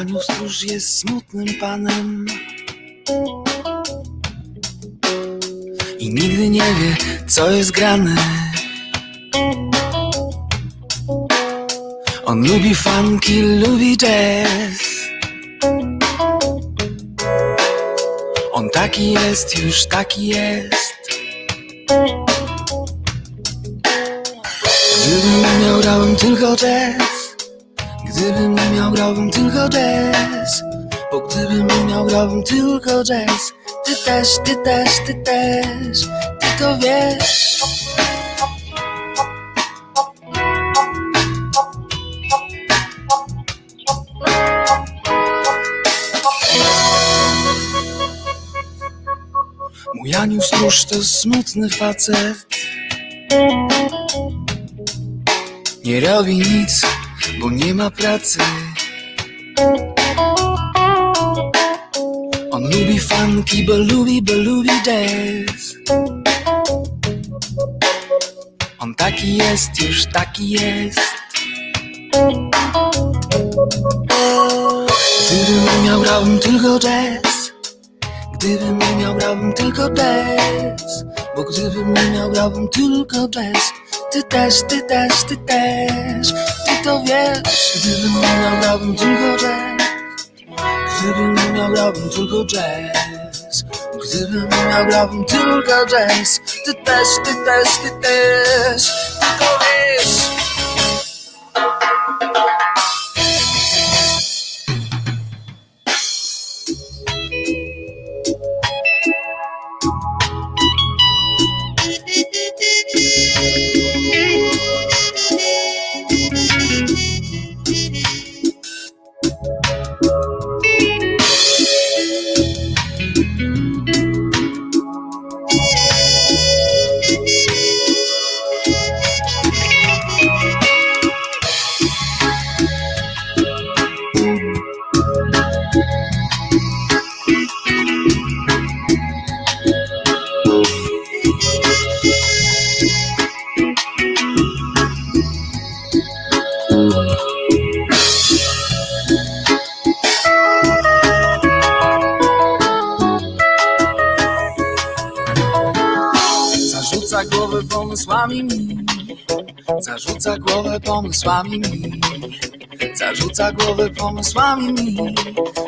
Janiu Stróż jest smutnym panem. I nigdy nie wie, co jest grane. On lubi funky, lubi jazz. On taki jest, już taki jest. Gdybym miał, grałbym tylko jazz. Gdybym miał, grałbym tylko jazz. Bo gdybym miał, grałbym tylko jazz. Ty też, ty też, ty też. Ty to wiesz. Mój Aniu stróż to smutny facet. Nie robi nic, bo nie ma pracy On lubi funky, bo lubi, bo lubi jazz. On taki jest, już taki jest. Gdybym miał, grałbym tylko jazz. Gdybym miał, grałbym tylko jazz. Bo gdybym miał, grałbym tylko jazz. Ty też, ty też, ty też to wiesz. Gdybym nie miał, grałbym tylko jazz. Gdybym nie miał, grałbym tylko jazz. Gdybym nie miał, grałbym tylko jazz. Ty też, ty też, ty też. Ty to wiesz pomysłami. Mi Zarzuca głowę pomysłami. Mi Zarzuca głowę pomysłami. Mi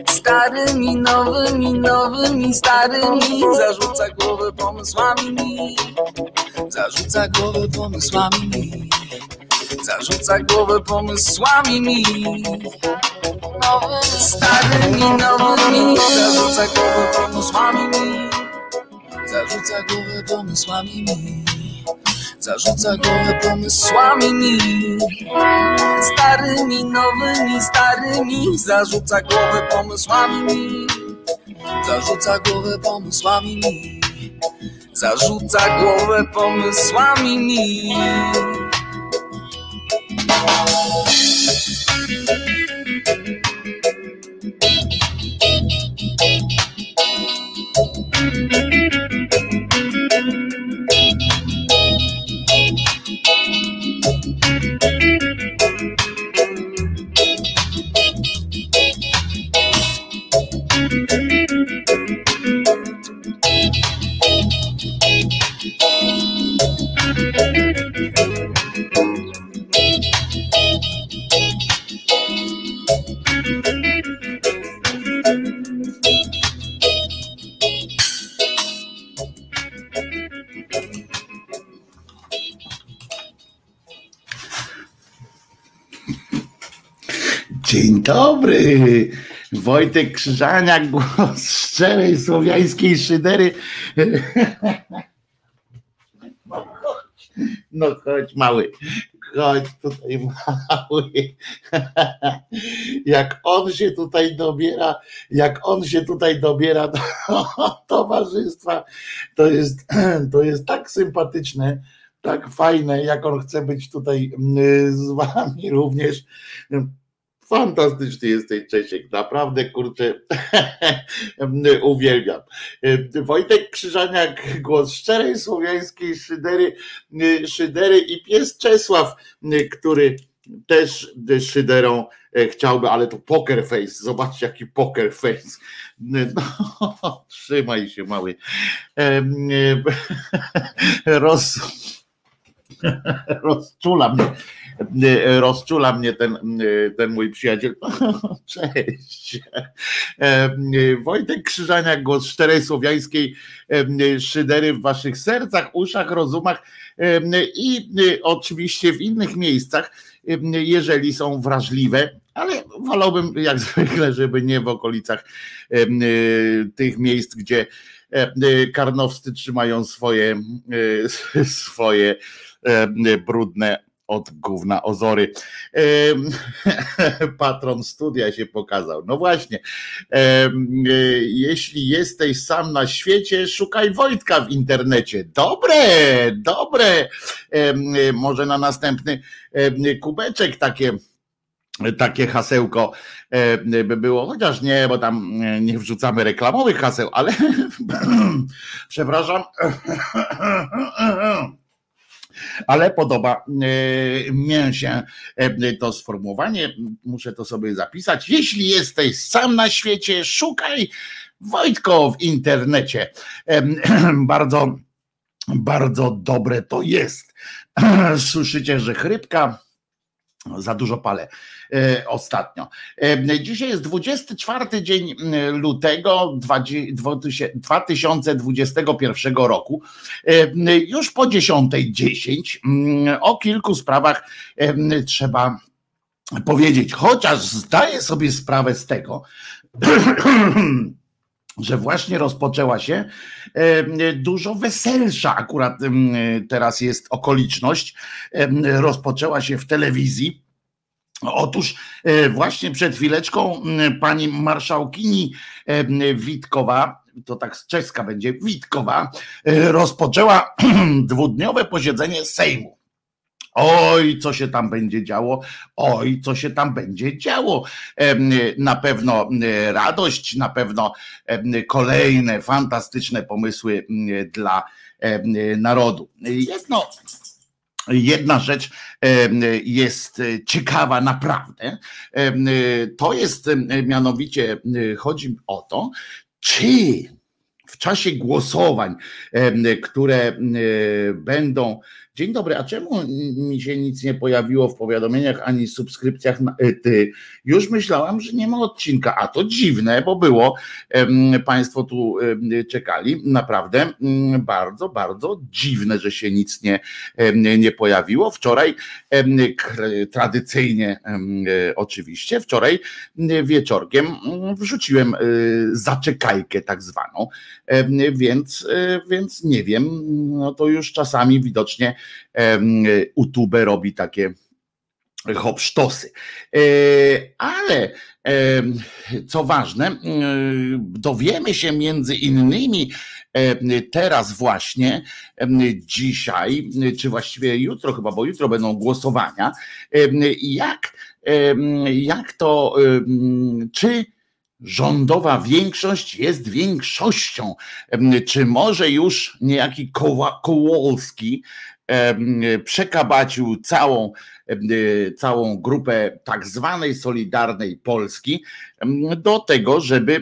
Starymi, nowymi, nowymi, starymi. Zarzuca głowę pomysłami. Mi Zarzuca głowę pomysłami. Mi Zarzuca głowę pomysłami. Mi Nowymi, starymi, nowymi. Zarzuca głowę pomysłami. Mi Zarzuca głowę pomysłami. mi Zarzuca głowę pomysłami mi Starymi, nowymi, starymi. Zarzuca głowę pomysłami mi Zarzuca głowę pomysłami mi Zarzuca głowę pomysłami mi Dobry. Wojtek Krzyżaniak, głos szczerej słowiańskiej szydery. No chodź, no chodź mały, chodź tutaj mały. Jak on się tutaj dobiera, jak on się tutaj dobiera do towarzystwa, to jest, to jest tak sympatyczne, tak fajne, jak on chce być tutaj mm, z wami również. Fantastyczny jesteś, Czesiek, naprawdę, kurczę, uwielbiam. Wojtek Krzyżaniak, głos szczerej słowiańskiej szydery, szydery i pies Czesław, który też szyderą chciałby, ale to poker face. Zobaczcie, jaki poker face. No, trzymaj się, mały. Roz, rozczula mnie rozczula mnie ten, e, ten mój przyjaciel. Cześć. E, Wojtek Krzyżaniak, głos szczerej słowiańskiej szydery w waszych sercach, uszach, rozumach i oczywiście w innych miejscach, jeżeli są wrażliwe, ale wolałbym jak zwykle, żeby nie w okolicach tych miejsc, gdzie karnowscy trzymają swoje, swoje brudne od gówna Ozory. Patron studia się pokazał. No właśnie, jeśli jesteś sam na świecie, szukaj Wojtka w internecie. Dobre, dobre. Może na następny kubeczek takie takie hasełko by było, chociaż nie, bo tam nie wrzucamy reklamowych haseł, ale przepraszam ale podoba e, mi się e, to sformułowanie, muszę to sobie zapisać. Jeśli jesteś sam na świecie, szukaj Wojtko w internecie. Bardzo, bardzo dobre to jest. Słyszycie, że chrypka za dużo palę ostatnio. E, dzisiaj jest 24 dzień lutego 2021 roku. E, już po 10.10 o kilku sprawach trzeba powiedzieć, chociaż zdaję sobie sprawę z tego, że właśnie rozpoczęła się dużo weselsza, akurat teraz jest okoliczność, rozpoczęła się w telewizji. Otóż e, właśnie przed chwileczką pani marszałkini Witkowa, to tak z czeska będzie, Witkowa, e, rozpoczęła dwudniowe posiedzenie Sejmu. Oj, co się tam będzie działo, oj, co się tam będzie działo. Na pewno radość, na pewno kolejne fantastyczne pomysły dla narodu. Jedno, Jedna rzecz jest ciekawa naprawdę. To jest mianowicie, chodzi o to, czy w czasie głosowań, które będą Dzień dobry, a czemu mi się nic nie pojawiło w powiadomieniach ani subskrypcjach na e, ty? Już myślałam, że nie ma odcinka, a to dziwne, bo było. Państwo tu czekali. Naprawdę bardzo, bardzo dziwne, że się nic nie, nie pojawiło. Wczoraj tradycyjnie e, oczywiście, wczoraj wieczorkiem wrzuciłem e, zaczekajkę tak zwaną, więc, więc nie wiem, no to już czasami widocznie YouTube robi takie hopsztosy. E, ale co ważne, dowiemy się między innymi teraz właśnie, dzisiaj, czy właściwie jutro chyba, bo jutro będą głosowania, jak, jak to, czy rządowa większość jest większością, czy może już niejaki Kołolski przekabacił całą, całą grupę tak zwanej Solidarnej Polski do tego, żeby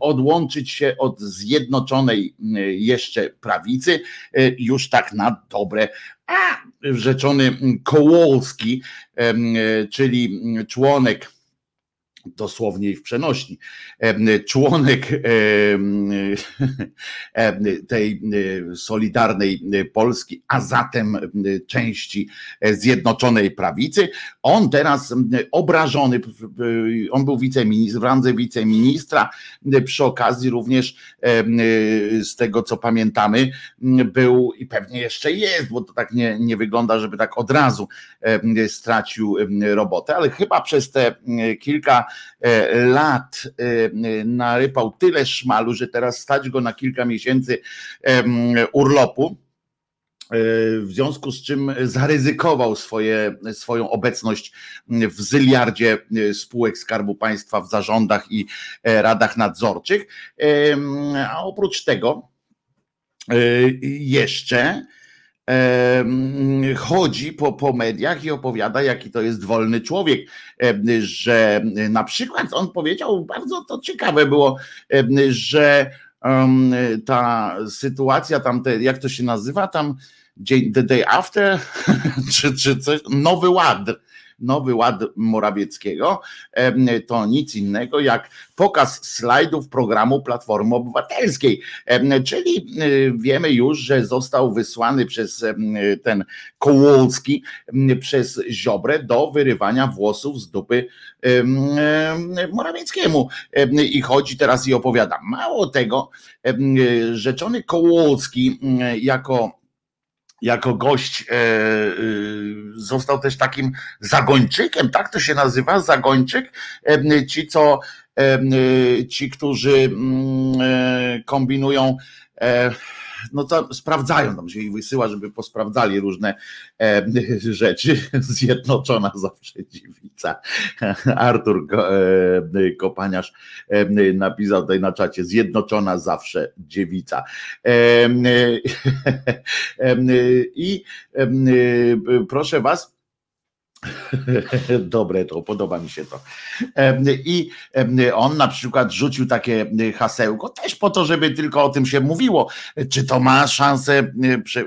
odłączyć się od zjednoczonej jeszcze prawicy już tak na dobre. A rzeczony Kołolski, czyli członek dosłownie i w przenośni. Członek tej Solidarnej Polski, a zatem części Zjednoczonej Prawicy, on teraz obrażony, on był wiceministr, w randze wiceministra, przy okazji również z tego co pamiętamy, był i pewnie jeszcze jest, bo to tak nie, nie wygląda, żeby tak od razu stracił robotę, ale chyba przez te kilka lat e, narypał tyle szmalu, że teraz stać go na kilka miesięcy urlopu e, w związku z czym zaryzykował swoje, swoją obecność w zyliardzie spółek Skarbu Państwa w zarządach i radach nadzorczych. A oprócz tego jeszcze chodzi po, po mediach i opowiada, jaki to jest wolny człowiek, że na przykład on powiedział, bardzo to ciekawe było, że ta sytuacja tam, te, jak to się nazywa, tam The Day After, czy, czy coś, Nowy Ład, Nowy Ład Morawieckiego, to nic innego jak pokaz slajdów programu Platformy Obywatelskiej. Czyli y, wiemy już, że został wysłany przez ten Kołolski, przez Ziobrę do wyrywania włosów z dupy Morawieckiemu. I chodzi teraz i opowiada. Mało tego, rzeczony Kołolski jako jako gość e, e, został też takim zagończykiem, tak to się nazywa, zagończyk. E, ci, co ci, którzy mm, kombinują no to sprawdzają, tam się ich wysyła, żeby posprawdzali różne e, rzeczy. Zjednoczona zawsze dziewica. Artur e, Kopaniarz e, napisał tutaj na czacie, zjednoczona zawsze dziewica. E, e, I proszę was, Dobre to, podoba mi się to. I on na przykład rzucił takie hasełko, też po to, żeby tylko o tym się mówiło, czy to ma szansę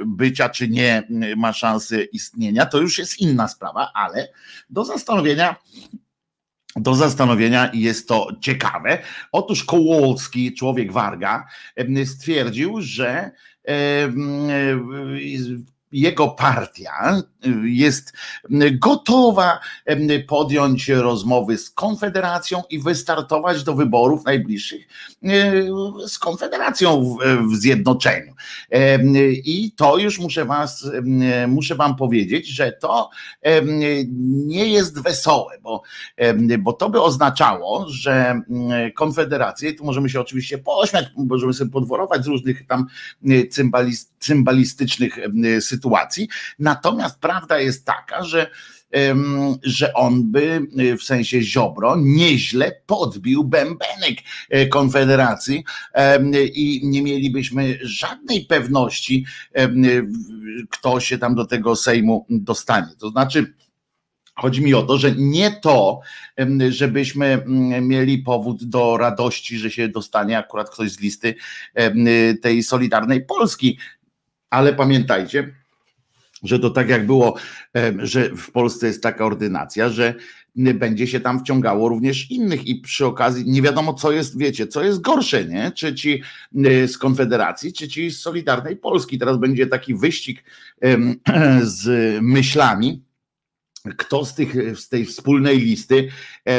bycia, czy nie ma szansy istnienia, to już jest inna sprawa, ale do zastanowienia do zastanowienia jest to ciekawe. Otóż Kołolski, człowiek Warga, stwierdził, że jego partia y, jest gotowa podjąć rozmowy z Konfederacją i wystartować do wyborów najbliższych y, z Konfederacją w zjednoczeniu. I to już muszę was, muszę wam powiedzieć, że to nie jest wesołe, bo, bo to by oznaczało, że Konfederację, tu możemy się oczywiście pośmiać, możemy sobie podworować z różnych tam cymbalistycznych sytuacji, sytuacji. Natomiast prawda jest taka, że że on by y, w sensie Ziobro nieźle podbił bębenek e, Konfederacji i nie mielibyśmy żadnej pewności, kto się tam do tego Sejmu dostanie. To znaczy, Chodzi mi o to, że nie to, żebyśmy mieli powód do radości, że się dostanie akurat ktoś z listy tej Solidarnej Polski, ale pamiętajcie, że to tak jak było, że w Polsce jest taka ordynacja, że będzie się tam wciągało również innych i przy okazji nie wiadomo co jest, wiecie, co jest gorsze, nie? Czy ci z Konfederacji, czy ci z Solidarnej Polski. Teraz będzie taki wyścig z myślami, kto z, tych, z tej wspólnej listy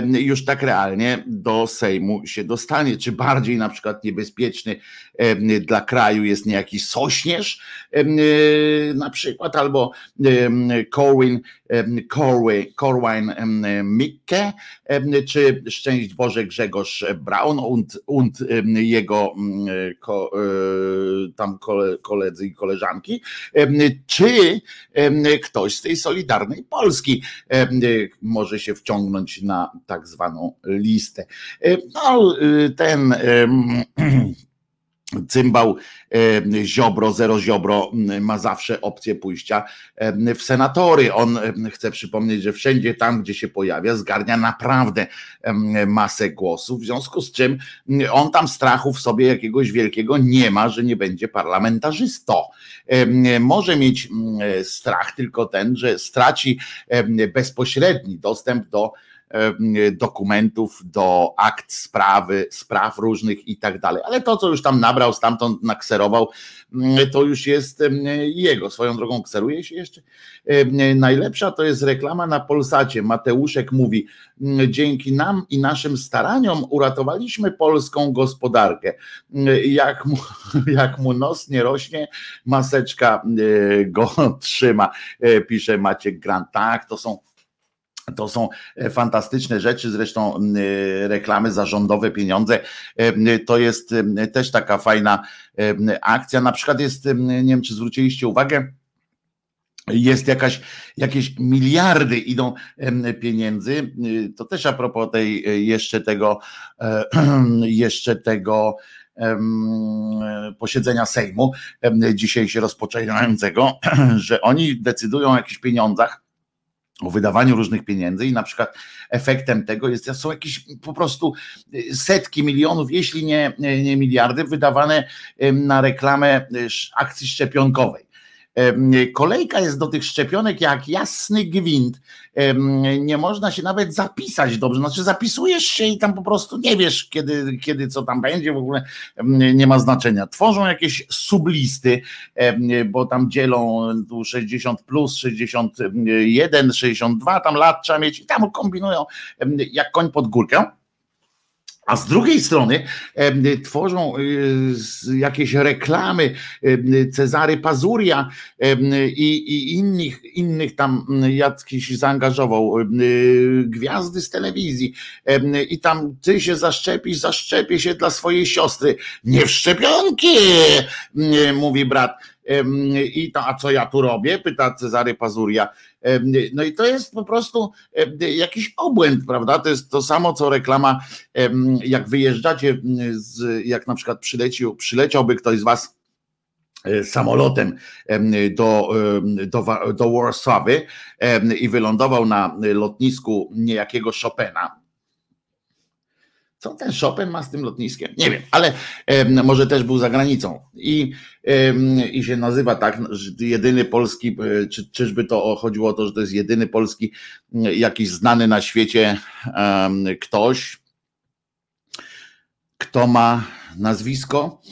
już tak realnie do Sejmu się dostanie. Czy bardziej na przykład niebezpieczny dla kraju jest niejaki Sośnierz na przykład, albo Corwin, Corwin Mikke, czy szczęść Boże Grzegorz Braun und, und jego ko, e, tam koledzy i koleżanki, czy ktoś z tej Solidarnej Polski może się wciągnąć na tak zwaną listę. No, y, ten Cymbał Ziobro, Zero Ziobro ma zawsze opcję pójścia w senatory. On chce przypomnieć, że wszędzie tam, gdzie się pojawia, zgarnia naprawdę masę głosów, w związku z czym on tam strachu w sobie jakiegoś wielkiego nie ma, że nie będzie parlamentarzystą. Może mieć strach tylko ten, że straci bezpośredni dostęp do dokumentów, do akt sprawy, spraw różnych i tak dalej. Ale to, co już tam nabrał, stamtąd nakserował, mm, to już jest jego. Swoją drogą kseruje się jeszcze. Najlepsza to jest reklama na Polsacie. Mateuszek mówi, mm, dzięki nam i naszym staraniom uratowaliśmy polską gospodarkę. Mm, jak mu, jak mu nos nie rośnie, maseczka e, go trzyma, e, pisze Maciek Grant. Tak, to są to są e, fantastyczne rzeczy, zresztą e, reklamy zarządowe, pieniądze. E, to jest też taka fajna akcja. Na przykład jest, nie wiem, czy zwróciliście uwagę, jest jakaś, jakieś miliardy idą pieniędzy. To też a propos tej jeszcze tego, jeszcze tego posiedzenia Sejmu dzisiaj się rozpoczynającego, że oni decydują o jakichś pieniądzach, o wydawaniu różnych pieniędzy i na przykład efektem tego jest, są jakieś po prostu y, setki milionów, jeśli nie, nie miliardy, wydawane na reklamę y, akcji szczepionkowej. Kolejka jest do tych szczepionek jak jasny gwint. Nie można się nawet zapisać dobrze. Znaczy, zapisujesz się i tam po prostu nie wiesz, kiedy, kiedy co tam będzie, w ogóle nie ma znaczenia. Tworzą jakieś sublisty, bo tam dzielą tu 60 plus, 61, 62 tam lat trzeba mieć i tam kombinują jak koń pod górkę. A z drugiej strony tworzą y, jakieś reklamy Cezary Pazuria i, i innych, innych tam jakiś zaangażował y, gwiazdy z telewizji i tam ty się zaszczepisz, zaszczepię się dla swojej siostry. Nie w szczepionki, mówi brat i to, a co ja tu robię? Pyta Cezary Pazuria. No i to jest po prostu jakiś obłęd, prawda? To jest to samo, co reklama, jak wyjeżdżacie, z, jak na przykład przylecił, przyleciałby ktoś z was e, samolotem do, do, do Warszawy i wylądował na lotnisku niejakiego Chopina, co ten Chopin ma z tym lotniskiem? Nie wiem, ale może też był za granicą i, i się nazywa tak, jedyny polski, e, czy, czyżby to chodziło o to, że to jest jedyny polski, jakiś znany na świecie ktoś, kto ma nazwisko,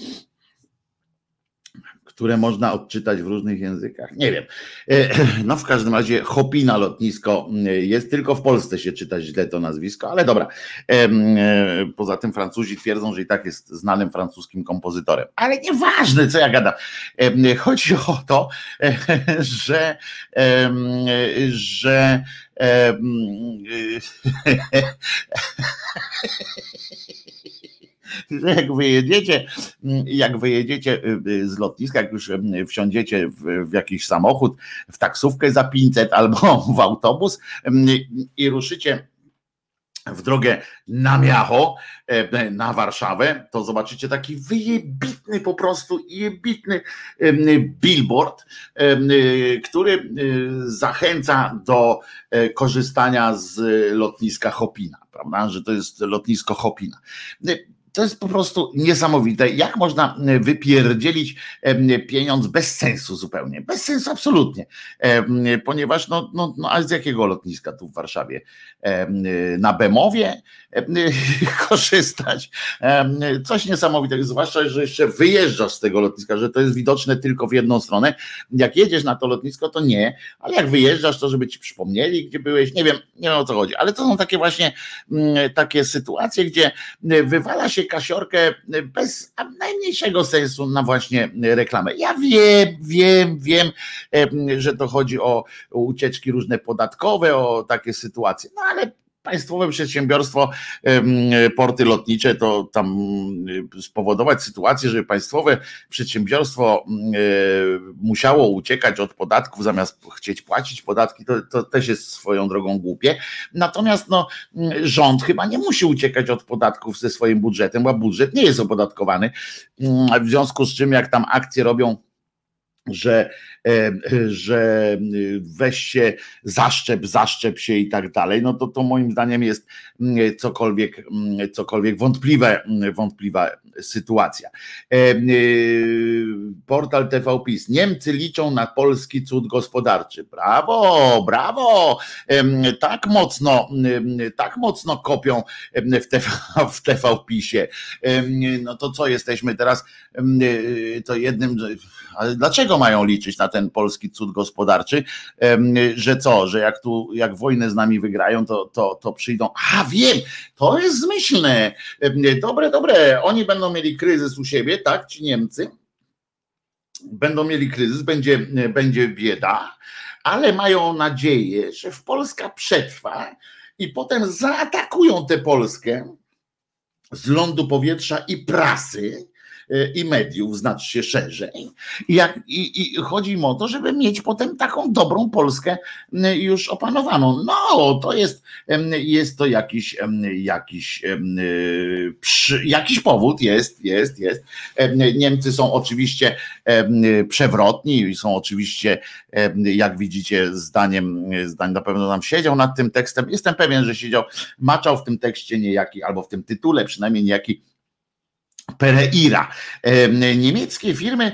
które można odczytać w różnych językach. Nie wiem. E, no w każdym razie Hopina lotnisko e, jest, tylko w Polsce się czyta źle to nazwisko, ale dobra. E, poza tym Francuzi twierdzą, że i tak jest znanym francuskim kompozytorem. Ale nieważne, co ja gadam. Chodzi o to, że że że jak wyjedziecie, jak wyjedziecie y, y, z lotniska, jak już y, wsiądziecie w, w jakiś samochód, w taksówkę za 500 albo w autobus i ruszycie w drogę na Miacho, e, na Warszawę, to zobaczycie taki wyjebitny po prostu jebitny billboard, który zachęca do e, korzystania z lotniska Hopina, prawda, że to jest lotnisko Hopina to jest po prostu niesamowite. Jak można e, wypierdzielić pieniądz bez sensu zupełnie? Bez sensu absolutnie. Ponieważ, no, no, no a z jakiego lotniska tu w Warszawie? Na Bemowie korzystać? Coś niesamowitego, zwłaszcza, że jeszcze wyjeżdżasz z tego lotniska, że to jest widoczne tylko w jedną stronę. Jak jedziesz na to lotnisko, to nie, ale jak wyjeżdżasz, to żeby ci przypomnieli, gdzie byłeś, nie wiem, nie wiem o co chodzi, ale to są takie właśnie takie sytuacje, gdzie wywala się kasiorkę bez najmniejszego sensu na właśnie reklamę. Ja wiem, wiem, wiem, że to chodzi o ucieczki różne podatkowe, o takie sytuacje, no ale państwowe przedsiębiorstwo, porty lotnicze, to tam spowodować sytuację, żeby państwowe przedsiębiorstwo musiało uciekać od podatków zamiast chcieć płacić podatki, to, to też jest swoją drogą głupie. Natomiast no, rząd chyba nie musi uciekać od podatków ze swoim budżetem, bo budżet nie jest opodatkowany. W związku z czym, jak tam akcje robią że, e, że weź się, zaszczep, zaszczep się i tak dalej, no to to moim zdaniem jest mm, cokolwiek, mm, cokolwiek wątpliwe, mm, wątpliwa sytuacja. E, e, portal TV PiS. Niemcy liczą na polski cud gospodarczy. Brawo, brawo! Tak mocno, tak mocno kopią w TV, w TV PiSie. No to co jesteśmy teraz, to jednym, ale dlaczego mają liczyć na ten polski cud gospodarczy, że co, że jak tu, jak wojnę z nami wygrają, to, to, to przyjdą, a wiem, to jest zmyślne, dobre, dobre, oni będą mieli kryzys u siebie, tak, ci Niemcy, będą mieli kryzys, będzie, będzie bieda, ale mają nadzieję, że w Polska przetrwa i potem zaatakują tę Polskę z lądu, powietrza i prasy i mediów, znacznie szerzej. I, jak, i, I chodzi im o to, żeby mieć potem taką dobrą Polskę już opanowaną. No, to jest, jest to jakiś, jakiś, jakiś powód, jest, jest, jest. Niemcy są oczywiście przewrotni i są oczywiście, jak widzicie, zdaniem, zdaniem na pewno tam siedział nad tym tekstem. Jestem pewien, że siedział, maczał w tym tekście niejaki, albo w tym tytule przynajmniej niejaki Pereira. Niemieckie firmy,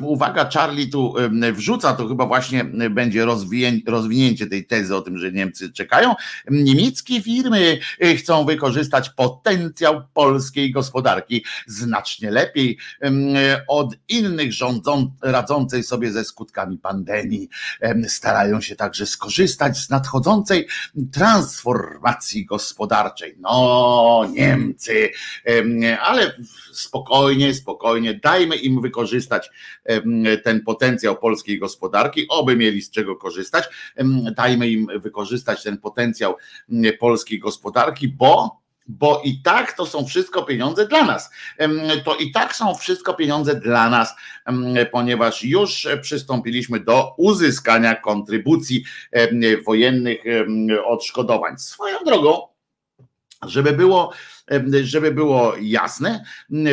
uwaga, Charlie tu wrzuca, to chyba właśnie będzie rozwinięcie tej tezy o tym, że Niemcy czekają. Niemieckie firmy e, chcą wykorzystać potencjał polskiej gospodarki znacznie lepiej od innych rządzą, radzącej sobie ze skutkami pandemii. Starają się także skorzystać z nadchodzącej transformacji gospodarczej. No, Niemcy, ale spokojnie, spokojnie, dajmy im wykorzystać ten potencjał polskiej gospodarki, oby mieli z czego korzystać, dajmy im wykorzystać ten potencjał polskiej gospodarki, bo bo i tak to są wszystko pieniądze dla nas. To i tak są wszystko pieniądze dla nas, ponieważ już przystąpiliśmy do uzyskania kontrybucji wojennych odszkodowań. Swoją drogą, żeby było żeby było jasne,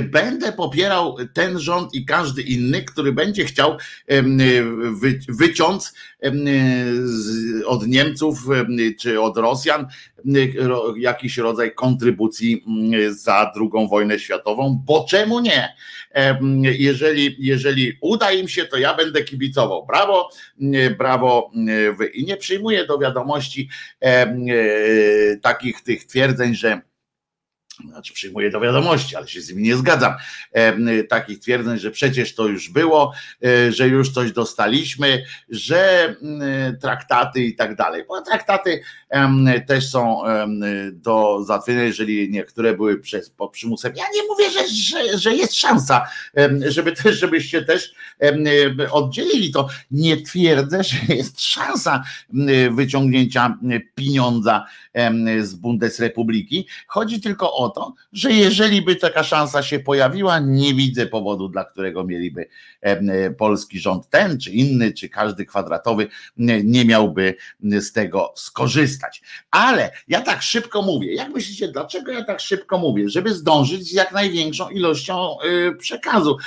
będę popierał ten rząd i każdy inny, który będzie chciał wyciąć od Niemców czy od Rosjan jakiś rodzaj kontrybucji za drugą wojnę światową, bo czemu nie? Jeżeli, jeżeli uda im się, to ja będę kibicował. Brawo, brawo. I nie przyjmuję do wiadomości takich tych twierdzeń, że znaczy przyjmuję do wiadomości, ale się z nimi nie zgadzam, e, takich twierdzeń, że przecież to już było, e, że już coś dostaliśmy, że traktaty i tak dalej. Bo traktaty też są do załatwienia, jeżeli niektóre były przez, pod przymusem. Ja nie mówię, że, że, że jest szansa, żeby żebyście też oddzielili to. Nie twierdzę, że jest szansa wyciągnięcia pieniądza z Bundesrepubliki. Chodzi tylko o to, że jeżeli by taka szansa się pojawiła, nie widzę powodu, dla którego mieliby polski rząd ten, czy inny, czy każdy kwadratowy nie miałby z tego skorzystać. Ale ja tak szybko mówię. Jak myślicie, dlaczego ja tak szybko mówię? Żeby zdążyć z jak największą ilością y, przekazu.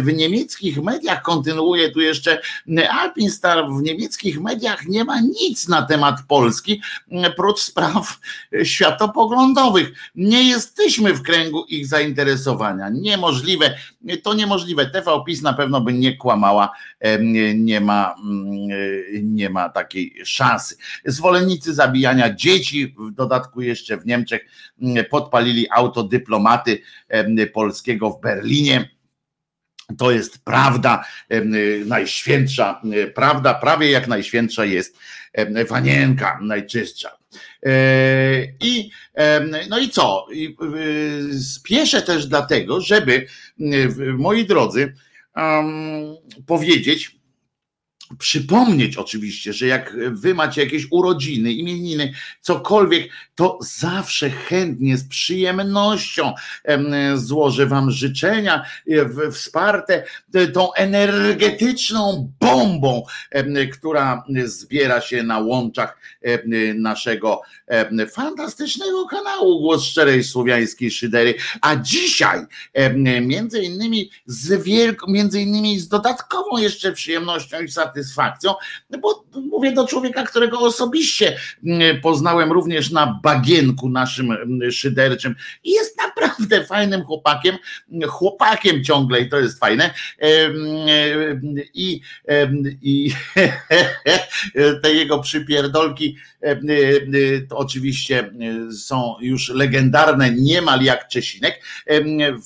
W niemieckich mediach kontynuuje tu jeszcze Alpinstar, w niemieckich mediach nie ma nic na temat Polski, prócz spraw światopoglądowych. Nie jesteśmy w kręgu ich zainteresowania. Niemożliwe, to niemożliwe. TV PiS na pewno by nie kłamała, nie ma, mm, nie ma takiej szansy. Zwolennicy zabijania dzieci, w dodatku jeszcze w Niemczech, mm, podpalili auto dyplomaty polskiego w Berlinie. To jest prawda, najświętsza prawda, prawie jak najświętsza jest wanienka, najczystsza. E, I, no i co? Spieszę też dlatego, żeby, moi drodzy, powiedzieć, przypomnieć oczywiście, że jak wy macie jakieś urodziny, imieniny, cokolwiek, to zawsze chętnie, z przyjemnością złożę wam życzenia wsparte tą energetyczną bombą, która zbiera się na łączach naszego fantastycznego kanału Głos Szczerej Słowiańskiej Szydery, a dzisiaj między innymi z wielką, między innymi z dodatkową jeszcze przyjemnością i satysfakcją satysfakcją, bo mówię do człowieka, którego osobiście mm, poznałem również na bagienku naszym mm, szyderczym i jest naprawdę fajnym chłopakiem, chłopakiem ciągle i to jest fajne. I, i te jego przypierdolki to oczywiście są już legendarne, niemal jak Czesinek.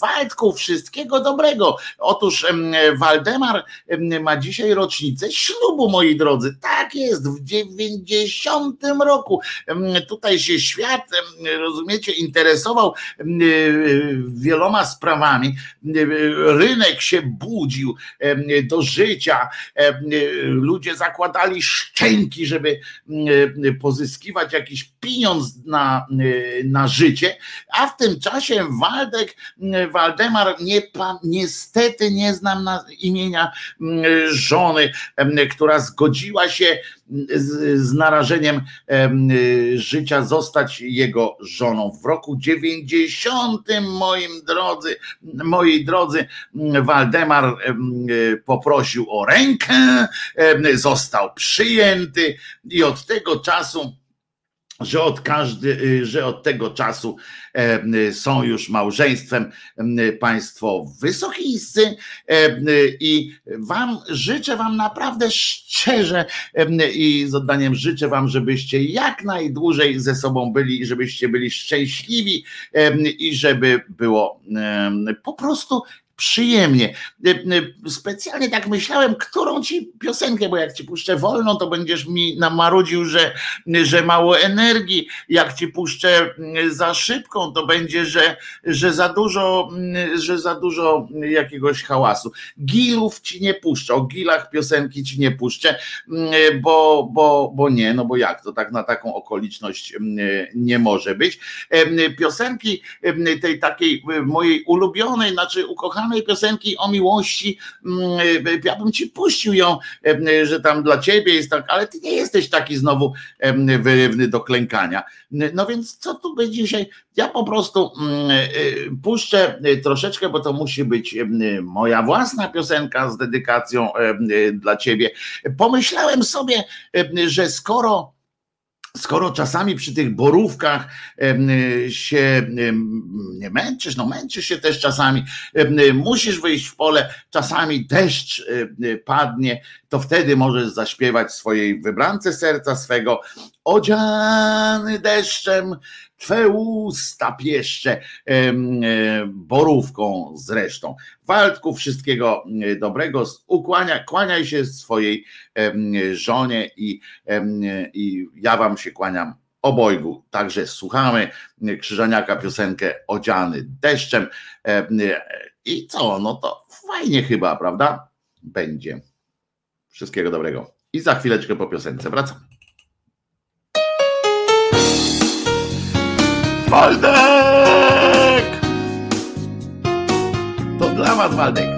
Waldku, wszystkiego dobrego. Otóż Waldemar ma dzisiaj rocznicę ślubu, moi drodzy. Tak jest, w 90 roku. Tutaj się świat, rozumiecie, interesował wieloma sprawami. Rynek się budził do życia. Ludzie zakładali szczęki, żeby pozyskiwać jakiś pieniądz na, na życie, a w tym czasie Waldek, Waldemar, nie, niestety nie znam na imienia żony, która zgodziła się z, z narażeniem życia zostać jego żoną. W roku 90 moim drodzy, moi drodzy, Waldemar poprosił o rękę, został przyjęty i od tego czasu że od, każdy, y, że od tego czasu y, są już małżeństwem y, państwo wysochiscy i wam życzę wam naprawdę szczerze i z oddaniem życzę wam, żebyście jak najdłużej ze sobą byli, żebyście byli szczęśliwi i żeby było po prostu przyjemnie. E, e, specjalnie tak myślałem, którą ci piosenkę, bo jak ci puszczę wolną, to będziesz mi namarudził, że, że mało energii. Jak ci puszczę mm, za szybką, to będzie, że, że za dużo, mm, że za dużo jakiegoś hałasu. Gilów ci nie puszczę, o gilach piosenki ci nie puszczę, mm, bo, bo, bo nie, no bo jak to tak na taką okoliczność nie może być. E, piosenki tej takiej mojej ulubionej, znaczy ukochanej, samej piosenki o miłości, mm, ja bym ci puścił ją, że tam dla ciebie jest tak, ale ty nie jesteś taki znowu wyrywny do klękania. No więc co tu będzie dzisiaj? Ja po prostu mm, puszczę troszeczkę, bo to musi być moja własna piosenka z dedykacją dla ciebie. Pomyślałem sobie, że skoro skoro czasami przy tych borówkach się nie męczysz, no męczysz się też czasami, musisz wyjść w pole, czasami deszcz padnie, to wtedy możesz zaśpiewać swojej wybrance serca swego, odziany deszczem, Twe usta pieszcze e, borówką zresztą. Waldku, wszystkiego e, dobrego. Ukłania, kłaniaj się swojej żonie i, i ja wam się kłaniam obojgu. Także słuchamy Krzyżaniaka piosenkę Odziany deszczem. I co? No to fajnie chyba, prawda? Będzie. Wszystkiego dobrego. I za chwileczkę po piosence wracam. Waldek! To dla was, Waldek.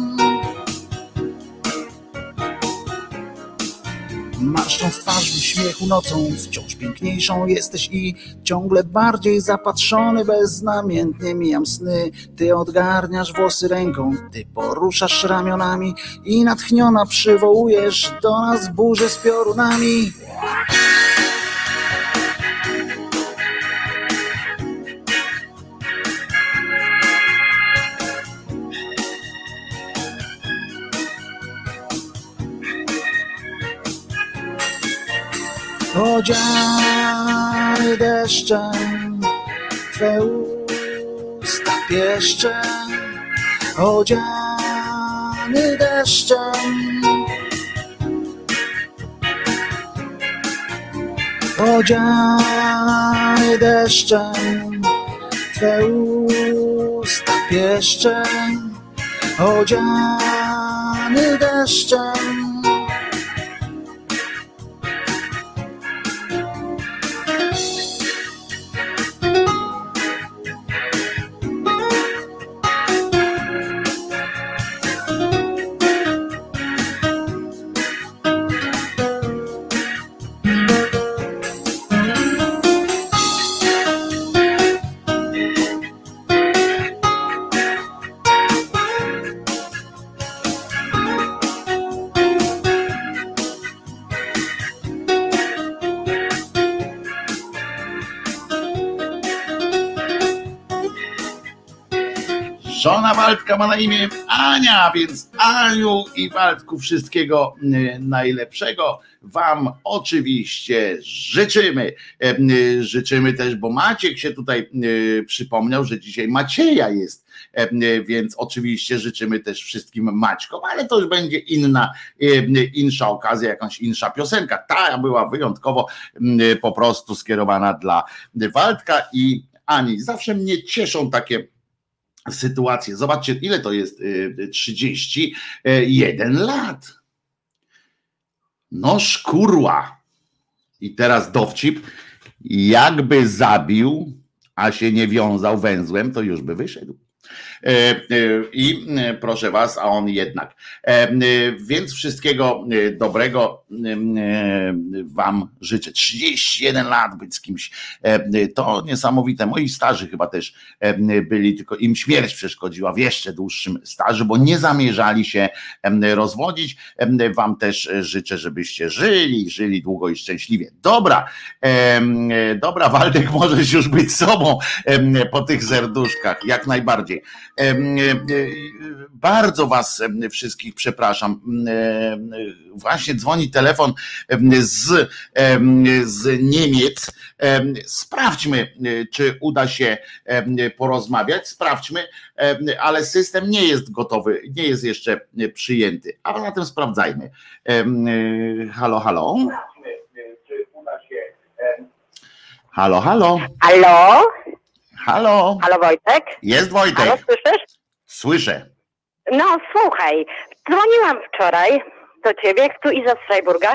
Marszcząc twarz w śmiechu nocą, wciąż piękniejszą jesteś i ciągle bardziej zapatrzony, beznamiętnie mijam sny. Ty odgarniasz włosy ręką, ty poruszasz ramionami i natchniona przywołujesz do nas burzę z piorunami. Odziany deszczem, Twe usta pieszczem, odziany deszczem. Odziany deszczem, Twe usta pieszczem, odziany deszczem. Waldka ma na imię Ania, więc Aniu i Waldku wszystkiego y, najlepszego Wam oczywiście życzymy. E, y, życzymy też, bo Maciek się tutaj przypomniał, że dzisiaj Macieja jest, e, więc oczywiście życzymy też wszystkim Maćkom, ale to już będzie inna, insza okazja, jakąś insza piosenka. Ta była wyjątkowo po prostu skierowana dla Waldka i Ani. Zawsze mnie cieszą takie sytuację. Zobaczcie, ile to jest 31 y, lat. No szkurła. I teraz dowcip. Jakby zabił, a się nie wiązał węzłem, to już by wyszedł. E, e, I e, proszę Was, a on jednak. Więc wszystkiego dobrego Wam życzę. 31 lat być z kimś. To niesamowite. Moi starzy chyba też byli, tylko im śmierć przeszkodziła w jeszcze dłuższym staży, bo nie zamierzali się rozwodzić. Wam też życzę, żebyście żyli, żyli długo i szczęśliwie. Dobra, dobra, Waldek, możesz już być sobą po tych serduszkach, jak najbardziej. E, e, bardzo Was wszystkich przepraszam. Właśnie dzwoni telefon z, z Niemiec. Sprawdźmy, e, czy uda się porozmawiać. Sprawdźmy, ale system nie jest gotowy, nie jest jeszcze przyjęty. A na tym sprawdzajmy. Halo, halo. Halo, halo. Halo? Halo. Halo Wojtek? Jest Wojtek. Halo, słyszysz? Słyszę. No słuchaj, dzwoniłam wczoraj do ciebie, tu Iza z Freiburga,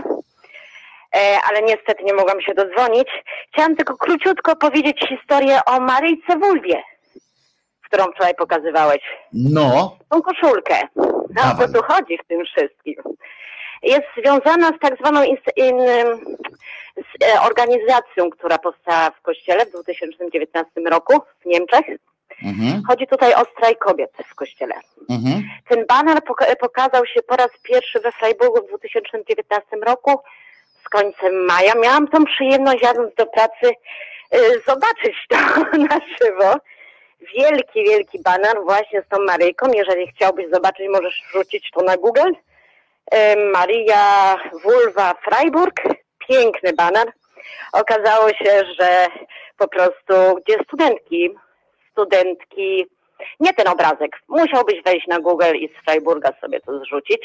e, ale niestety nie mogłam się dodzwonić. Chciałam tylko króciutko powiedzieć historię o Maryjce Wulwie, którą wczoraj pokazywałeś. No. Tą koszulkę. No, o co tu chodzi w tym wszystkim? Jest związana z tak zwaną z e, organizacją, która powstała w kościele w 2019 roku w Niemczech. Mhm. Chodzi tutaj o strajk kobiet w kościele. Mhm. Ten baner poka pokazał się po raz pierwszy we Freiburgu w 2019 roku z końcem maja. Miałam tą przyjemność jadąc do pracy y, zobaczyć to na żywo. Wielki, wielki baner właśnie z tą Maryjką. Jeżeli chciałbyś zobaczyć, możesz wrzucić to na Google. Maria Wulwa Freiburg piękny baner. Okazało się, że po prostu, gdzie studentki, studentki, nie ten obrazek, musiałbyś wejść na Google i z Freiburga sobie to zrzucić.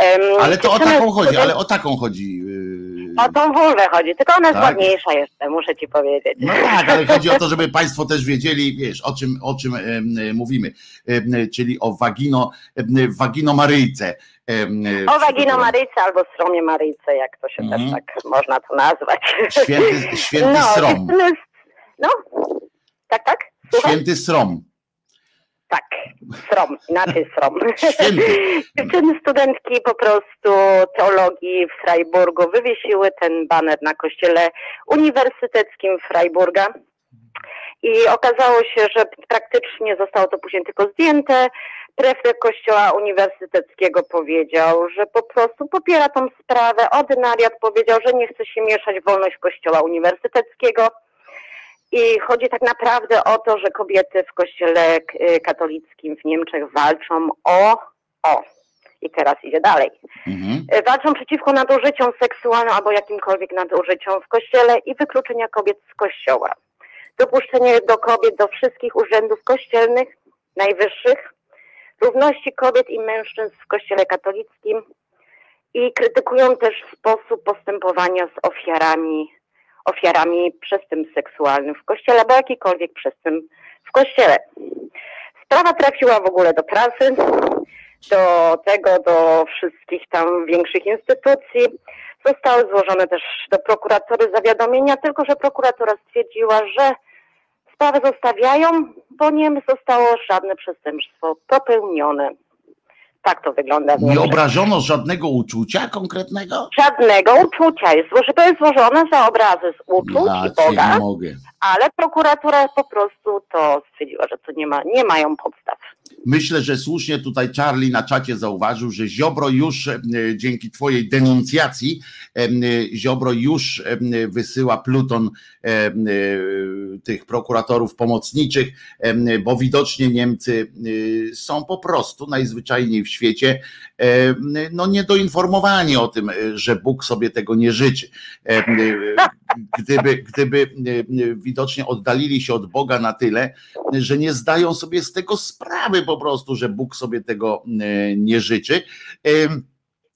Um, ale to o taką chodzi, ale o taką chodzi. Yy... O tą wulwę chodzi, tylko ona jest tak? ładniejsza jeszcze, muszę ci powiedzieć. No tak, ale chodzi o to, żeby Państwo też wiedzieli, wiesz, o czym, o czym mówimy, czyli o wagino, wagino Maryjce. O wagino Maryjce albo stromie Maryjce, jak to się mm. też mhm. tak można to nazwać. Święty, święty no, strom. No, tak, tak? Słucham? Święty strom. Tak, srom, inaczej srom. Święty. Dziewczyny studentki po prostu teologii w Freiburgu wywiesiły ten baner na kościele uniwersyteckim Freiburga. I okazało się, że praktycznie zostało to później tylko zdjęte. Prefekt kościoła uniwersyteckiego powiedział, że po prostu popiera tą sprawę. Ordynariat powiedział, że nie chce się mieszać w wolność kościoła uniwersyteckiego. I chodzi tak naprawdę o to, że kobiety w kościele y, katolickim w Niemczech walczą o, o, i teraz idzie dalej, Mhm. Y, walczą przeciwko nadużyciom seksualnym albo jakimkolwiek nadużyciom w kościele i wykluczenia kobiet z kościoła. Dopuszczenie do kobiet do wszystkich urzędów kościelnych, najwyższych, równości kobiet i mężczyzn w kościele katolickim i krytykują też sposób postępowania z ofiarami ofiarami przestępstw seksualnych w kościele, albo jakikolwiek przestępstw w kościele. Sprawa trafiła w ogóle do prasy, do tego, do wszystkich tam większych instytucji. Zostały złożone też do prokuratury zawiadomienia, tylko że prokuratura stwierdziła, że sprawę zostawiają, bo nie zostało żadne przestępstwo popełnione. Tak to wygląda Nie obrażono żadnego uczucia konkretnego? Żadnego uczucia. Jest, zło- to jest złożone za obrazy z uczuć Ja i cię Boga, nie mogę. ale prokuratura po prostu to stwierdziła, że to nie ma, nie mają podstaw. Myślę, że słusznie tutaj Charlie na czacie zauważył, że Ziobro już e, dzięki twojej denuncjacji e, e, Ziobro już wysyła pluton tych prokuratorów pomocniczych, bo widocznie Niemcy e, są po prostu najzwyczajniej w świecie no niedoinformowani o tym, że Bóg sobie tego nie życzy. E, Gdyby, gdyby e, widocznie oddalili się od Boga na tyle, że nie zdają sobie z tego sprawy po prostu, że Bóg sobie tego nie życzy.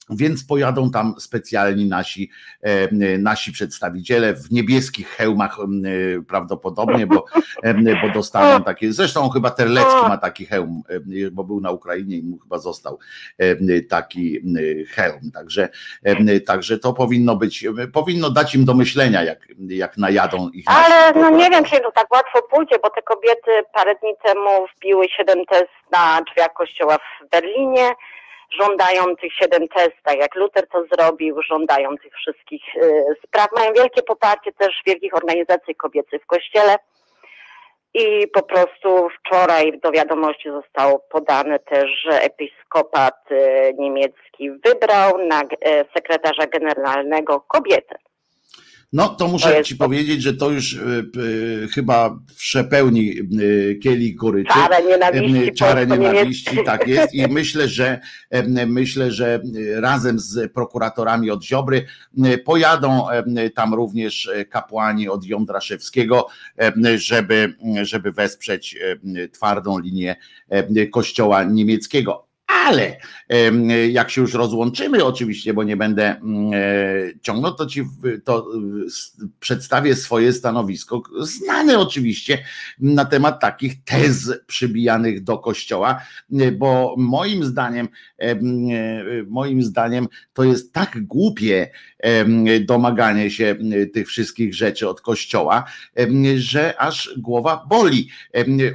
Więc pojadą tam specjalni nasi, e, nasi przedstawiciele w niebieskich hełmach e, prawdopodobnie, bo, em, bo dostaną takie. Zresztą chyba Terlecki ma taki hełm, e, bo był na Ukrainie i mu chyba został e, taki e, hełm. Także, e, także to powinno być, powinno dać im do myślenia, jak, jak najadą ich. Ale no nie wiem, czy to tak łatwo pójdzie, bo te kobiety parę dni temu wbiły siedem test na drzwiach kościoła w Berlinie. Żądają tych siedem test, tak jak Luther to zrobił, żądają tych wszystkich y, spraw. Mają wielkie poparcie też wielkich organizacji kobiecych w kościele. I po prostu wczoraj do wiadomości zostało podane też, że episkopat y, niemiecki wybrał na y, sekretarza generalnego kobietę. No to muszę To ci to- powiedzieć, że to już y, y, chyba przepełni y, kielich goryczy. Czarę nienawiści, Em, Czarę nienawiści, tak jest. I myślę, że myślę, że y, razem z prokuratorami od Ziobry y, pojadą tam również y, kapłani od Jądraszewskiego, żeby, żeby wesprzeć twardą linię kościoła niemieckiego. Ale jak się już rozłączymy, oczywiście, bo nie będę mm, e, ciągnął, to ci to y, przedstawię swoje stanowisko, znane oczywiście na temat takich tez przybijanych do kościoła, y, bo moim zdaniem, em, e, moim zdaniem to jest tak głupie domaganie się tych wszystkich rzeczy od kościoła, że aż głowa boli.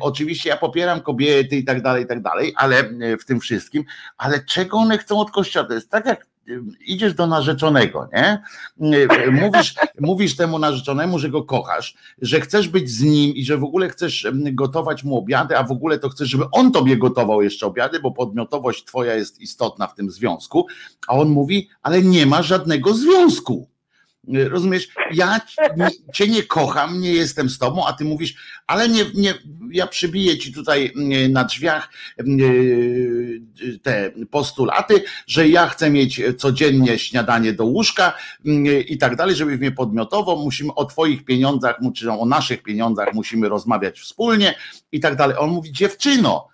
Oczywiście ja popieram kobiety i tak dalej, i tak dalej, ale w tym wszystkim, ale czego one chcą od kościoła? To jest tak jak idziesz do narzeczonego, nie? Mówisz, mówisz temu narzeczonemu, że go kochasz, że chcesz być z nim i że w ogóle chcesz gotować mu obiady, a w ogóle to chcesz, żeby on tobie gotował jeszcze obiady, bo podmiotowość twoja jest istotna w tym związku, a on mówi, ale nie ma żadnego związku. E, Rozumiesz, ja cię nie kocham, nie jestem z tobą, a ty mówisz, ale nie, nie, ja przybiję ci tutaj mm, na drzwiach e, te postulaty, że ja chcę mieć codziennie śniadanie do łóżka i tak dalej, żeby mnie podmiotowo, musimy o twoich pieniądzach, czy o naszych pieniądzach musimy rozmawiać wspólnie i tak dalej. On mówi, dziewczyno,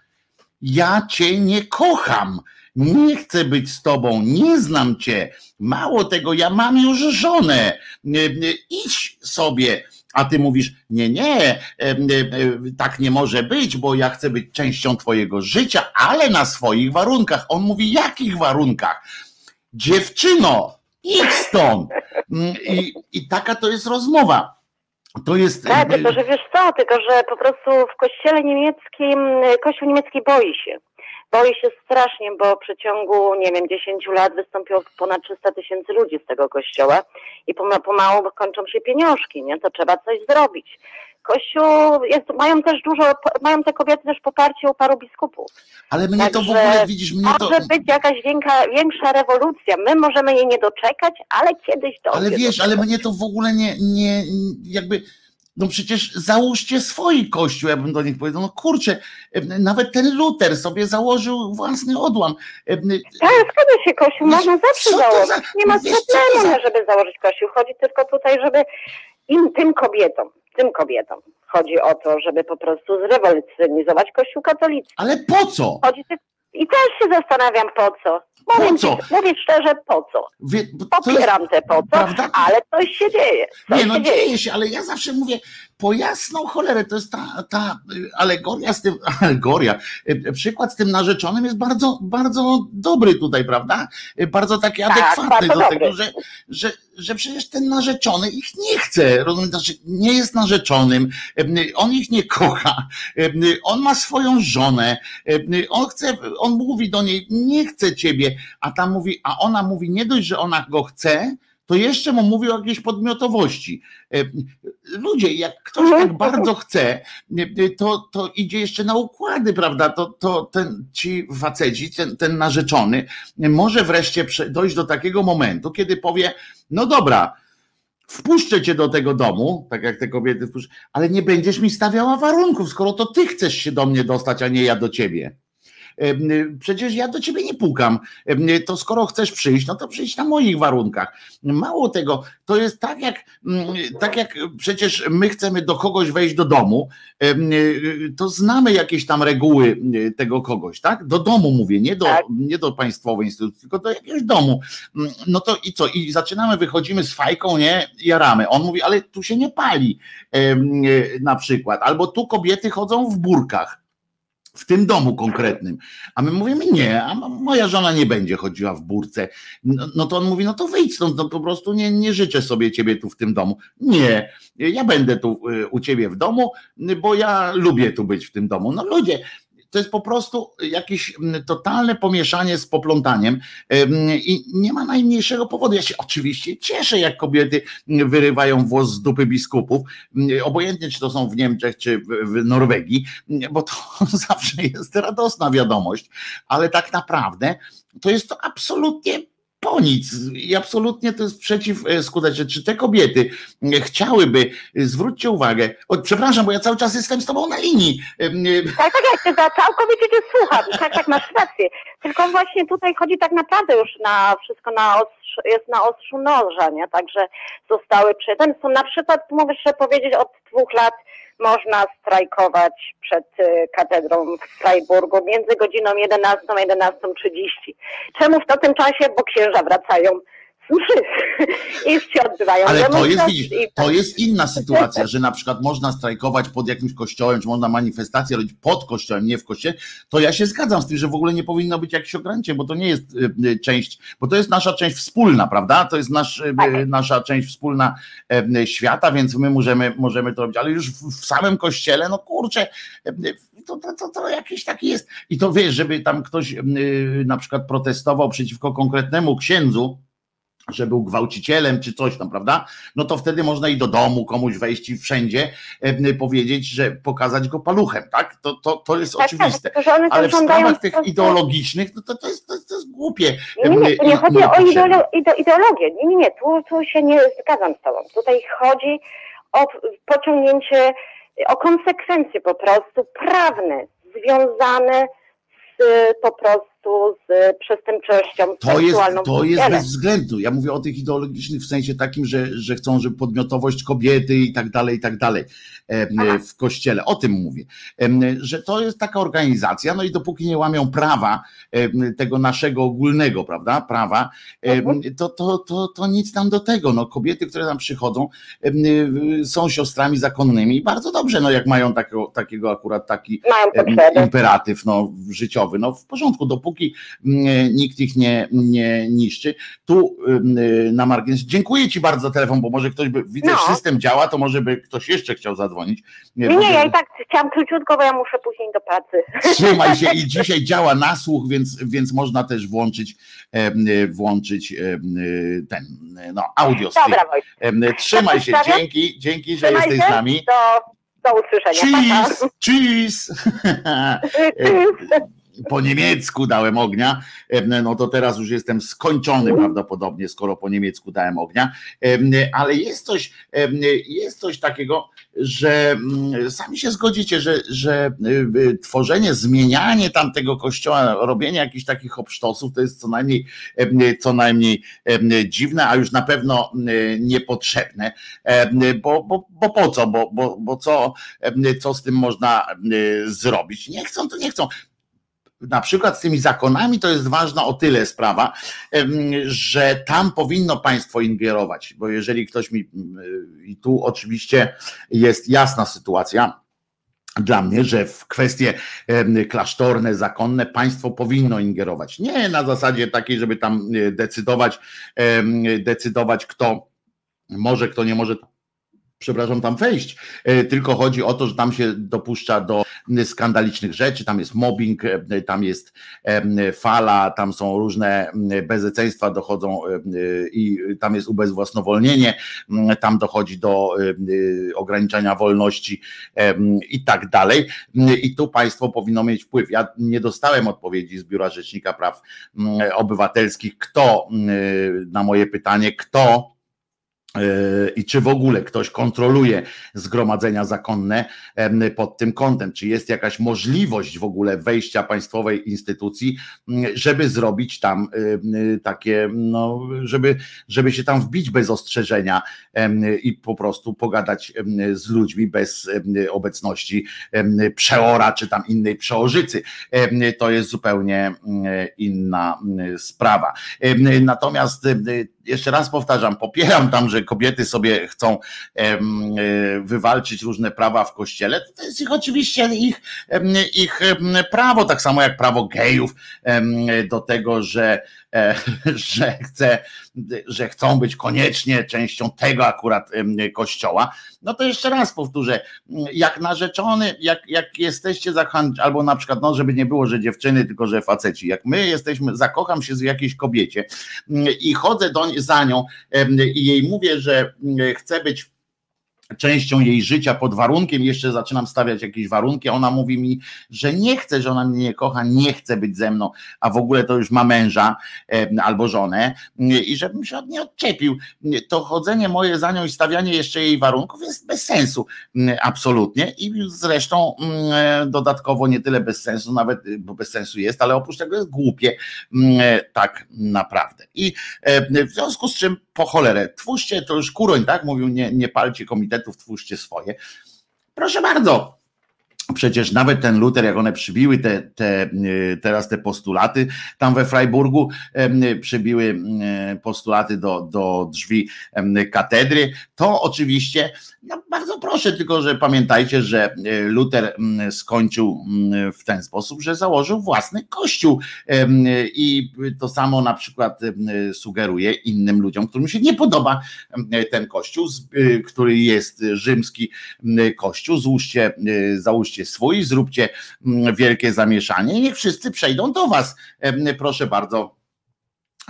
ja cię nie kocham, nie chcę być z tobą, nie znam cię. Mało tego, ja mam już żonę. Idź sobie. A ty mówisz, nie, nie, e, e, tak nie może być, bo ja chcę być częścią twojego życia, ale na swoich warunkach. On mówi, jakich warunkach? Dziewczyno, idź stąd. Mm, I, i taka to jest rozmowa. To jest. Tak, tylko że wiesz co, tylko że po prostu w kościele niemieckim, kościół niemiecki boi się. Boi się strasznie, bo w przeciągu, nie wiem, 10 lat wystąpiło ponad 300 tysięcy ludzi z tego kościoła i pomału kończą się pieniążki, nie? To trzeba coś zrobić. Kościół jest, mają też dużo, mają te kobiety też poparcie u paru biskupów. Ale mnie Także to w ogóle, widzisz, mnie to... Może być jakaś większa, większa rewolucja. My możemy jej nie doczekać, ale kiedyś to. Ale wiesz, ale mnie to w ogóle nie, nie jakby no przecież załóżcie swój kościół, ja bym do nich powiedział, no kurczę, nawet ten Luter sobie założył własny odłam. Tak, zgadza się, kościół no, można zawsze założyć. Za, nie ma problemu, za... żeby założyć kościół. Chodzi tylko tutaj, żeby im, tym kobietom, tym kobietom chodzi o to, żeby po prostu zrewolucjonizować kościół katolicki. Ale po co? Chodzi i też się zastanawiam po co. Mówię, po co? mówię szczerze, po co? Wie, Popieram te po co, prawda? ale coś się dzieje. Coś nie, no się dzieje się, ale ja zawsze mówię, po jasną cholerę, to jest ta, ta alegoria z tym, alegoria, e, przykład z tym narzeczonym jest bardzo, bardzo dobry tutaj, prawda? Bardzo taki tak, adekwatny do dobry. tego, że, że, że przecież ten narzeczony ich nie chce, rozumiem, znaczy nie jest narzeczonym, on ich nie kocha, on ma swoją żonę, on chce, on mówi do niej, nie chce ciebie, a ta mówi, a ona mówi nie dość, że ona go chce, to jeszcze mu mówi o jakiejś podmiotowości. E, ludzie, jak ktoś mhm. tak bardzo chce, e, to, to idzie jeszcze na układy, prawda? To, to ten, ci faceci, ten, ten narzeczony może wreszcie dojść do takiego momentu, kiedy powie, no dobra, wpuszczę cię do tego domu, tak jak te kobiety wpuszczą, ale nie będziesz mi stawiała warunków, skoro to ty chcesz się do mnie dostać, a nie ja do ciebie. Przecież ja do ciebie nie pukam. To skoro chcesz przyjść, no to przyjść na moich warunkach. Mało tego, to jest tak jak, mm, tak jak przecież my chcemy do kogoś wejść do domu, to znamy jakieś tam reguły tego kogoś, tak? Do domu mówię, nie do, tak. nie do państwowej instytucji, tylko do jakiegoś domu. Mm, no to i co? I zaczynamy, wychodzimy z fajką, nie? Jaramy. On mówi, ale tu się nie pali na przykład. Albo tu kobiety chodzą w burkach w tym domu konkretnym. A my mówimy nie, a moja żona nie będzie chodziła w burce. No, no to on mówi, no to wyjdź stąd, no po prostu nie, nie życzę sobie ciebie tu w tym domu. Nie, ja będę tu y, u ciebie w domu, bo ja lubię tu być w tym domu. No ludzie, to jest po prostu jakieś mm, totalne pomieszanie z poplątaniem i nie ma najmniejszego powodu. Ja się oczywiście cieszę, jak kobiety wyrywają włos z dupy biskupów, obojętnie czy to są w Niemczech, czy w Norwegii, bo to zawsze jest radosna wiadomość, ale tak naprawdę to jest to absolutnie po nic. I absolutnie to jest przeciwskuteczne. Czy te kobiety chciałyby, zwróćcie uwagę, o, przepraszam, bo ja cały czas jestem z tobą na linii. Tak, tak, ja cię całkowicie cię słucham. Tak, tak, masz rację. Tylko właśnie tutaj chodzi tak naprawdę już na wszystko na jest na ostrzu noża, nie? Także zostały przyjęte. Są na przykład, mogę jeszcze powiedzieć, od dwóch lat można strajkować przed y, katedrą w Freiburgu między godziną 11 a 11.30. Czemu w tym czasie? Bo księża wracają i się odbywają. Ale to jest, widzisz, to tak. jest inna sytuacja, że na przykład można strajkować pod jakimś kościołem, czy można manifestację robić pod kościołem, nie w kościele, to ja się zgadzam z tym, że w ogóle nie powinno być jakichś ograniczeń, bo to nie jest y, y, część, bo to jest nasza część wspólna, prawda? To jest nasz, tak. nasza część wspólna świata, więc my możemy, możemy to robić, ale już w samym kościele, no kurczę, to, to, to, to jakiś taki jest. I to wiesz, żeby tam ktoś na przykład protestował przeciwko konkretnemu księdzu, że był gwałcicielem czy coś tam, prawda? No to wtedy można i do domu komuś wejść i wszędzie e, powiedzieć, że pokazać go paluchem, tak? To, to, to jest tak, tak oczywiste. Tak, Ale w sprawach tych ideologicznych, no to, to, jest, to, jest, to jest głupie. Nie, nie, nie, nie chodzi o ideologię. Nie, nie, nie, tu, tu się nie zgadzam z tobą. Tutaj chodzi o pociągnięcie, o konsekwencje po prostu prawne, związane z po prostu prostu z przestępczością to jest, to jest bez względu. Ja mówię o tych ideologicznych w sensie takim, że, że chcą, żeby podmiotowość kobiety i tak dalej, i tak dalej w kościele. O tym mówię. Że to jest taka organizacja, no i dopóki nie łamią prawa tego naszego ogólnego, prawda, prawa, mhm. to, to, to, to nic tam do tego. No, kobiety, które tam przychodzą, są siostrami zakonnymi i bardzo dobrze, no jak mają takiego, takiego akurat taki imperatyw no, życiowy, no w porządku, dopóki dopóki nikt ich nie, nie niszczy. Tu na margines. Dziękuję Ci bardzo za telefon, bo może ktoś by, widzę, no. system działa, to może by ktoś jeszcze chciał zadzwonić. Nie, nie ja i tak chciałam króciutko, bo ja muszę później do pracy. Trzymaj się i dzisiaj działa nasłuch, więc, więc można też włączyć, włączyć ten no, audio. Dobra, Trzymaj się, dzięki, dzięki, że Trzymaj jesteś z nami. Do, do usłyszenia. Cheese, cheese. po niemiecku dałem ognia, no to teraz już jestem skończony prawdopodobnie, skoro po niemiecku dałem ognia, ale jest coś, jest coś takiego, że mm, sami się zgodzicie, że, że y, y, tworzenie, zmienianie tamtego kościoła, robienie jakichś takich obsztosów to jest co najmniej, co najmniej dziwne, a już na pewno niepotrzebne, bo, bo, bo po co, bo, bo, bo co, co z tym można zrobić? Nie chcą, to nie chcą na przykład z tymi zakonami to jest ważna o tyle sprawa, że tam powinno państwo ingerować, bo jeżeli ktoś mi, i tu oczywiście jest jasna sytuacja, dla mnie, że w kwestie klasztorne, zakonne państwo powinno ingerować. Nie na zasadzie takiej, żeby tam e, decydować, decydować kto może, kto nie może przepraszam, tam wejść. E, tylko chodzi o to, że tam się dopuszcza do skandalicznych rzeczy, tam jest mobbing, e, tam jest fala, tam są różne bezeceństwa dochodzą e, i tam jest ubezwłasnowolnienie, tam dochodzi do ograniczania wolności i tak dalej. I tu państwo powinno mieć wpływ. Ja nie dostałem odpowiedzi z Biura Rzecznika Praw Obywatelskich, kto na moje pytanie, kto E, i czy w ogóle ktoś kontroluje zgromadzenia zakonne pod tym kątem, czy jest jakaś możliwość w ogóle wejścia państwowej instytucji, żeby zrobić tam takie, no, żeby, żeby się tam wbić bez ostrzeżenia i po prostu pogadać z ludźmi bez obecności przeora czy tam innej przełożycy. To jest zupełnie inna sprawa. Natomiast jeszcze raz powtarzam, popieram tam, że kobiety sobie chcą e, wywalczyć różne prawa w kościele. To jest ich oczywiście ich, ich prawo, tak samo jak prawo gejów do tego, że że, chce, że chcą być koniecznie częścią tego akurat kościoła, no to jeszcze raz powtórzę, jak narzeczony, jak, jak jesteście zakochani, albo na przykład, no żeby nie było, że dziewczyny, tylko że faceci, jak my jesteśmy, zakocham się z jakiejś kobiecie i chodzę do, za nią i jej mówię, że chcę być częścią jej życia pod warunkiem, jeszcze zaczynam stawiać jakieś warunki, ona mówi mi, że nie chce, że ona mnie nie kocha, nie chce być ze mną, a w ogóle to już ma męża albo żonę i żebym się od niej odczepił. To chodzenie moje za nią i stawianie jeszcze jej warunków jest bez sensu, absolutnie i zresztą dodatkowo nie tyle bez sensu, nawet bo bez sensu jest, ale oprócz tego jest głupie tak naprawdę. I w związku z czym po cholerę, twórzcie, to już Kuroń tak mówił, nie, nie palcie komitetów, twórzcie swoje. Proszę bardzo, Przecież nawet ten Luther, jak one przybiły te, te, y, teraz te postulaty tam we Freiburgu, przybiły postulaty do, do drzwi katedry, to oczywiście, no bardzo proszę, tylko że pamiętajcie, że y, Luther skończył w ten sposób, że założył własny kościół i to samo na przykład sugeruje innym ludziom, którym się nie podoba ten kościół, y, który jest rzymski kościół, złóżcie, załóżcie zróbcie swój, zróbcie mm, wielkie zamieszanie i niech wszyscy przejdą do was. Proszę bardzo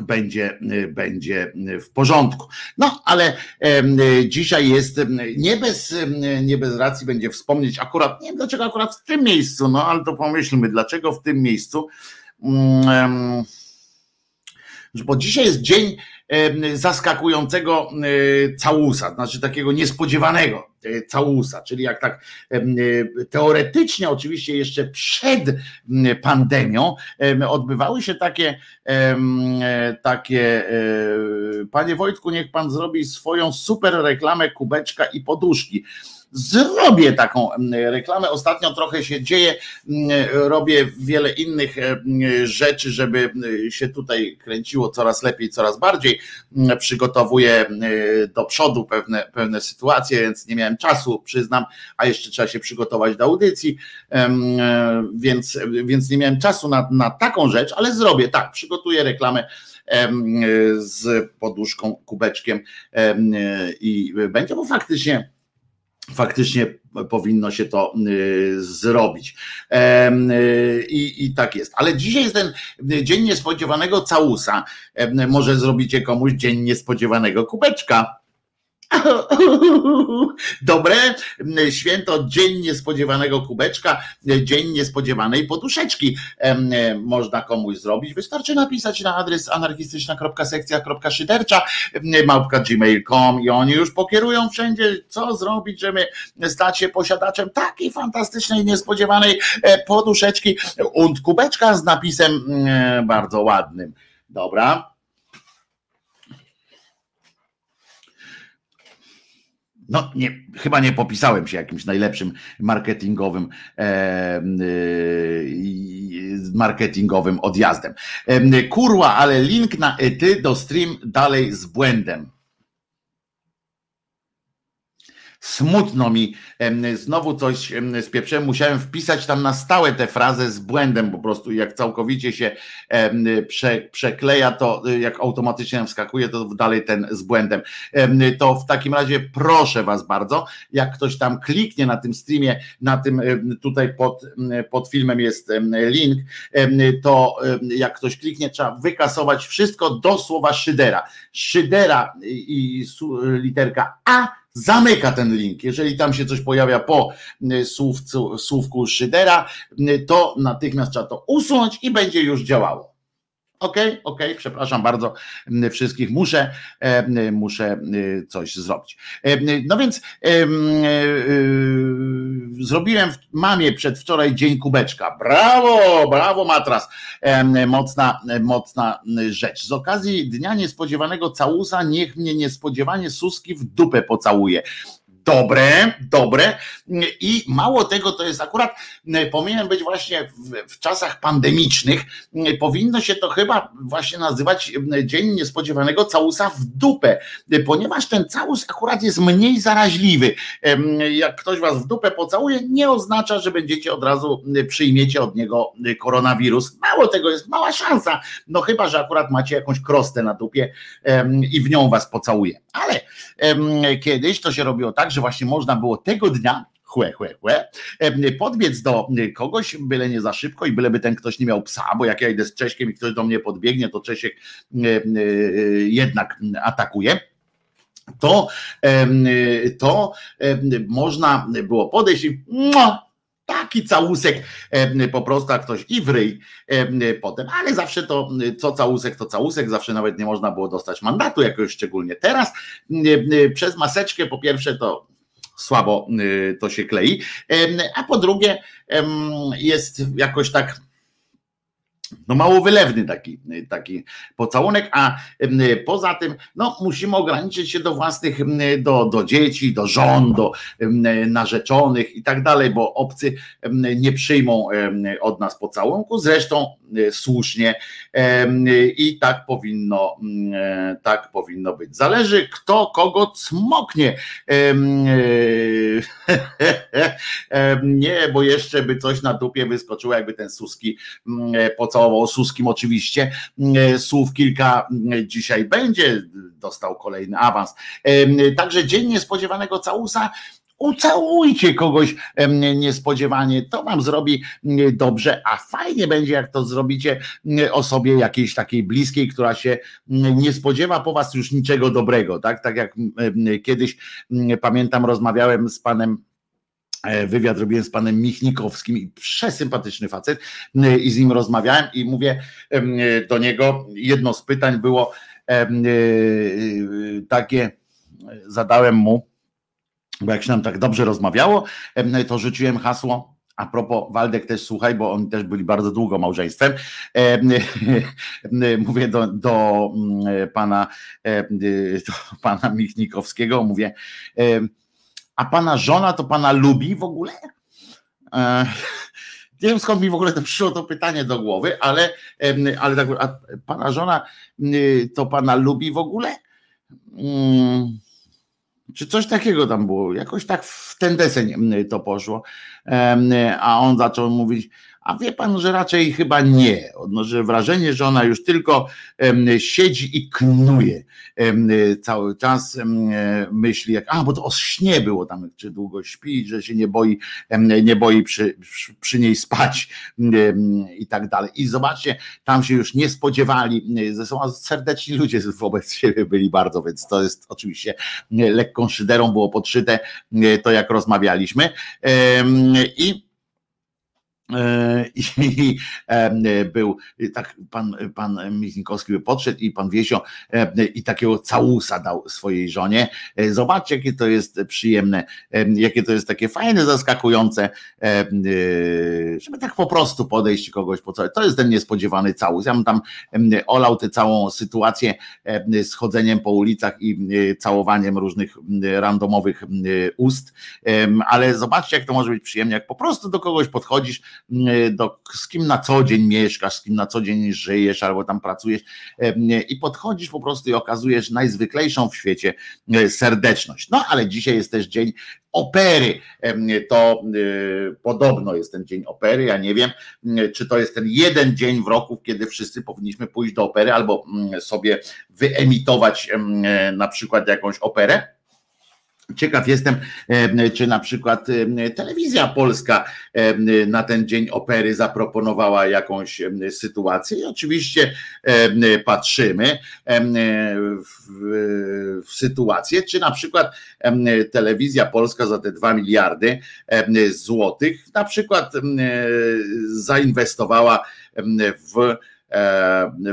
będzie, będzie w porządku. No, ale dzisiaj jest nie bez, nie bez racji będzie wspomnieć akurat, nie wiem dlaczego akurat w tym miejscu, no ale to pomyślmy, dlaczego w tym miejscu. Um, bo dzisiaj jest dzień zaskakującego całusa, znaczy takiego niespodziewanego e, całusa, czyli jak tak e, teoretycznie, oczywiście jeszcze przed pandemią odbywały się takie, e, takie panie Wojtku, niech pan zrobi swoją super reklamę kubeczka i poduszki zrobię taką reklamę. Ostatnio trochę się dzieje, robię wiele innych rzeczy, żeby się tutaj kręciło coraz lepiej, coraz bardziej. Przygotowuję do przodu pewne, pewne sytuacje, więc nie miałem czasu, przyznam, a jeszcze trzeba się przygotować do audycji, więc, więc nie miałem czasu na, na taką rzecz, ale zrobię tak, przygotuję reklamę z poduszką, kubeczkiem i będzie, bo faktycznie faktycznie powinno się to y, zrobić. Y, I, I, tak jest. Ale dzisiaj jest ten dzień niespodziewanego całusa. Może zrobicie komuś dzień niespodziewanego kubeczka. Dobre święto, dzień niespodziewanego kubeczka, dzień niespodziewanej poduszeczki można komuś zrobić. Wystarczy napisać na adres anarchistyczna.sekcja.szydercza małpka gmail.com i oni już pokierują wszędzie, co zrobić, żeby stać się posiadaczem takiej fantastycznej, niespodziewanej e, poduszeczki und kubeczka z napisem bardzo ładnym. Dobra. No nie, chyba nie popisałem się jakimś najlepszym marketingowym e, marketingowym odjazdem. E, kurwa, ale link na ety do stream dalej z błędem. Smutno mi, znowu coś spieprzyłem, musiałem wpisać tam na stałe tę frazę z błędem po prostu, jak całkowicie się prze, przekleja, to y, jak automatycznie wskakuje, to dalej ten z błędem. To w takim razie proszę was bardzo, jak ktoś tam kliknie na tym streamie, na tym tutaj pod, pod filmem jest link, to jak ktoś kliknie, trzeba wykasować wszystko do słowa szydera. Szydera i literka A zamyka ten link. Jeżeli tam się coś pojawia po y, słówcu, słówku Szydera, y, to natychmiast trzeba to usunąć i będzie już działało. Okej, okay, okej, okay, przepraszam bardzo wszystkich, muszę, muszę coś zrobić. No więc zrobiłem mamie przedwczoraj dzień kubeczka. Brawo, brawo matras. Mocna, mocna rzecz. Z okazji dnia niespodziewanego całusa niech mnie niespodziewanie Suski w dupę pocałuje dobre, dobre i mało tego, to jest akurat, powinien być właśnie w, w, czasach pandemicznych, powinno się to chyba właśnie nazywać Dzień Niespodziewanego Całusa w dupę, ponieważ ten całus akurat jest mniej zaraźliwy. Jak ktoś was w dupę pocałuje, nie oznacza, że będziecie od razu przyjmiecie od niego koronawirus. Mało tego, jest mała szansa, no chyba, że akurat macie jakąś krostę na dupie i w nią was pocałuje. Ale kiedyś to się robiło tak, że właśnie można było tego dnia chłe, chłe, chłe, podbiec do kogoś, byle nie za szybko i byleby ten ktoś nie miał psa, bo jak ja idę z Cześkiem i ktoś do mnie podbiegnie, to Czesiek jednak atakuje to, to można było podejść i taki całusek po prostu, jak ktoś i wryj potem, ale zawsze to, co całusek, to całusek, zawsze nawet nie można było dostać mandatu jakoś szczególnie. Teraz przez maseczkę po pierwsze to słabo to się klei, a po drugie jest jakoś tak no mało wylewny taki, taki pocałunek, a poza tym no, musimy ograniczyć się do własnych, do, do dzieci, do żon, do narzeczonych i tak dalej, bo obcy nie przyjmą od nas pocałunku, zresztą e, słusznie i tak powinno, e, tak powinno być. Zależy kto kogo cmoknie. E, nie, bo jeszcze by coś na dupie wyskoczyło, jakby ten Suski pocałował o Suskim oczywiście, e, słów kilka e, dzisiaj będzie, dostał kolejny awans. E, także dzień niespodziewanego całusa, ucałujcie kogoś niespodziewanie, to wam zrobi dobrze, a fajnie będzie, jak to zrobicie osobie jakiejś takiej bliskiej, która się nie spodziewa po was już niczego dobrego, tak? Tak jak kiedyś pamiętam, rozmawiałem z panem wywiad robiłem z panem Michnikowskim i przesympatyczny facet e, i z nim rozmawiałem i mówię e, do niego, jedno z pytań było takie, zadałem mu, bo jak się nam tak dobrze rozmawiało, to rzuciłem hasło, a propos, Waldek też słuchaj, bo oni też byli bardzo długo małżeństwem. Mówię do, do pana, do pana Michnikowskiego, mówię, a pana żona to pana lubi w ogóle? E, nie wiem skąd mi w ogóle to przyszło to pytanie do głowy, ale, ale tak, a pana żona to pana lubi w ogóle? Hmm. Czy coś takiego tam było? Jakoś tak w ten deseń to poszło. A on zaczął mówić, a wie pan, że raczej chyba nie. Odnoszę wrażenie, że ona już tylko siedzi i knuje cały czas, myśli, jak, a bo to o śnie było tam, czy długo śpi, że się nie boi, nie boi przy, przy niej spać i tak dalej. I zobaczcie, tam się już nie spodziewali, ze sobą serdeczni ludzie wobec siebie byli bardzo, więc to jest oczywiście lekką szyderą było podszyte to, jak rozmawialiśmy. I I e, był tak pan, pan Michnikowski by podszedł i pan Wiesio e, i takiego całusa dał swojej żonie. Zobaczcie, jakie to jest przyjemne, jakie to jest takie fajne, zaskakujące, żeby tak po prostu podejść kogoś po co. To jest ten niespodziewany całus. Ja bym tam olał tę całą sytuację z chodzeniem po ulicach i całowaniem różnych randomowych ust, ale zobaczcie, jak to może być przyjemnie, jak po prostu do kogoś podchodzisz, E, do, z kim na co dzień mieszkasz, z kim na co dzień żyjesz albo tam pracujesz e, i podchodzisz po prostu i okazujesz najzwyklejszą w świecie e, serdeczność. No ale dzisiaj jest też dzień opery. To podobno jest ten dzień opery. Ja nie wiem, czy to jest ten jeden dzień w roku, kiedy wszyscy powinniśmy pójść do opery albo sobie wyemitować na przykład jakąś operę Ciekaw jestem, czy na przykład telewizja polska na ten dzień opery zaproponowała jakąś sytuację. I oczywiście patrzymy w, w sytuację, czy na przykład telewizja polska za te 2 miliardy złotych na przykład zainwestowała w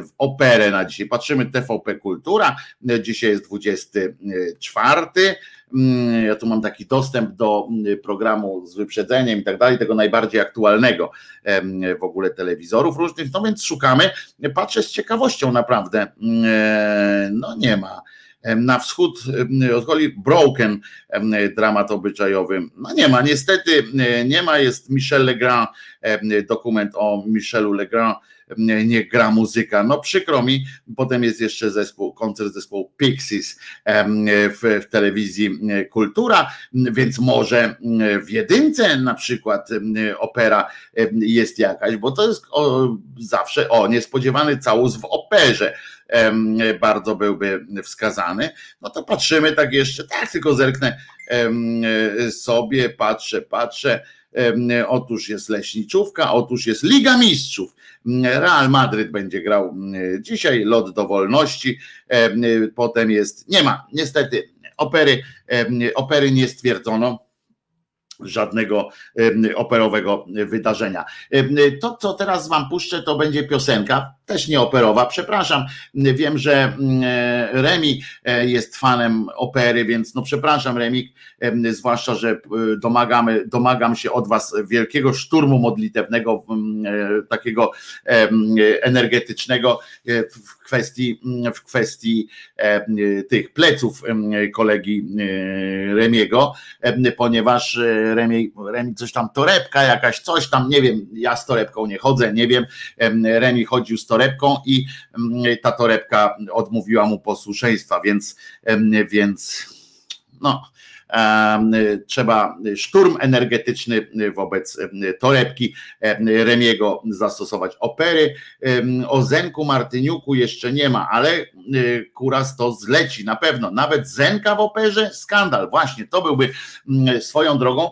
w operę na dzisiaj. Patrzymy TVP Kultura, dzisiaj jest 24 Mm, ja tu mam taki dostęp do mm, programu z wyprzedzeniem i tak dalej, tego najbardziej aktualnego w ogóle telewizorów różnych, no więc szukamy, patrzę z ciekawością naprawdę, mm, e, no nie ma. Na wschód odchodzi Broken, dramat obyczajowy. No nie ma, niestety nie ma, jest Michel Legrand, dokument o Michelu Legrand, nie gra muzyka. No przykro mi, potem jest jeszcze zespół, koncert zespołu Pixies w, w telewizji Kultura, więc może w jedynce na przykład opera jest jakaś, bo to jest o, zawsze o niespodziewany całus w operze bardzo byłby wskazany. No to patrzymy tak jeszcze, tak tylko zerknę sobie, patrzę, patrzę. Otóż jest Leśniczówka, otóż jest Liga Mistrzów. Real Madryt będzie grał dzisiaj, lot do wolności. Potem jest, nie ma, niestety, opery, opery nie stwierdzono żadnego operowego wydarzenia. To, co teraz wam puszczę, to będzie piosenka, też nie operowa, przepraszam. Wiem, że mm, e, Remi e, jest fanem opery, więc no przepraszam Remik, zwłaszcza, że e, domagamy, domagam się od was wielkiego szturmu modlitewnego, takiego energetycznego w kwestii, w kwestii tych pleców kolegi Remiego, ponieważ Remi, Remi coś tam torebka jakaś, coś tam, nie wiem, ja z torebką nie chodzę, nie wiem, Remi chodził z torebką i ta torebka odmówiła mu posłuszeństwa, więc, więc no trzeba szturm energetyczny wobec torebki Remiego zastosować. Opery o Zenku Martyniuku jeszcze nie ma, ale Kuras to zleci na pewno. Nawet Zenka w operze skandal. Właśnie to byłby swoją drogą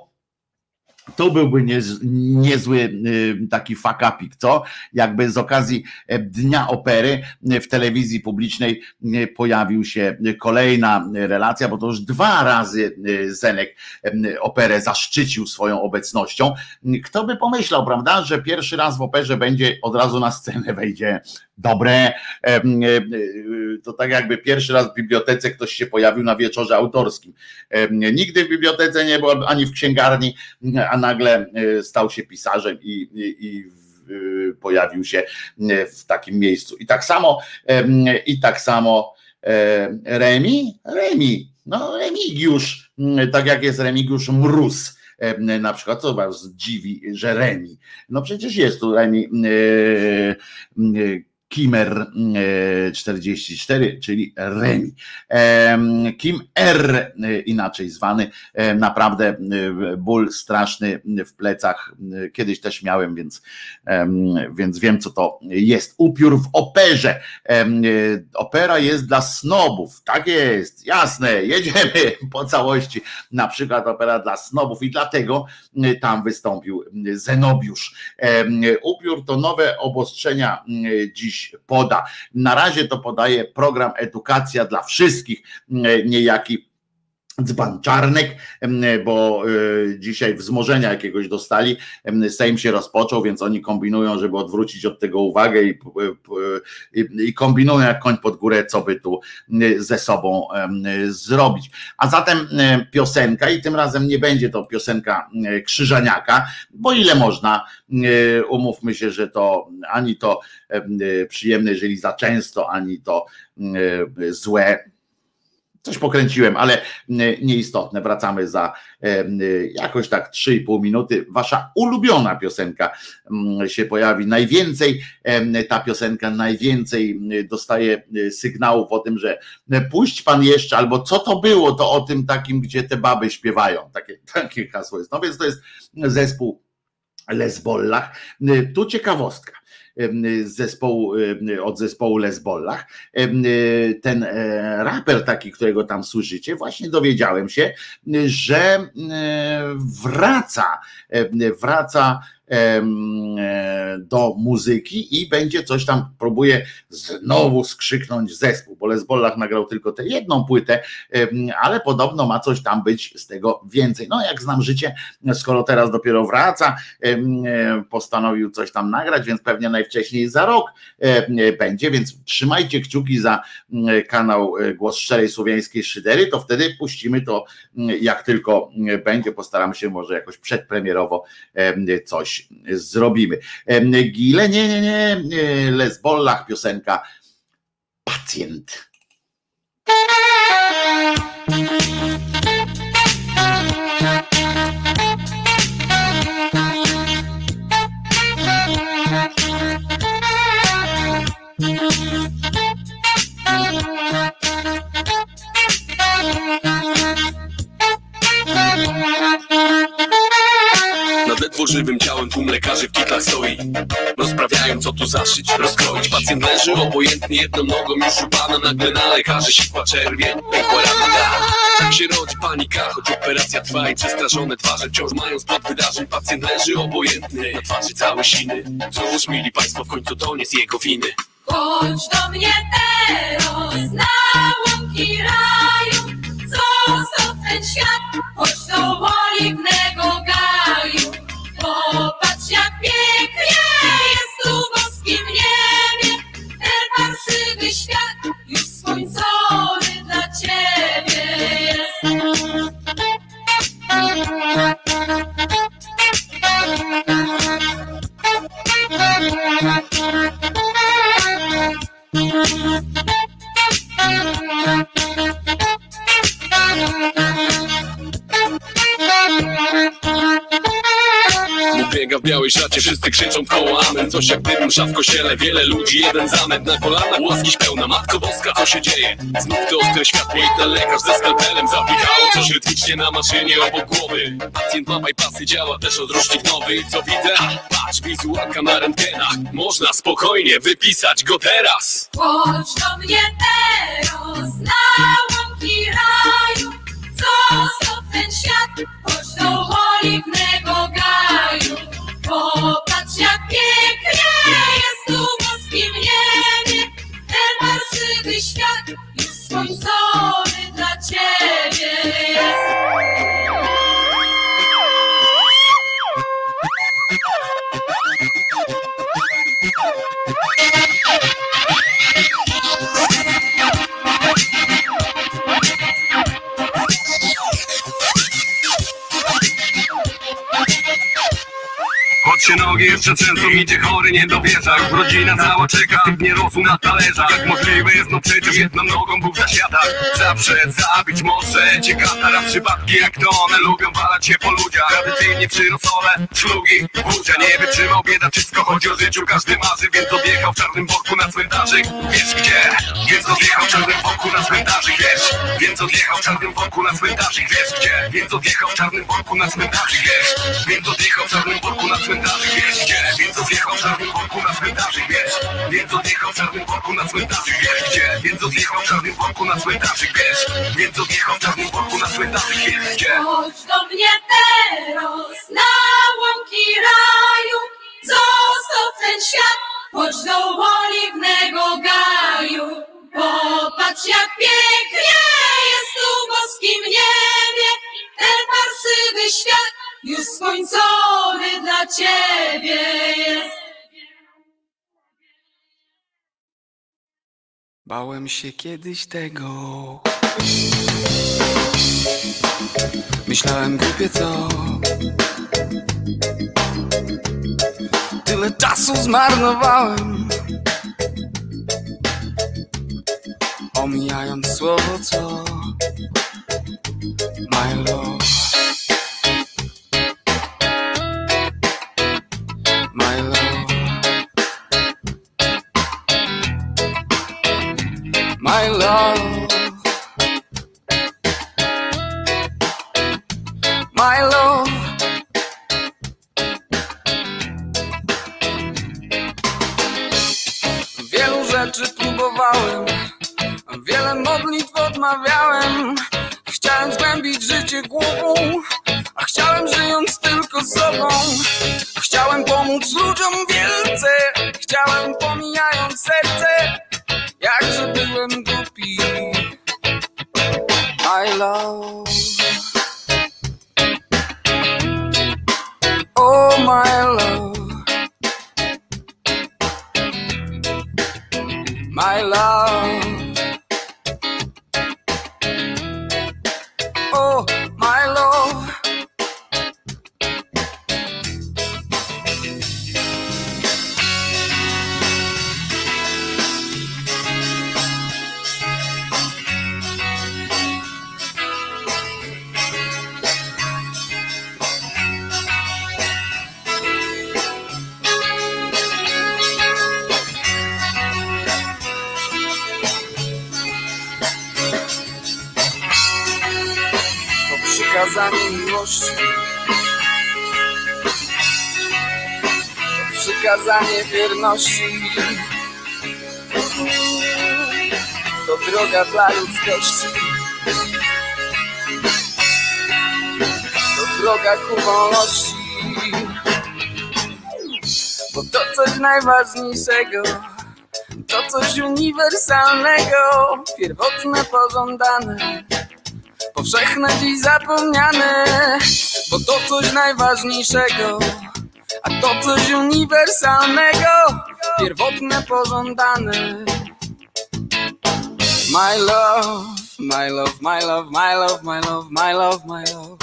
to byłby niezły y, taki fakapik, co? Jakby z okazji e, Dnia Opery e, w telewizji publicznej e, pojawił się kolejna relacja, bo to już dwa razy Zenek operę zaszczycił swoją obecnością. Kto by pomyślał, prawda, że pierwszy raz w operze będzie od razu na scenę wejdzie dobre. To tak jakby pierwszy raz w bibliotece ktoś się pojawił na wieczorze autorskim. Nigdy w bibliotece nie było, ani w księgarni, a nagle e, stał się pisarzem i, i, i e, pojawił się e, w takim miejscu. I tak samo, i tak samo Remi, Remi No Remigiusz, tak jak jest Remigiusz Mróz, na przykład, co was dziwi, że Remi. No przecież jest tu Remi Kimer 44, e, czyli Remi. Kim R, e, inaczej zwany, e, naprawdę ból straszny w plecach. Kiedyś też miałem, więc, więc wiem, co to jest. Upiór w operze. Opera jest dla snobów. Tak jest, jasne, jedziemy po całości. Na przykład opera dla snobów i dlatego tam wystąpił Zenobiusz. Upiór to nowe obostrzenia dziś poda. Na razie to podaje program Edukacja dla wszystkich, niejaki dzban czarnek, bo e, dzisiaj wzmożenia jakiegoś dostali, Sejm się rozpoczął, więc oni kombinują, żeby odwrócić od tego uwagę i, i, i kombinują jak koń pod górę, co by tu ze sobą zrobić. A zatem piosenka i tym razem nie będzie to piosenka Krzyżaniaka, bo ile można, umówmy się, że to ani to przyjemne, jeżeli za często, ani to złe Coś pokręciłem, ale nieistotne. Wracamy za jakoś tak 3,5 minuty. Wasza ulubiona piosenka się pojawi. Najwięcej ta piosenka, najwięcej dostaje sygnałów o tym, że puść pan jeszcze, albo co to było, to o tym takim, gdzie te baby śpiewają. Takie, takie hasło jest. No więc to jest zespół Lesbollach. Tu ciekawostka zespołu, od zespołu Lesbollach. Ten e, raper taki, którego tam słyszycie, właśnie dowiedziałem się, że wraca, wraca E, do muzyki i będzie coś tam, próbuje znowu skrzyknąć zespół, bo Lesbollach nagrał tylko tę jedną płytę, ale podobno ma coś tam być z tego więcej. No jak znam życie, skoro teraz dopiero wraca, e, postanowił coś tam nagrać, więc pewnie najwcześniej za rok będzie, więc trzymajcie kciuki za kanał e, Głos Szczerej Słowiańskiej Szydery, to wtedy puścimy to jak tylko będzie, postaramy się może jakoś przedpremierowo coś zrobimy. Gile, nie, nie, nie, Lesbollach piosenka Pacjent. Żywym ciałem tłum lekarzy w kitlach stoi. Rozprawiają co tu zaszyć, rozkroić. Pacjent leży obojętnie jedną nogą już upana Nagle na lekarzy sikła czerwień, pękła rana Tak się rodzi panika, choć operacja trwa I przestraszone twarze wciąż mają spod wydarzeń. Pacjent leży obojętny, na twarzy całe siny. Cóż, mili państwo, w końcu to nie z jego winy. Chodź do mnie teraz na łąki raju. Zostaw ten świat, chodź do oliwnego biega w szacie Wszyscy krzyczą w koło amen. Coś jak gdybym szaf w kościele Wiele ludzi, jeden zamęt na kolanach. Łaskiś pełna, Matko Boska, co się dzieje? Znów to ostre światło i ten lekarz ze skalpelem Zapichało coś rytmicznie na maszynie obok głowy. Pacjent ma bypassy, działa też odrusznik nowy co widzę? Patrz, wizualka na rentgenach. Można spokojnie wypisać go teraz. Chodź do mnie teraz na łąki raju. Zostaw ten świat, chodź do oliwnego słońcowy dla ciebie się nogi jeszcze często idzie chory, nie dowierza. Rodzina cała czeka, nie rosł na talerzach. Jak możliwe jest, no przecież jedną nogą był w zasiadach Zawsze zabić może cię katara Przypadki jak to one lubią walać się po ludziach. Tradycyjnie przyrosole, szlugi, budzia Nie wytrzymał biedaczysko, chodzi o życiu Każdy marzy, więc odjechał w czarnym worku na cmentarzyk. Wiesz gdzie? Więc odjechał w czarnym worku na cmentarzyk, wiesz? Więc odjechał w czarnym worku na cmentarzyk, wiesz gdzie? Więc odjechał w czarnym worku na cmentarzyk, wiesz? Więc odjechał w czarnym worku na cmentarzyk, wiesz gdzie? Więc odjechał w czarnym worku na cmentarzyk, wiesz Więc odjechał w czarnym worku na cmentarzyk, wiesz gdzie? Więc odjechał w czarnym worku na cmentarzyk, wiesz Więc odjechał w czarnym worku na cmentarzyk, wiesz gdzie? Chodź do mnie teraz na łąki raju, zostaw ten świat, chodź do oliwnego gaju. Popatrz jak pięknie jest tu w boskim niebie, ten parsywy świat już skończony dla ciebie jest. Bałem się kiedyś tego. Myślałem głupie co. Tyle czasu zmarnowałem. Omijając słowo co. My love. My love. My love. Wielu rzeczy próbowałem, wiele modlitw odmawiałem. Chciałem zgłębić życie głową, a chciałem żyjąc tylko sobą. Chciałem pomóc ludziom wielce, chciałem pomijając serce, jakże byłem głupi. My love. Oh, my love. My love. Oh, miłości. To przykazanie wierności. To droga dla ludzkości. To droga ku wolności. Bo to coś najważniejszego. To coś uniwersalnego, pierwotne, pożądane powszechne, dziś zapomniane Bo to coś najważniejszego A to coś uniwersalnego Pierwotne, pożądane My love, my love, my love, my love, my love, my love, my love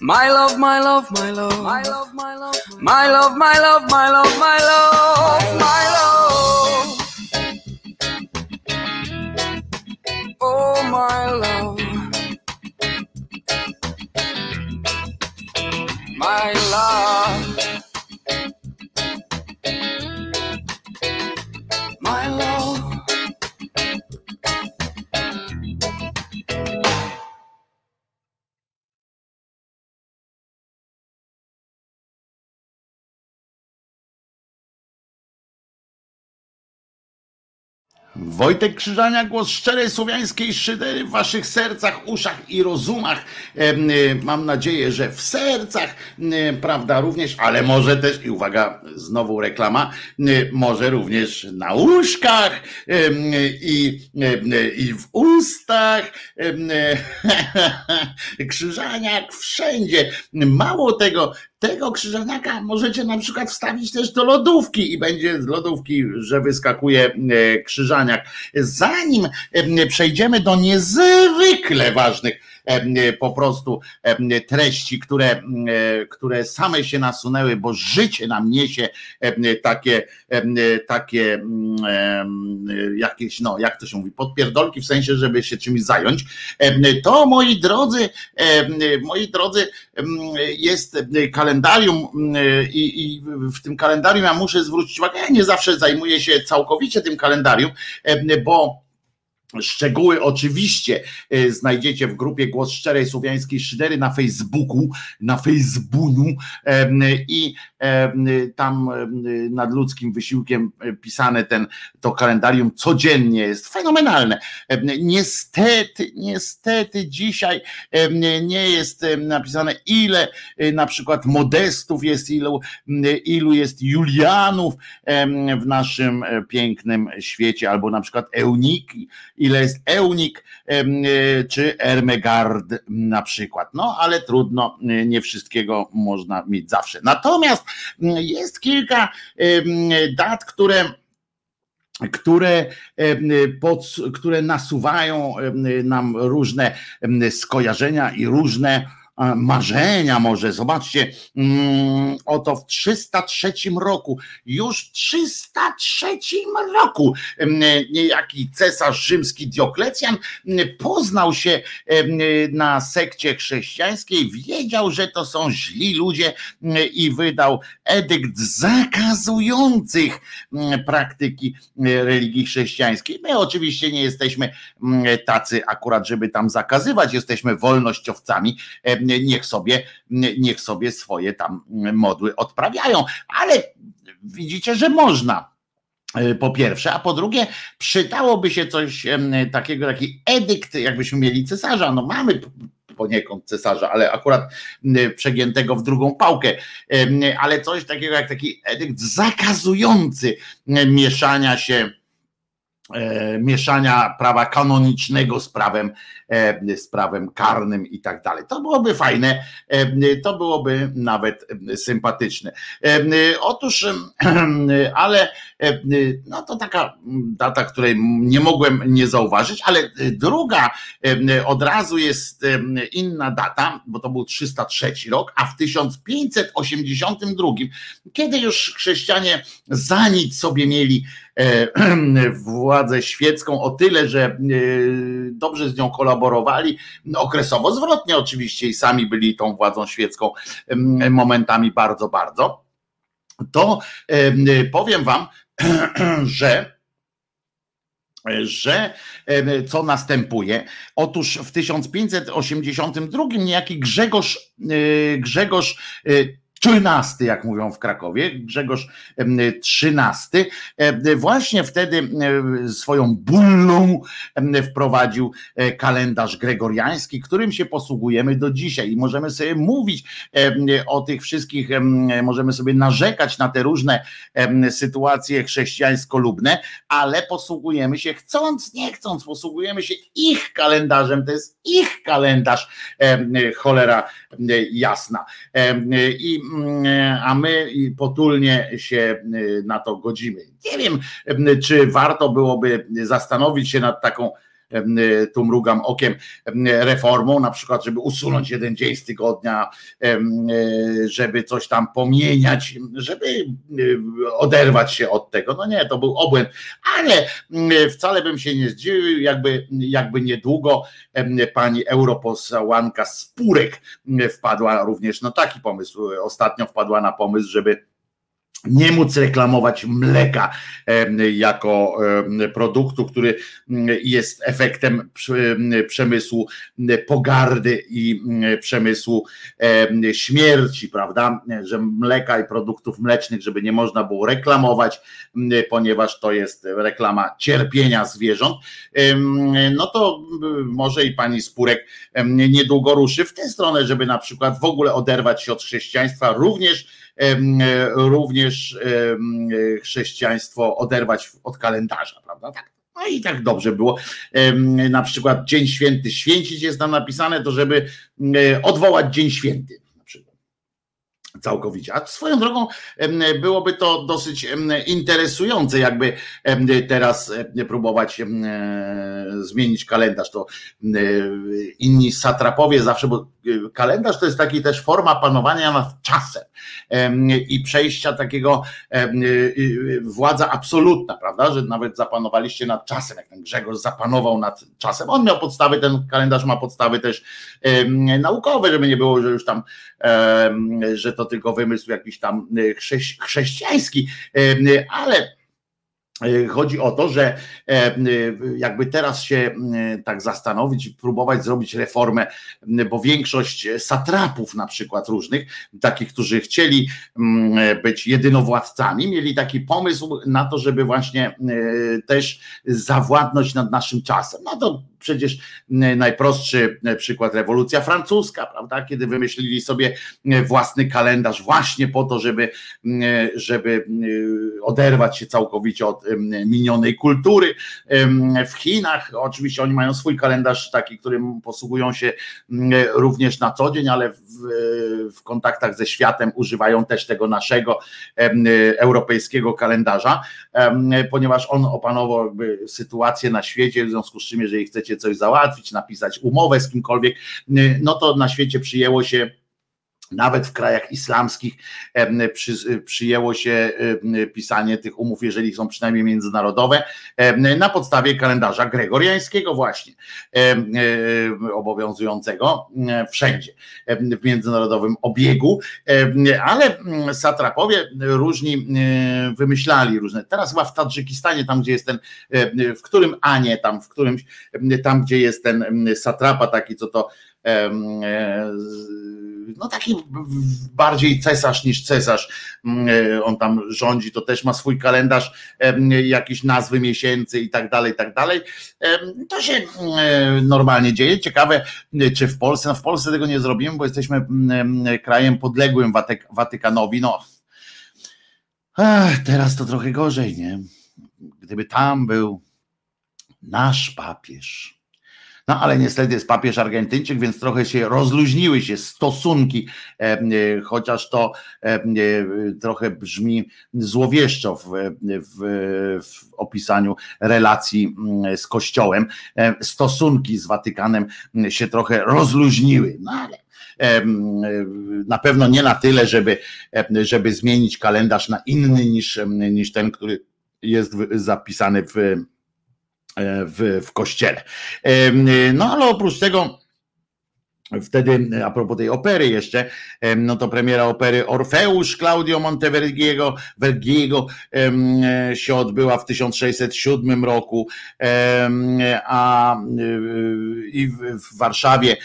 My love, my love, my love My love, my love, my love, my love, my love, my love, my love Oh my love My love. Wojtek Krzyżania, głos szczerej słowiańskiej szydery w waszych sercach, uszach i rozumach. Y, Mam nadzieję, że w sercach, y, prawda, również, ale może też, i uwaga, znowu reklama, y, może również na łóżkach i, i w ustach. Krzyżaniak wszędzie. Mało tego, tego krzyżaniaka możecie na przykład wstawić też do lodówki i będzie z lodówki, że wyskakuje krzyżaniak. Zanim przejdziemy do niezwykle ważnych po prostu treści, które, które same się nasunęły, bo życie nam niesie takie, takie jakieś, no jak to się mówi, podpierdolki w sensie, żeby się czymś zająć. To moi drodzy, moi drodzy, jest kalendarium i, i w tym kalendarium ja muszę zwrócić uwagę, ja nie zawsze zajmuję się całkowicie tym kalendarium, bo Szczegóły oczywiście e, znajdziecie w grupie Głos Szczerej Słowiańskiej Szydery na Facebooku, na Facebooku i tam nad ludzkim wysiłkiem e, pisane ten, to kalendarium codziennie jest fenomenalne. Niestety, niestety dzisiaj nie jest napisane ile e, na przykład modestów jest, ilu, ilu jest Julianów w naszym pięknym świecie, albo na przykład Euniki, ile jest Eunik e, czy Ermegard na przykład. No ale trudno, e, nie wszystkiego można mieć zawsze. Natomiast jest kilka dat, które które, pod, które nasuwają nam różne skojarzenia i różne marzenia może. Zobaczcie, mm, oto w 303 roku, już w 303 roku niejaki cesarz rzymski Dioklecjan poznał się na sekcie chrześcijańskiej, wiedział, że to są źli ludzie i wydał edykt zakazujących praktyki religii chrześcijańskiej. My oczywiście nie jesteśmy tacy akurat, żeby tam zakazywać, jesteśmy wolnościowcami, niech sobie, niech sobie swoje tam modły odprawiają. Ale widzicie, że można e, po pierwsze, a po drugie, przydałoby się coś takiego, taki edykt, jakbyśmy mieli cesarza. No mamy poniekąd cesarza, ale akurat przegiętego w drugą pałkę, ale coś takiego jak taki edykt zakazujący mieszania się mieszania prawa kanonicznego z prawem, e, z prawem karnym i tak dalej. To byłoby fajne, e, to byłoby nawet sympatyczne. Otóż, ale no to taka data, której nie mogłem nie zauważyć, ale druga od razu jest inna data, bo to był 303 rok, a w 1582, kiedy już chrześcijanie za nic sobie mieli E, władzę świecką o tyle, że e, dobrze z nią kolaborowali, okresowo zwrotnie oczywiście i sami byli tą władzą świecką momentami bardzo, bardzo, to powiem wam, że że co następuje? Otóż w 1582 niejaki Grzegorz, e, Grzegorz 13, jak mówią w Krakowie, Grzegorz XIII, właśnie wtedy swoją bullą wprowadził e, kalendarz gregoriański, którym się posługujemy do dzisiaj. I możemy sobie mówić o tych wszystkich, możemy sobie narzekać na te różne sytuacje chrześcijańsko-lubne, ale posługujemy się chcąc, nie chcąc, posługujemy się ich kalendarzem, to jest ich kalendarz, cholera jasna. I a my potulnie się y, na to godzimy. Nie wiem, czy warto byłoby zastanowić się nad taką E, tu mrugam okiem, reformą, na przykład, żeby usunąć jeden dzień z tygodnia, e, żeby coś tam pomieniać, żeby oderwać się od tego. No nie, to był obłęd, ale wcale bym się nie zdziwił, jakby, jakby niedługo pani europosłanka Spurek wpadła również na taki pomysł. Ostatnio wpadła na pomysł, żeby nie móc reklamować mleka jako produktu, który jest efektem przemysłu pogardy i przemysłu śmierci, prawda? Że mleka i produktów mlecznych, żeby nie można było reklamować, ponieważ to jest reklama cierpienia zwierząt. No to może i pani Spurek niedługo ruszy w tę stronę, żeby na przykład w ogóle oderwać się od chrześcijaństwa, również również chrześcijaństwo oderwać od kalendarza, prawda? Tak. No i tak dobrze było. Na przykład Dzień Święty święcić jest tam napisane, to żeby odwołać Dzień Święty. całkowicie. A swoją drogą byłoby to dosyć interesujące, jakby teraz próbować zmienić kalendarz. To inni satrapowie zawsze, bo e, kalendarz to jest taki też forma panowania nad czasem i przejścia takiego władza absolutna, prawda, że nawet zapanowaliście nad czasem, jak ten Grzegorz zapanował nad czasem. On miał podstawy, ten kalendarz ma podstawy też naukowe, żeby nie było, że już tam, że to tylko wymysł jakiś tam e, chrześcijański, ale chodzi o to, że e, e, jakby teraz się tak zastanowić próbować zrobić reformę, bo większość satrapów na przykład różnych, takich, którzy chcieli być jedynowładcami, mieli taki pomysł na to, żeby właśnie też zawładnąć nad naszym czasem. No to przecież najprostszy przykład rewolucja francuska, prawda, kiedy wymyślili sobie własny kalendarz właśnie po to, żeby, żeby oderwać się całkowicie od minionej kultury. W Chinach oczywiście oni mają swój kalendarz taki, którym posługują się również na co dzień, ale w, w kontaktach ze światem używają też tego naszego europejskiego kalendarza, ponieważ on opanował sytuację na świecie, w związku z czym jeżeli chcecie coś załatwić, napisać umowę z kimkolwiek, no to na świecie przyjęło się nawet w krajach islamskich przy, przyjęło się pisanie tych umów, jeżeli są przynajmniej międzynarodowe, na podstawie kalendarza gregoriańskiego, właśnie obowiązującego wszędzie w międzynarodowym obiegu, ale satrapowie różni wymyślali różne. Teraz chyba w Tadżykistanie, tam gdzie jest ten, w którym Anie, tam w którymś, tam gdzie jest ten satrapa taki, co to no taki bardziej cesarz niż cesarz, mm, e, on tam rządzi, to też ma swój kalendarz, jakieś nazwy miesięcy i tak dalej, i tak dalej. To się mm, normalnie dzieje. Ciekawe, czy w Polsce, no w Polsce tego nie zrobimy, bo jesteśmy mm, krajem podległym Watyk Watykanowi, no teraz to trochę gorzej, nie? Gdyby tam był nasz papież, no ale niestety jest papież Argentyńczyk, więc trochę się rozluźniły się stosunki, e, chociaż to e, trochę brzmi złowieszczo w, w, w opisaniu relacji z Kościołem. E, stosunki z Watykanem się trochę rozluźniły, no ale na pewno nie na tyle, żeby, żeby zmienić kalendarz na inny niż, niż ten, który jest zapisany w E, w, w kościele. No ale oprócz tego Wtedy, a propos tej opery jeszcze, no to premiera opery Orfeusz Claudio Montevergiego Vergiego się odbyła w 1607 roku, a i w Warszawie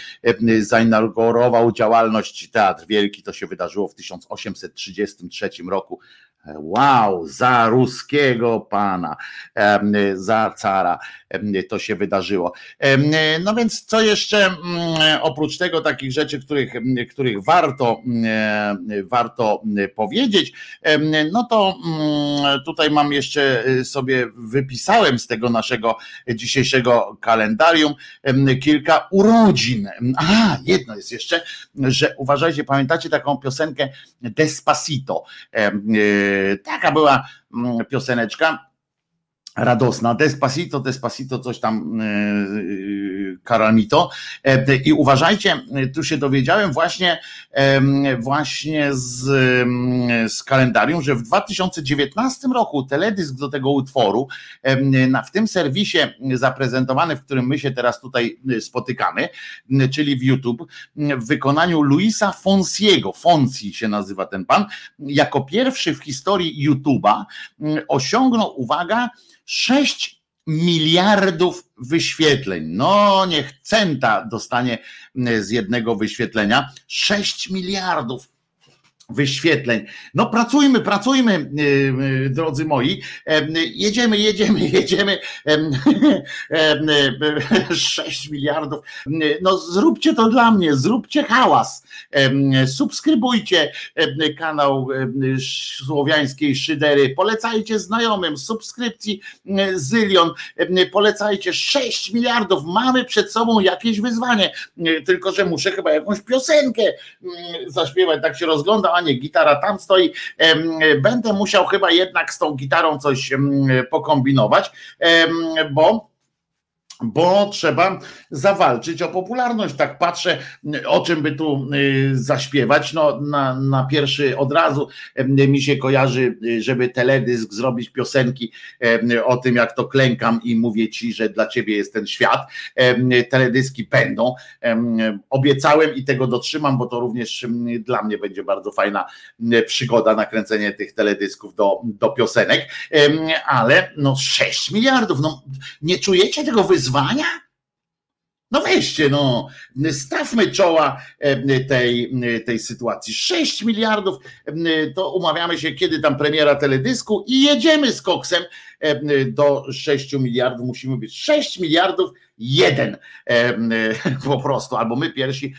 zainaugurował działalność Teatr Wielki, to się wydarzyło w 1833 roku Wow, za ruskiego pana, za cara to się wydarzyło. No więc co jeszcze mm, oprócz tego takich rzeczy, których, których warto, warto powiedzieć, no to mm, tutaj mam jeszcze y, sobie wypisałem z tego naszego dzisiejszego kalendarium kilka urodzin. A, jedno jest jeszcze, że uważajcie, pamiętacie taką piosenkę Despacito Taka była mm, pioseneczka radosna. Despacito, Despacito, coś tam Karalmito. E, e, I uważajcie, tu się dowiedziałem właśnie, właśnie z, z kalendarium, że w 2019 roku teledysk do tego utworu w tym serwisie zaprezentowany, w którym my się teraz tutaj spotykamy, czyli w YouTube, w wykonaniu Luisa Fonsiego, Fonsi się nazywa ten pan, jako pierwszy w historii YouTube'a osiągnął, uwaga, 6 miliardów wyświetleń. No, niech centa dostanie z jednego wyświetlenia. 6 miliardów wyświetleń. No pracujmy, pracujmy, y, y, drodzy moi. Jedziemy, jedziemy, jedziemy. 6 miliardów. No zróbcie to dla mnie, zróbcie hałas. Subskrybujcie kanał Słowiańskiej Szydery, polecajcie znajomym, subskrypcji zylion, polecajcie 6 miliardów. Mamy przed sobą jakieś wyzwanie, tylko że muszę chyba jakąś piosenkę zaśpiewać, tak się rozglądam, a nie, gitara tam stoi. Będę musiał chyba jednak z tą gitarą coś pokombinować, bo bo trzeba zawalczyć o popularność. Tak patrzę, o czym by tu y, zaśpiewać. No, na, na pierwszy od razu mi się kojarzy, y, żeby teledysk zrobić piosenki o tym, jak to klękam i mówię ci, że dla ciebie jest ten świat. Teledyski będą. Obiecałem i tego dotrzymam, bo to również dla mnie będzie bardzo fajna przygoda nakręcenie tych teledysków do, do piosenek. Ale no 6 miliardów, no nie czujecie tego wyzwania? Wyzwania? No weźcie, no, stawmy czoła e, tej, tej sytuacji. 6 miliardów, e, to umawiamy się, kiedy tam premiera teledysku i jedziemy z koksem e, do 6 miliardów. Musimy być 6 miliardów, jeden po prostu, albo my pierwsi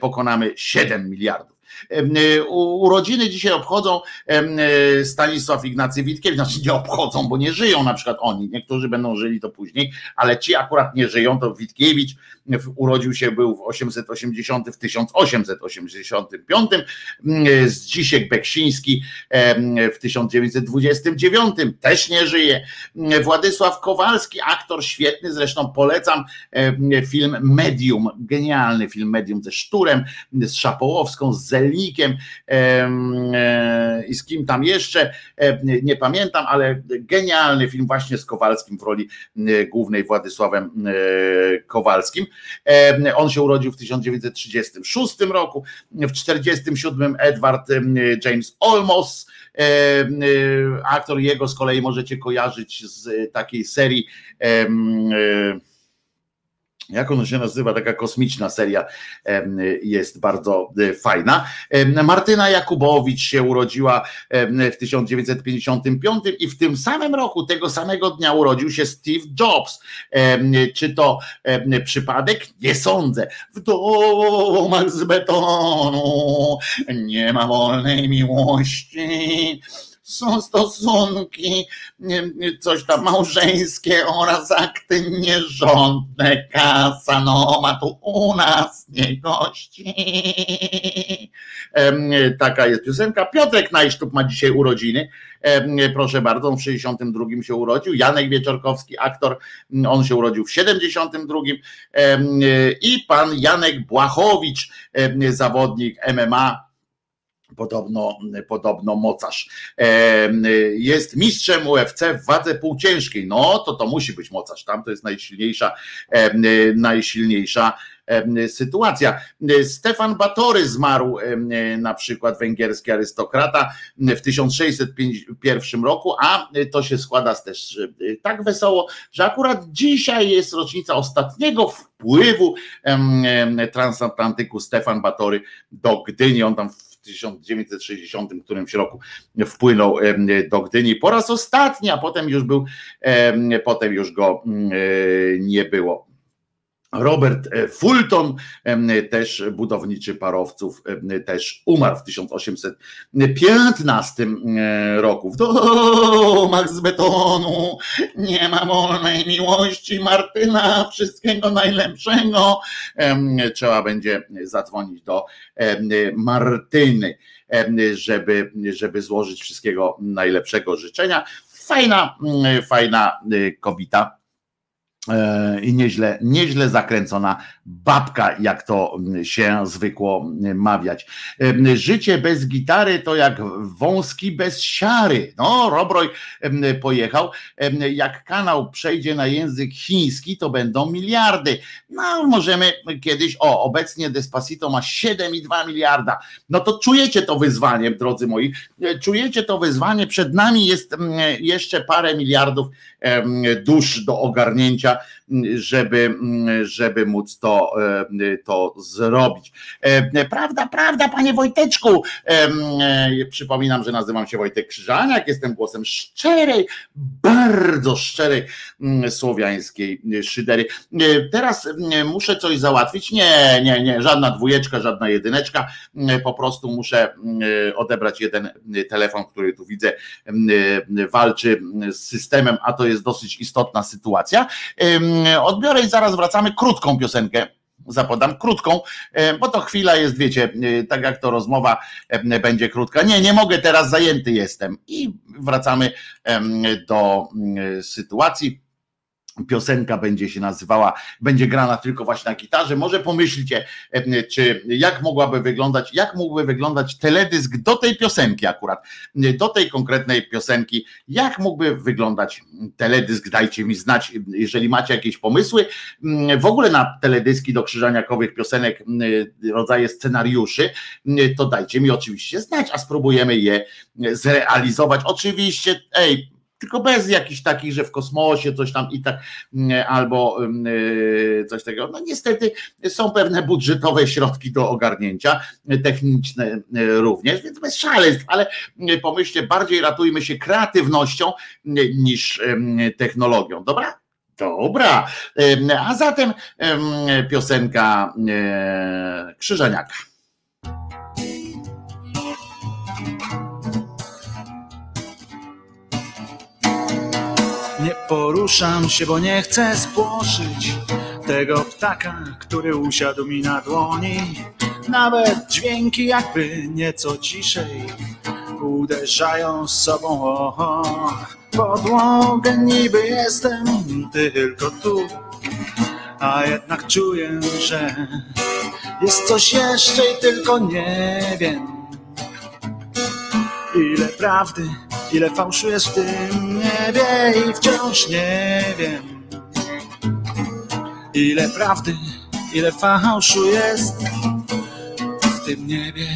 pokonamy 7 miliardów. E, urodziny dzisiaj obchodzą e, Stanisław Ignacy Witkiewicz, znaczy nie obchodzą, bo nie żyją na przykład oni, niektórzy będą żyli to później, ale ci akurat nie żyją, to Witkiewicz urodził się, był w 880, w 1885, Zdzisiek Beksiński w 1929 też nie żyje, Władysław Kowalski, aktor świetny, zresztą polecam film Medium, genialny film Medium ze Szturem, z Szapołowską, z Zelnikiem e, i z kim tam jeszcze, nie pamiętam, ale genialny film właśnie z Kowalskim w roli głównej Władysławem Kowalskim. On się urodził w 1936 roku, w 1947 Edward James Olmos, aktor jego z kolei możecie kojarzyć z takiej serii jak ona się nazywa, taka kosmiczna seria jest bardzo e, fajna. Martyna Jakubowicz się urodziła w 1955 i w tym samym roku, tego samego dnia urodził się Steve Jobs. Czy to przypadek? Nie sądzę. W domach z betonu nie ma wolnej miłości są stosunki, coś tam małżeńskie oraz akty nierządne. ma tu u nas nie gości. Taka jest piosenka. Piotrek Najsztub ma dzisiaj urodziny. Proszę bardzo, on w 62 się urodził. Janek Wieczorkowski, aktor, on się urodził w 72. I pan Janek Błachowicz, zawodnik MMA Podobno, podobno mocarz. Jest mistrzem UFC w wadze półciężkiej. No to to musi być mocarz. Tam to jest najsilniejsza, najsilniejsza sytuacja. Stefan Batory zmarł na przykład węgierski arystokrata w 1601 roku, a to się składa też tak wesoło, że akurat dzisiaj jest rocznica ostatniego wpływu transatlantyku Stefan Batory do Gdyni. On tam w 1960 którymś roku wpłynął do Gdyni po raz ostatni, a potem już był, potem już go nie było. Robert e, Fulton, też budowniczy parowców, też umarł w 1815 e, roku. W domach z betonu nie ma wolnej miłości Martyna, wszystkiego najlepszego. Trzeba będzie zadzwonić do Martyny, żeby, żeby złożyć wszystkiego najlepszego życzenia. Fajna, fajna e, kobita E, i nieźle, nieźle zakręcona babka, jak to się zwykło mawiać. E, życie bez gitary to jak wąski bez siary. No, Robroj pojechał. Jak kanał przejdzie na język chiński, to będą miliardy. No, możemy kiedyś, o, obecnie Despacito ma 7,2 miliarda. No to czujecie to wyzwanie, drodzy moi. E, czujecie to wyzwanie. Przed nami jest jeszcze parę miliardów dusz do ogarnięcia, żeby, żeby móc to, to zrobić. Prawda, prawda, panie Wojteczku. Przypominam, że nazywam się Wojtek Krzyżaniak, jestem głosem szczerej, bardzo szczerej słowiańskiej szydery. Teraz muszę coś załatwić. Nie, nie, nie, żadna dwójeczka, żadna jedyneczka. Po prostu muszę odebrać jeden telefon, który tu widzę walczy z systemem, a to jest dosyć istotna sytuacja. Odbiorę i zaraz wracamy. Krótką piosenkę zapodam krótką, bo to chwila jest, wiecie, tak jak to rozmowa będzie krótka. Nie, nie mogę, teraz zajęty jestem. I wracamy do sytuacji piosenka będzie się nazywała, będzie grana tylko właśnie na gitarze. Może pomyślcie, czy jak mogłaby wyglądać, jak mógłby wyglądać teledysk do tej piosenki akurat, do tej konkretnej piosenki, jak mógłby wyglądać teledysk, dajcie mi znać, jeżeli macie jakieś pomysły, w ogóle na teledyski do krzyżaniakowych piosenek, rodzaje scenariuszy, to dajcie mi oczywiście znać, a spróbujemy je zrealizować. Oczywiście, ej, tylko bez jakichś takich, że w kosmosie coś tam i tak, mm, albo mm, y, coś takiego. No niestety są pewne budżetowe środki do ogarnięcia, techniczne y, również, więc bez szaleństw, ale y, pomyślcie, bardziej ratujmy się kreatywnością niż technologią, dobra? Dobra, a zatem piosenka Krzyżaniaka. Poruszam się, bo nie chcę spłoszyć tego ptaka, który usiadł mi na dłoni. Nawet dźwięki jakby nieco ciszej uderzają z sobą podłogę. Niby jestem tylko tu, a jednak czuję, że jest coś jeszcze i tylko nie wiem. Ile prawdy Ile fałszu jest w tym niebie i wciąż nie wiem. Ile prawdy, ile fałszu jest w tym niebie.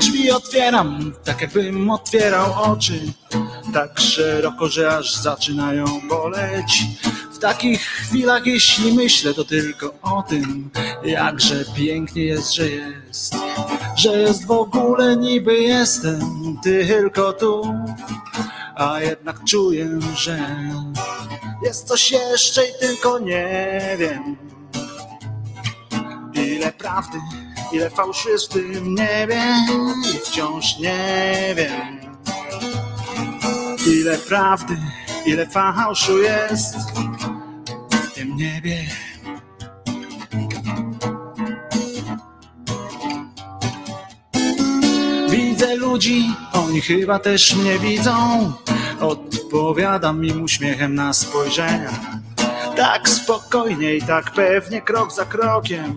Drzwi otwieram, tak jakbym otwierał oczy. Tak szeroko, że aż zaczynają boleć takich chwilach, jeśli myślę, to tylko o tym, jakże pięknie jest, że jest, że jest w ogóle niby jestem tylko tu, a jednak czuję, że jest coś jeszcze i tylko nie wiem. Ile prawdy, ile fałszu jest w tym niebie i wciąż nie wiem. Ile prawdy, ile fałszu jest tym niebie. Widzę ludzi, oni chyba też mnie widzą. Odpowiadam im uśmiechem na spojrzenia. Tak spokojnie i tak pewnie, krok za krokiem.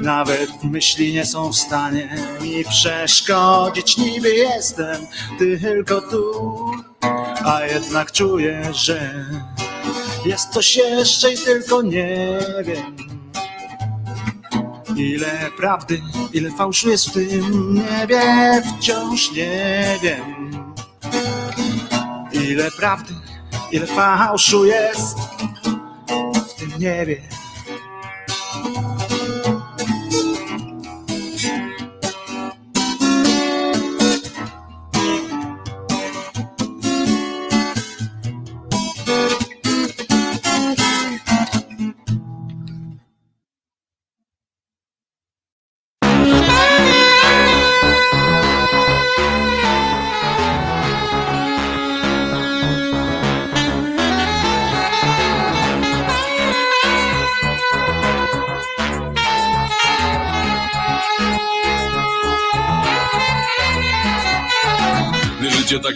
Nawet myśli nie są w stanie mi przeszkodzić. Niby jestem tylko tu, a jednak czuję, że jest coś jeszcze i tylko nie wiem. Ile prawdy, ile fałszu jest w tym niebie, wciąż nie wiem. Ile prawdy, ile fałszu jest w tym niebie.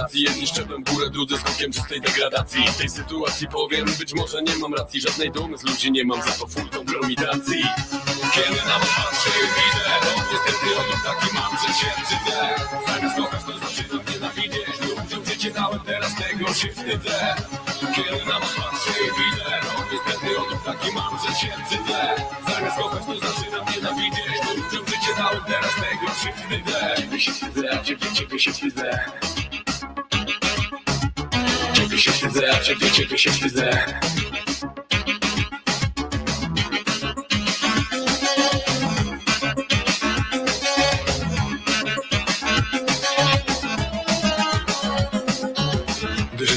gracji Jedni szczeblem w górę, drudzy skokiem czystej degradacji. W tej sytuacji powiem, być może nie mam racji. Żadnej dumy z ludzi nie mam, za to full kompromitacji Kiedy na was patrzę widzę No niestety odruch taki mam, że się brzydzę Zamiast kochać to zaczynam nienawidzieć Ludziom życie dałem, teraz tego się wstydzę. Kiedy na was patrzę widzę No niestety odruch taki mam, że się brzydzę Zamiast kochać to zaczynam nienawidzieć Ludziom życie dałem, teraz tego się wstydzę. Ciebie się wstydzę, ciebie, ciebie się wstydzę się wstydzę, a ciebie, ciebie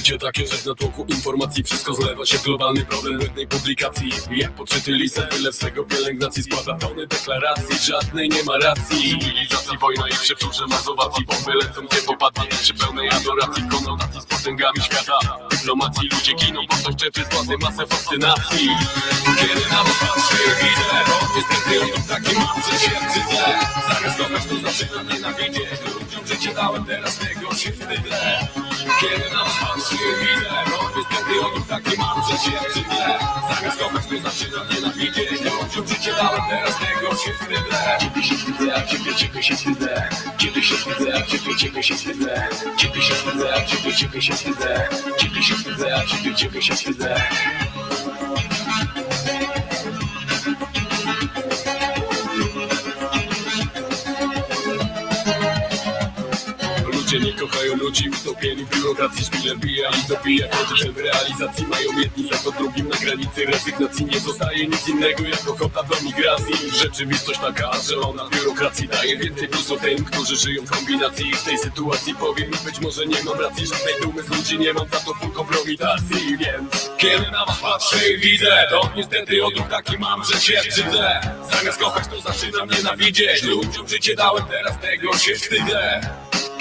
Życie takie, że w natłoku informacji wszystko zlewa się w globalny problem jednej publikacji. Jak podczyty lisem, tyle swego pielęgnacji składa tony deklaracji. Żadnej nie ma racji. Cywilizacji, wojna i przeczurze mazowacji. Bomby lecą, gdzie popadnie przy pełnej adoracji. Konotacji z potęgami świata. Dyplomacji ludzie giną, bo ktoś czerpie z władzy masę fascynacji. Kiedy na was patrzę widzę Niestety on taki mam, że się wstydzę. Zamiast kochać to zaczynam nienawidzieć Ludziom życie dałem, teraz tego się wstydzę. Kiedy na was patrzę widzę No niestety o nim taki mam, że się wstydzę. Zamiast kochać to zaczynam nienawidzieć Ludziom życie dałem, teraz tego się wstydzę. Ciebie się wstydzę, a ciebie, ciebie się wstydzę Ciebie się wstydzę, a ciebie, ciebie się wstydzę Ciebie się wstydzę, a ciebie, ciebie się wstydzę Ciebie się wstydzę, a ciebie, ciebie się wstydzę Ludzie nie kochają ludzi utopieni biurokracji Szpiller bija i dobija Choć w realizacji mają jedni za to drugim Na granicy rezygnacji nie zostaje nic innego Jak ochota do migracji. Rzeczywistość taka, że ona biurokracji daje więcej plusu tym, którzy żyją w kombinacji I w tej sytuacji powiem mi być może nie mam racji Żadnej dumy z ludzi nie mam za to full kompromitacji Więc kiedy na was patrzę i widzę To niestety odruch taki mam, że się wstydzę Zamiast kochać to zaczynam nienawidzieć. Ludziom życie dałem, teraz tego się wstydzę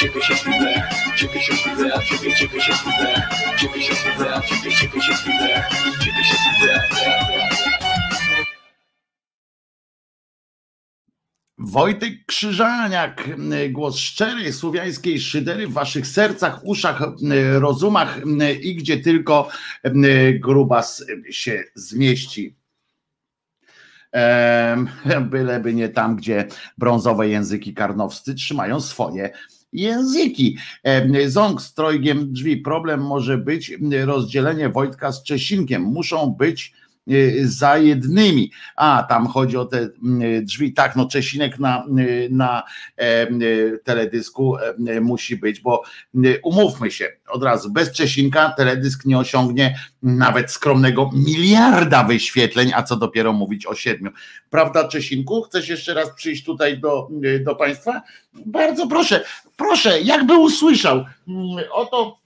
ciebie, się Ciebie się a ciebie, ciebie się Ciebie się a ciebie, ciebie się Ciebie się Wojtek Krzyżaniak, głos szczerej słowiańskiej szydery w waszych sercach, uszach, rozumach i gdzie tylko grubas się zmieści. Byleby nie tam, gdzie brązowe języki karnowscy trzymają swoje języki. Ząg z trojgiem drzwi. Problem może być rozdzielenie Wojtka z Czesinkiem. Muszą być za jednymi. A, tam chodzi o te drzwi. Tak, no Czesinek na, na teledysku musi być, bo umówmy się od razu, bez Czesinka teledysk nie osiągnie nawet skromnego miliarda wyświetleń, a co dopiero mówić o siedmiu. Prawda, Czesinku? Chcesz jeszcze raz przyjść tutaj do, do Państwa? Bardzo proszę, proszę, jakby usłyszał. Oto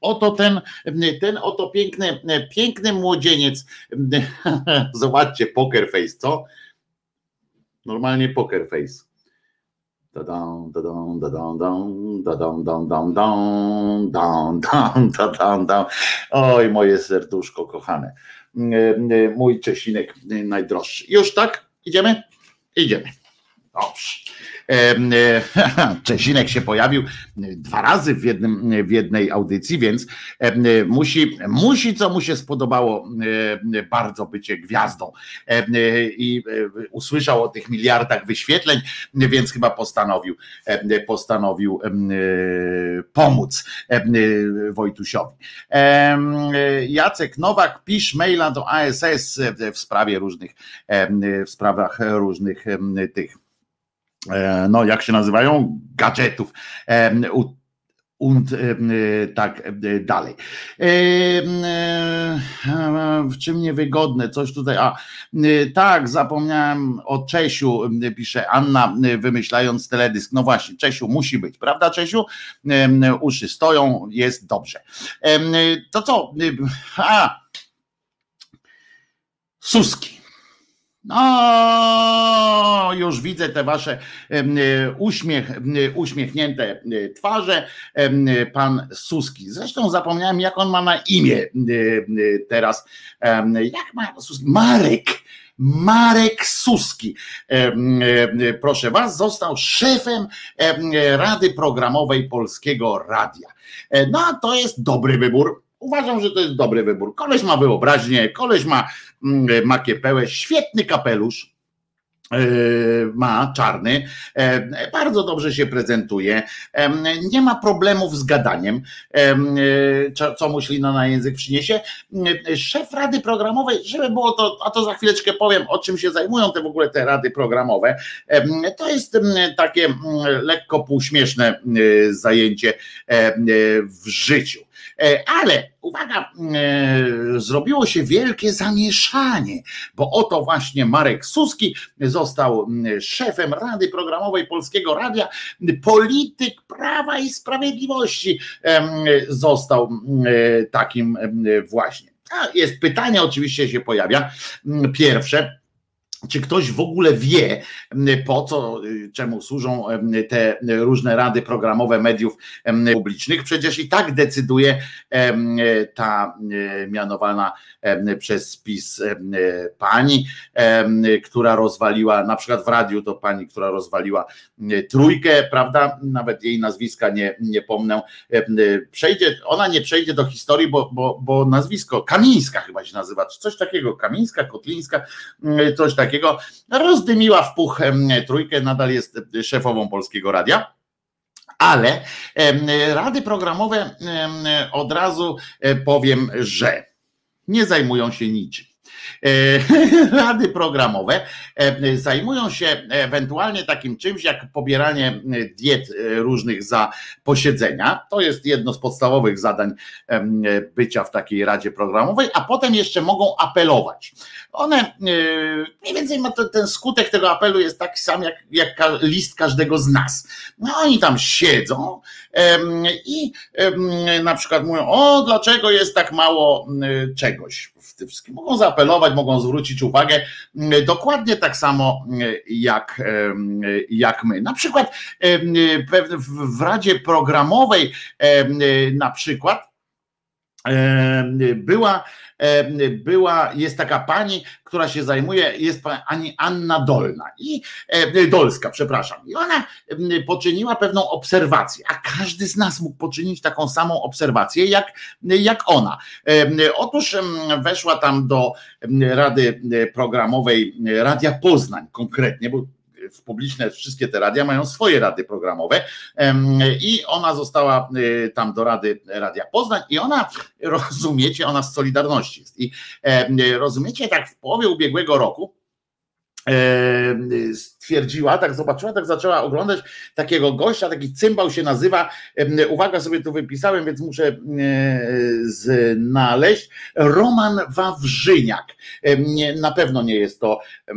Oto ten, ten oto piękny, piękny młodzieniec. Zobaczcie, poker face, co? Normalnie poker face. Oj, moje serduszko kochane. Mój Czesinek najdroższy. Już tak? Idziemy? Idziemy. Dobrze. Czesinek się pojawił dwa razy w, jednym, w jednej audycji, więc musi, musi, co mu się spodobało, bardzo bycie gwiazdą. I usłyszał o tych miliardach wyświetleń, więc chyba postanowił, postanowił pomóc Wojtusiowi. Jacek Nowak, pisz maila do ASS w sprawie różnych, w sprawach różnych tych no jak się nazywają, gadżetów und tak dalej. W czym niewygodne, coś tutaj, a tak, zapomniałem o Czesiu, pisze Anna, wymyślając teledysk. No właśnie, Czesiu musi być, prawda Czesiu? Uszy stoją, jest dobrze. To co? A, Suski. No, już widzę te wasze uśmiech, uśmiechnięte twarze. Pan Suski. Zresztą zapomniałem, jak on ma na imię teraz. Jak ma Suski? Marek. Marek Suski, proszę was, został szefem Rady Programowej Polskiego Radia. No, to jest dobry wybór Uważam, że to jest dobry wybór. Koleś ma wyobraźnię, koleś ma mm, makiepełę, świetny kapelusz, e, ma czarny, e, bardzo dobrze się prezentuje, e, nie ma problemów z gadaniem, co Muślina na język przyniesie. Szef Rady Programowej, żeby było to, a to za chwileczkę powiem, o czym się zajmują te w ogóle te rady programowe, to jest takie lekko półśmieszne zajęcie w życiu. E, ale uwaga, e, zrobiło się wielkie zamieszanie, bo oto właśnie Marek Suski został szefem Rady Programowej Polskiego Radia, polityk Prawa i Sprawiedliwości został takim właśnie. A jest pytanie, oczywiście się pojawia. Pierwsze, czy ktoś w ogóle wie, po co, y, czemu służą te różne rady programowe mediów publicznych? Przecież i tak decyduje ta e, mianowana przez spis pani, która rozwaliła, na przykład w radiu to pani, która rozwaliła trójkę, prawda? Nawet jej nazwiska nie, nie pomnę. Przejdzie, ona nie przejdzie do historii, bo, bo, bo nazwisko Kamińska chyba się nazywa, czy coś takiego, Kamińska, Kotlińska, coś takiego takiego, rozdymiła w puch trójkę, nadal jest szefową Polskiego Radia. Ale rady programowe od razu e, powiem, że nie zajmują się niczym. E, rady programowe e, zajmują się ewentualnie takim czymś jak pobieranie diet różnych za posiedzenia. To jest jedno z podstawowych zadań bycia w takiej radzie programowej, a potem jeszcze mogą apelować. One mniej więcej ma ten skutek tego apelu jest taki sam jak, jak list każdego z nas. No oni tam siedzą i na przykład mówią, o dlaczego jest tak mało czegoś w tym wszystkim. Mogą zaapelować, mogą zwrócić uwagę dokładnie tak samo jak, jak my. Na przykład w Radzie Programowej na przykład była, była, jest taka pani, która się zajmuje, jest pani Anna Dolna i Dolska, przepraszam. I ona poczyniła pewną obserwację, a każdy z nas mógł poczynić taką samą obserwację jak, jak ona. Otóż weszła tam do Rady Programowej Radia Poznań konkretnie, bo publiczne, wszystkie te radia mają swoje rady programowe i ona została y, tam do rady Radia Poznań i ona, rozumiecie, ona z Solidarności jest. I rozumiecie, tak w połowie ubiegłego roku stwierdziła, tak zobaczyła, tak zaczęła oglądać takiego gościa, taki cymbał się nazywa, uwaga sobie tu wypisałem, więc muszę znaleźć, Roman Wawrzyniak. Na pewno nie jest to e,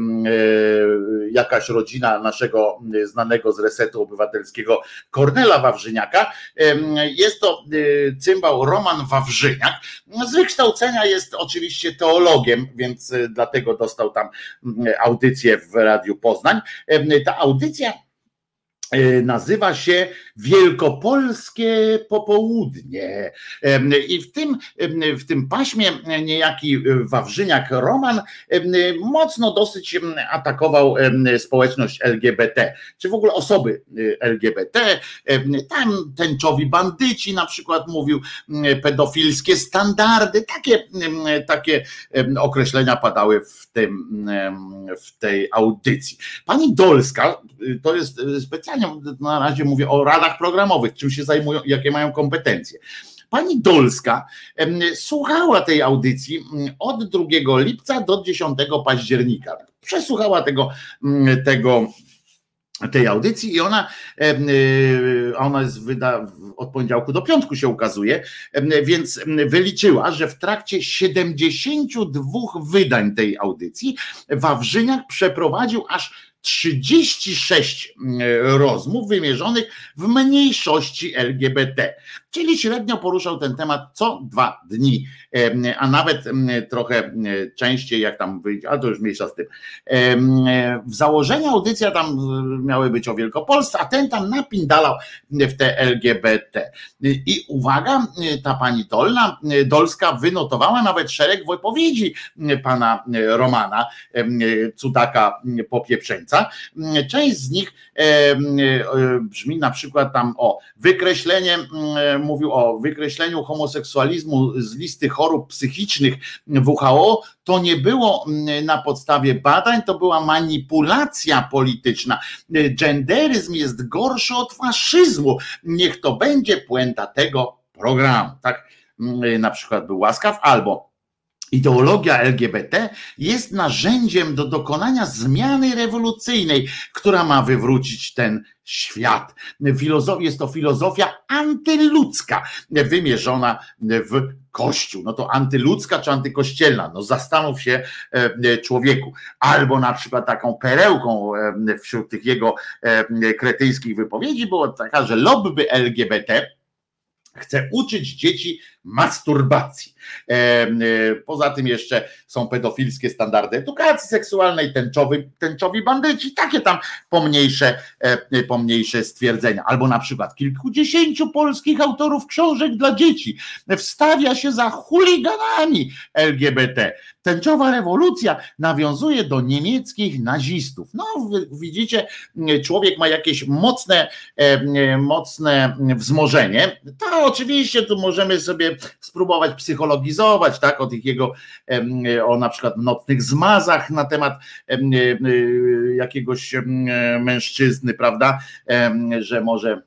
jakaś rodzina naszego znanego z Resetu Obywatelskiego Kornela Wawrzyniaka. Jest to e, cymbał Roman Wawrzyniak. Z wykształcenia jest oczywiście teologiem, więc e, dlatego dostał tam audycję w Radiu Poznań. Ta audycja e, nazywa się Wielkopolskie Popołudnie. I w tym, w tym paśmie niejaki Wawrzyniak Roman mocno dosyć atakował społeczność LGBT, czy w ogóle osoby LGBT. Tam tęczowi bandyci na przykład mówił, pedofilskie standardy, takie, takie określenia padały w, tym, w tej audycji. Pani Dolska, to jest specjalnie na razie mówię o radach programowych, czym się zajmują, jakie mają kompetencje. Pani Dolska słuchała tej audycji od 2 lipca do 10 października. Przesłuchała tego, tego tej audycji i ona, y, ona jest wyda, od poniedziałku do piątku się ukazuje, więc wyliczyła, że w trakcie 72 wydań tej audycji Wawrzyniak przeprowadził aż 36 mm, rozmów wymierzonych w mniejszości LGBT, czyli średnio poruszał ten temat co dwa dni, a nawet trochę częściej, jak tam wyjdzie, ale to już mniejsza z tym. W założeniu audycja tam miały być o Wielkopolsce, a ten tam napindalał w te LGBT. I uwaga, ta pani Dolna, Dolska wynotowała nawet szereg wypowiedzi pana Romana, cudaka popieprzeńca. Część z nich brzmi na przykład tam o wykreślenie mówił o wykreśleniu homoseksualizmu z listy chorób psychicznych WHO, to nie było mm, na podstawie badań, to była manipulacja polityczna. Genderyzm jest gorszy od faszyzmu. Niech to będzie puenta tego programu. Tak mm, na przykład był łaskaw, albo Ideologia LGBT jest narzędziem do dokonania zmiany rewolucyjnej, która ma wywrócić ten świat. Jest to filozofia antyludzka, wymierzona w Kościół. No to antyludzka czy antykościelna? No zastanów się e, człowieku. Albo na przykład taką perełką e, wśród tych jego e, kretyńskich wypowiedzi była taka, że lobby LGBT chce uczyć dzieci masturbacji. E, e, poza tym jeszcze są pedofilskie standardy edukacji seksualnej, tęczowy, tęczowi bandyci, takie tam pomniejsze, e, pomniejsze stwierdzenia. Albo na przykład kilkudziesięciu polskich autorów książek dla dzieci wstawia się za chuliganami LGBT. Tęczowa rewolucja nawiązuje do niemieckich nazistów. No, widzicie, człowiek ma jakieś mocne, mocne wzmożenie. To oczywiście tu możemy sobie spróbować psychologizować, tak, o tych jego, o na przykład nocnych zmazach na temat e, jakiegoś mężczyzny, prawda, że może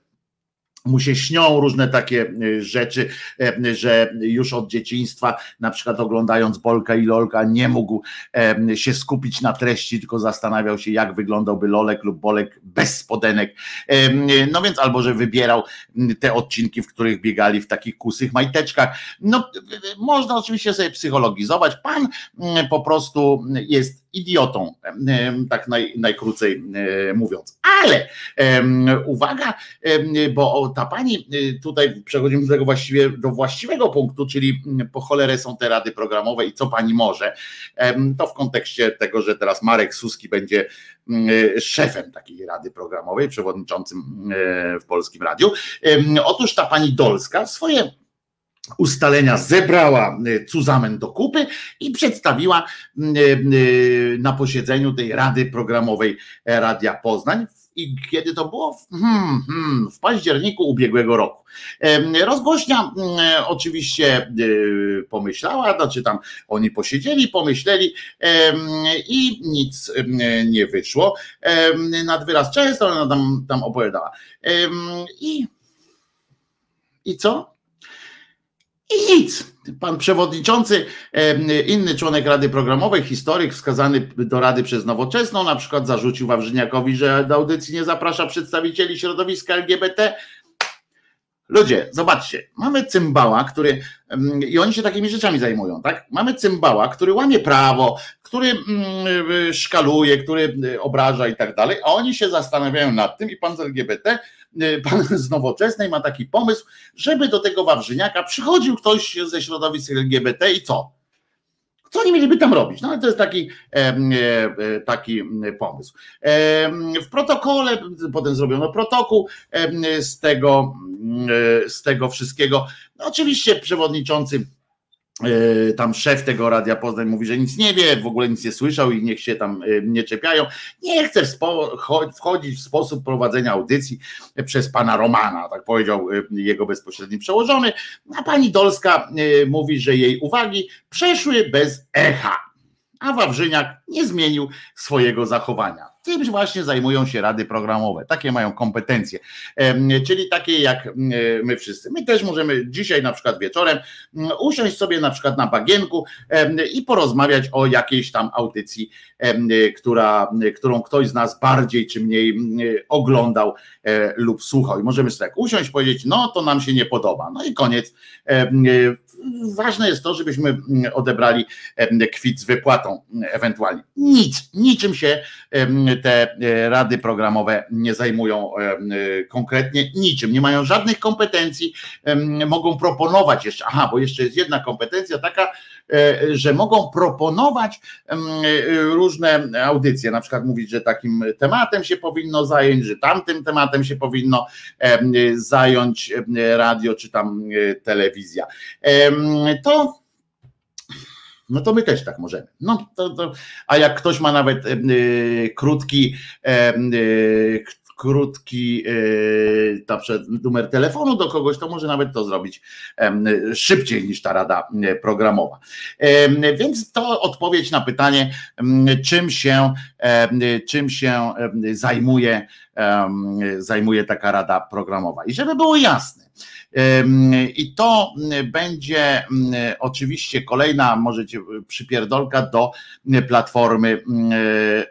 mu się śnią różne takie y, rzeczy, e, że już od dzieciństwa, na przykład oglądając Bolka i Lolka, nie mógł e, się skupić na treści, tylko zastanawiał się, jak wyglądałby Lolek lub Bolek bez spodenek. E, no więc albo, że wybierał te odcinki, w których biegali w takich kusych majteczkach. No, można oczywiście sobie psychologizować. Pan po prostu jest idiotą, tak naj, najkrócej mówiąc. Ale uwaga, bo ta pani, y, tutaj przechodzimy do tego właściwie, do właściwego punktu, czyli po cholerę są te rady programowe i co pani może, to w kontekście tego, że teraz Marek Suski będzie szefem takiej rady programowej, przewodniczącym w Polskim Radiu. Otóż ta pani Dolska swoje ustalenia zebrała y, Cuzamen do kupy i przedstawiła y, y, na posiedzeniu tej Rady Programowej Radia Poznań. I kiedy to było? Hmm, hmm, w październiku ubiegłego roku. Rozgłośnia oczywiście pomyślała, znaczy tam oni posiedzieli, pomyśleli i nic nie wyszło. Nad wyraz często ona tam, tam opowiadała. I, I co? I nic. Pan przewodniczący, inny członek Rady Programowej, historyk wskazany do Rady przez Nowoczesną, na przykład zarzucił Wawrzyniakowi, że do audycji nie zaprasza przedstawicieli środowiska LGBT. Ludzie, zobaczcie, mamy cymbała, który i oni się takimi rzeczami zajmują, tak? Mamy cymbała, który łamie prawo, który mm, szkaluje, który y, obraża i tak dalej, a oni się zastanawiają nad tym i pan z LGBT, pan z Nowoczesnej ma taki pomysł, żeby do tego Wawrzyniaka przychodził ktoś ze środowisk LGBT i co? Co oni mieliby tam robić? No ale to jest taki, e, e, taki pomysł. W protokole, potem zrobiono protokół z tego, z tego wszystkiego. No, oczywiście przewodniczący E, tam szef tego Radia Poznań mówi, że nic nie wie, w ogóle nic nie słyszał i niech się tam e, nie czepiają. Nie chce wchodzić w sposób prowadzenia audycji przez pana Romana, tak powiedział e, jego bezpośredni przełożony, a pani Dolska mówi, że jej uwagi przeszły bez echa, a Wawrzyniak nie zmienił swojego zachowania. Tym właśnie zajmują się rady programowe. Takie mają kompetencje, czyli takie jak my wszyscy. My też możemy dzisiaj na przykład wieczorem usiąść sobie na przykład na bagienku i porozmawiać o jakiejś tam audycji, która, którą ktoś z nas bardziej czy mniej oglądał e, lub słuchał. I możemy sobie tak usiąść, powiedzieć, no to nam się nie podoba. No i koniec ważne jest to, żebyśmy odebrali kwit z wypłatą ewentualnie. Nic, niczym się te e, rady programowe nie zajmują e, konkretnie, niczym, nie mają żadnych kompetencji, mogą proponować jeszcze, aha, bo jeszcze jest jedna kompetencja taka, że mogą proponować różne audycje, na przykład mówić, że takim tematem się powinno zająć, że tamtym tematem się powinno zająć radio czy tam telewizja. To no to my też tak możemy. No to, to, a jak ktoś ma nawet krótki, krótki na przykład numer telefonu do kogoś, to może nawet to zrobić szybciej niż ta rada programowa. Więc to odpowiedź na pytanie, czym się, czym się zajmuje, zajmuje taka rada programowa. I żeby było jasne, i to będzie oczywiście kolejna, możecie przypierdolka do Platformy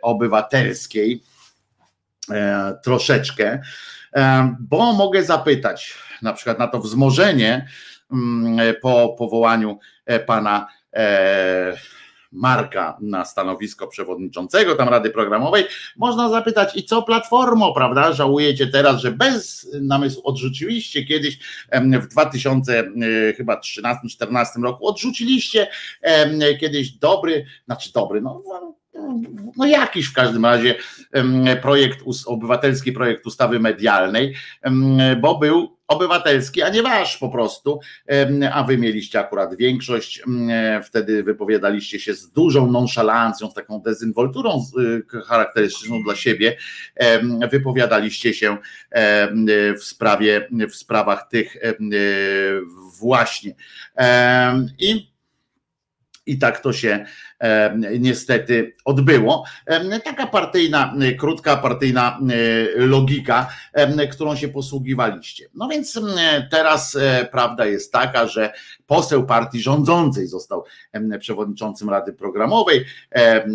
Obywatelskiej. E, troszeczkę, e, bo mogę zapytać na przykład na to wzmożenie po powołaniu e, pana Marka na stanowisko przewodniczącego tam Rady Programowej, można zapytać i co Platformo, prawda? Żałujecie teraz, że bez namysłu odrzuciliście kiedyś w 2013-2014 roku, odrzuciliście kiedyś dobry, znaczy dobry, no no jakiś w każdym razie projekt, obywatelski projekt ustawy medialnej, bo był obywatelski, a nie wasz po prostu, a wy mieliście akurat większość, wtedy wypowiadaliście się z dużą nonszalancją, z taką dezynwolturą charakterystyczną dla siebie, wypowiadaliście się w sprawie, w sprawach tych właśnie. I i tak to się niestety odbyło. Taka partyjna, krótka partyjna logika, którą się posługiwaliście. No więc teraz e, prawda jest taka, że poseł partii rządzącej został przewodniczącym Rady Programowej e,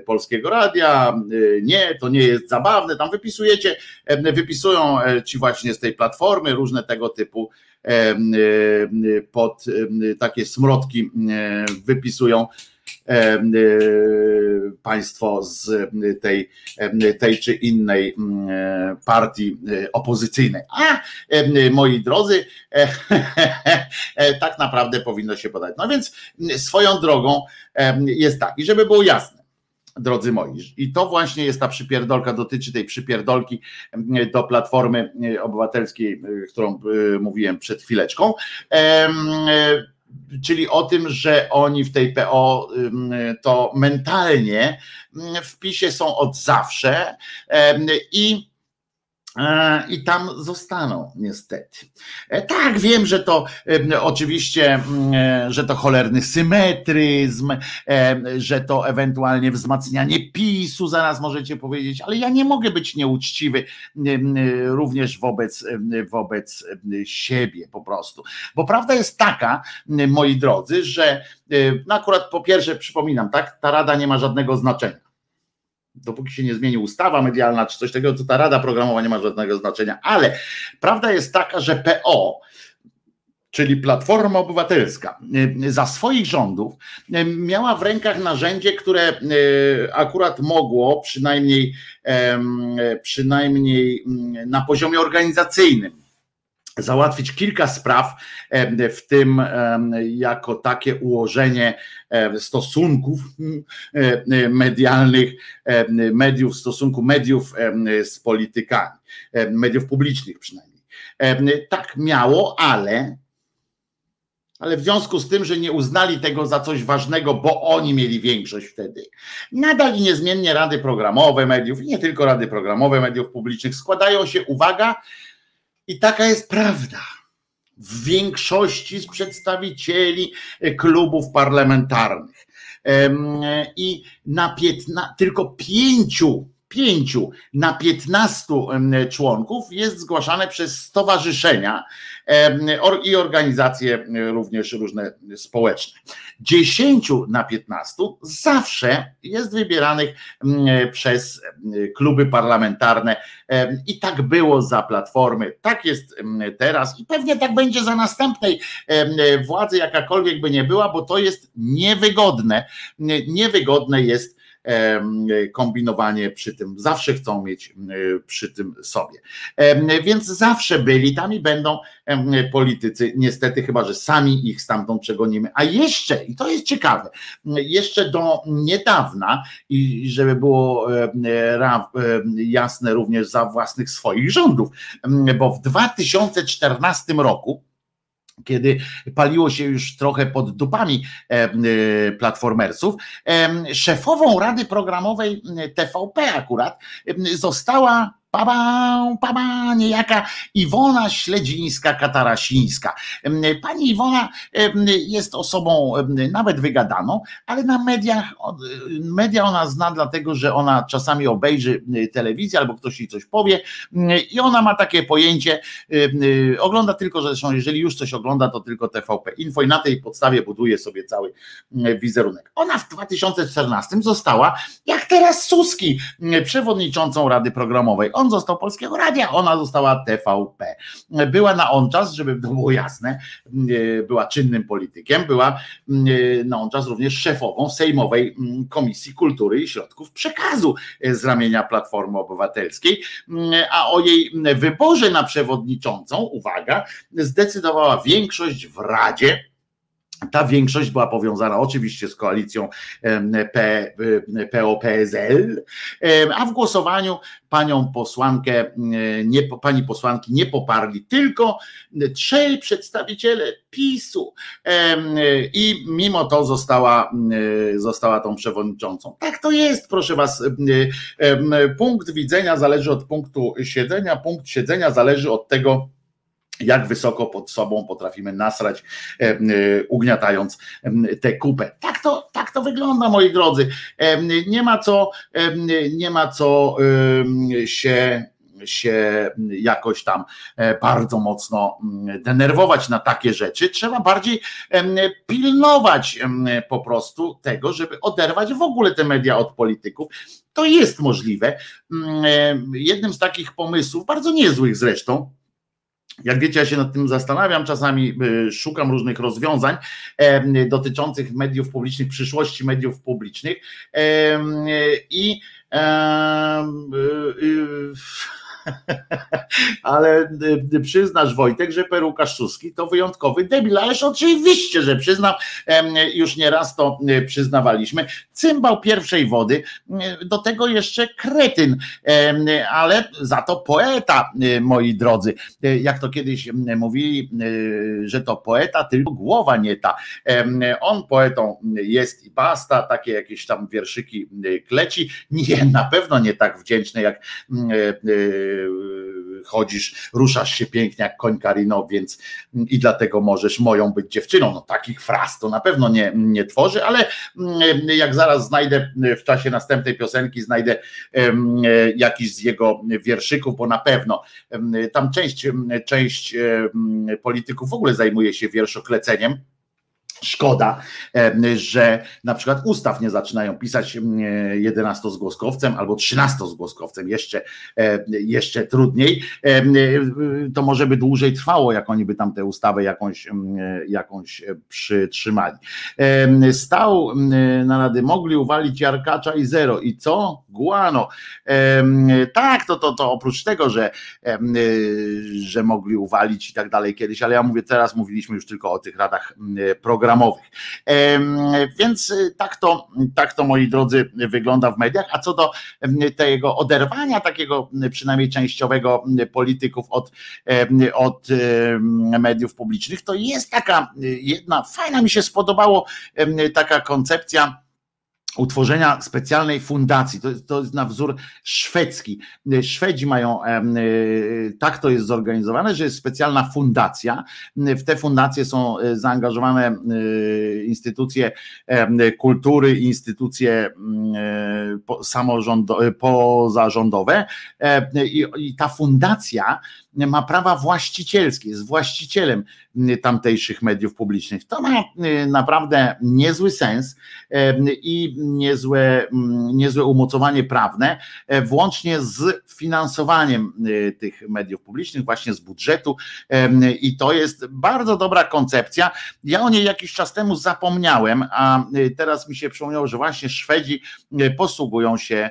Polskiego Radia. E, nie, to nie jest zabawne. Tam wypisujecie, wypisują ci właśnie z tej platformy różne tego typu pod takie smrodki wypisują państwo z tej, tej czy innej partii opozycyjnej. A moi drodzy, tak naprawdę powinno się podać. No więc swoją drogą jest tak, i żeby było jasne, drodzy moi. I to właśnie jest ta przypierdolka, dotyczy tej przypierdolki do Platformy Obywatelskiej, którą e, mówiłem przed chwileczką. E, czyli o tym, że oni w tej PO to mentalnie w PiSie są od zawsze i E, i tam zostaną, niestety. E, tak, wiem, że to oczywiście, e, że to cholerny symetryzm, że to ewentualnie wzmacnianie PiSu, zaraz możecie powiedzieć, ale ja nie mogę być nieuczciwy również wobec, wobec siebie po prostu. Bo prawda jest taka, moi drodzy, że no akurat po pierwsze przypominam, tak, ta rada nie ma żadnego znaczenia dopóki się nie zmieni ustawa medialna czy coś takiego, to ta rada programowa nie ma żadnego znaczenia. Ale prawda jest taka, że PO, czyli Platforma Obywatelska, y, za swoich rządów y, miała w rękach narzędzie, które y, akurat mogło przynajmniej, przynajmniej mm, na poziomie organizacyjnym załatwić kilka spraw, w tym jako takie ułożenie stosunków medialnych, mediów, stosunku mediów z politykami, mediów publicznych przynajmniej. Tak miało, ale ale w związku z tym, że nie uznali tego za coś ważnego, bo oni mieli większość wtedy, nadal i niezmiennie rady programowe mediów, i nie tylko rady programowe mediów publicznych składają się, uwaga, i taka jest prawda. W większości z przedstawicieli klubów parlamentarnych. I na piętna, tylko pięciu pięciu na piętnastu członków jest zgłaszane przez stowarzyszenia i organizacje również różne społeczne. Dziesięciu na piętnastu zawsze jest wybieranych przez kluby parlamentarne i tak było za Platformy, tak jest teraz i pewnie tak będzie za następnej władzy, jakakolwiek by nie była, bo to jest niewygodne. Niewygodne jest kombinowanie przy tym. Zawsze chcą mieć przy tym sobie. Więc zawsze byli tam i będą politycy, niestety, chyba że sami ich stamtąd przegonimy. A jeszcze, i to jest ciekawe, jeszcze do niedawna, i żeby było jasne również za własnych swoich rządów, bo w 2014 roku kiedy paliło się już trochę pod dupami e, e, platformersów, e, szefową Rady Programowej TVP akurat została Paba, paba, niejaka Iwona Śledzińska-Katarasińska. Pani Iwona jest osobą nawet wygadaną, ale na mediach, media ona zna dlatego, że ona czasami obejrzy telewizję albo ktoś jej coś powie i ona ma takie pojęcie, ogląda tylko, zresztą jeżeli już coś ogląda, to tylko TVP Info i na tej podstawie buduje sobie cały wizerunek. Ona w 2014 została, jak teraz Suski, przewodniczącą Rady Programowej. On został Polskiego Radia, ona została TVP. Była na on czas, żeby to było jasne, była czynnym politykiem, była na on czas również szefową Sejmowej Komisji Kultury i Środków Przekazu z ramienia Platformy Obywatelskiej, a o jej wyborze na przewodniczącą, uwaga, zdecydowała większość w Radzie ta większość była powiązana oczywiście z koalicją PO-PSL, a w głosowaniu panią posłankę, nie, pani posłanki nie poparli tylko trzej przedstawiciele PiSu i mimo to została, została tą przewodniczącą. Tak to jest, proszę was. Punkt widzenia zależy od punktu siedzenia, punkt siedzenia zależy od tego, jak wysoko pod sobą potrafimy nasrać, e, e, ugniatając tę kupę. Tak to, tak to wygląda, moi drodzy. Nie ma co, nie ma co się się jakoś tam e, bardzo mocno denerwować na takie rzeczy. Trzeba bardziej pilnować po prostu tego, żeby oderwać w ogóle te media od polityków. To jest możliwe. Jednym z takich pomysłów, bardzo niezłych zresztą, jak wiecie, ja się nad tym zastanawiam, czasami y, szukam różnych rozwiązań dotyczących mediów publicznych, przyszłości mediów publicznych. I y, y, ale y, przyznasz Wojtek, że peruka Suski to wyjątkowy debil, ależ oczywiście, że przyznam, już nieraz to y, przyznawaliśmy. Cymbał pierwszej wody, y, do tego jeszcze kretyn, ale za to poeta, moi drodzy. Jak to kiedyś mówili, że to poeta, tylko głowa nie ta. On poetą jest i basta, takie jakieś tam wierszyki kleci. Nie, na pewno nie tak wdzięczny jak chodzisz, ruszasz się pięknie jak koń Karino, więc i dlatego możesz moją być dziewczyną. No takich fraz to na pewno nie, nie tworzy, ale jak zaraz znajdę w czasie następnej piosenki, znajdę jakiś z jego wierszyków, bo na pewno tam część, część polityków w ogóle zajmuje się wierszokleceniem Szkoda, że na przykład ustaw nie zaczynają pisać 11 zgłoskowcem albo 13 zgłoskowcem, jeszcze, jeszcze trudniej. To może by dłużej trwało, jak oni by tam tę ustawę jakąś, jakąś przytrzymali. Stał na rady, mogli uwalić Jarkacza i zero. I co? Guano. Tak, to, to, to oprócz tego, że, że mogli uwalić i tak dalej kiedyś, ale ja mówię, teraz mówiliśmy już tylko o tych radach programowych programowych. Więc y, tak to, tak to, moi drodzy, wygląda w mediach. A co do tego oderwania takiego przynajmniej częściowego polityków od, od mediów publicznych, to jest taka jedna, fajna mi się spodobało taka koncepcja utworzenia specjalnej fundacji. To, to jest na wzór szwedzki. Szwedzi mają, e, tak to jest zorganizowane, że jest specjalna fundacja. W te fundacje są e, zaangażowane e, instytucje kultury, instytucje samorządowe, pozarządowe i ta fundacja ma prawa właścicielskie, jest właścicielem tamtejszych mediów publicznych. To ma naprawdę niezły sens i niezłe, niezłe umocowanie prawne, e, włącznie z finansowaniem e, tych mediów publicznych, właśnie z budżetu i to jest bardzo dobra koncepcja. Ja o niej jakiś czas temu zapomniałem, a e, teraz mi się przypomniało, że właśnie Szwedzi posługują się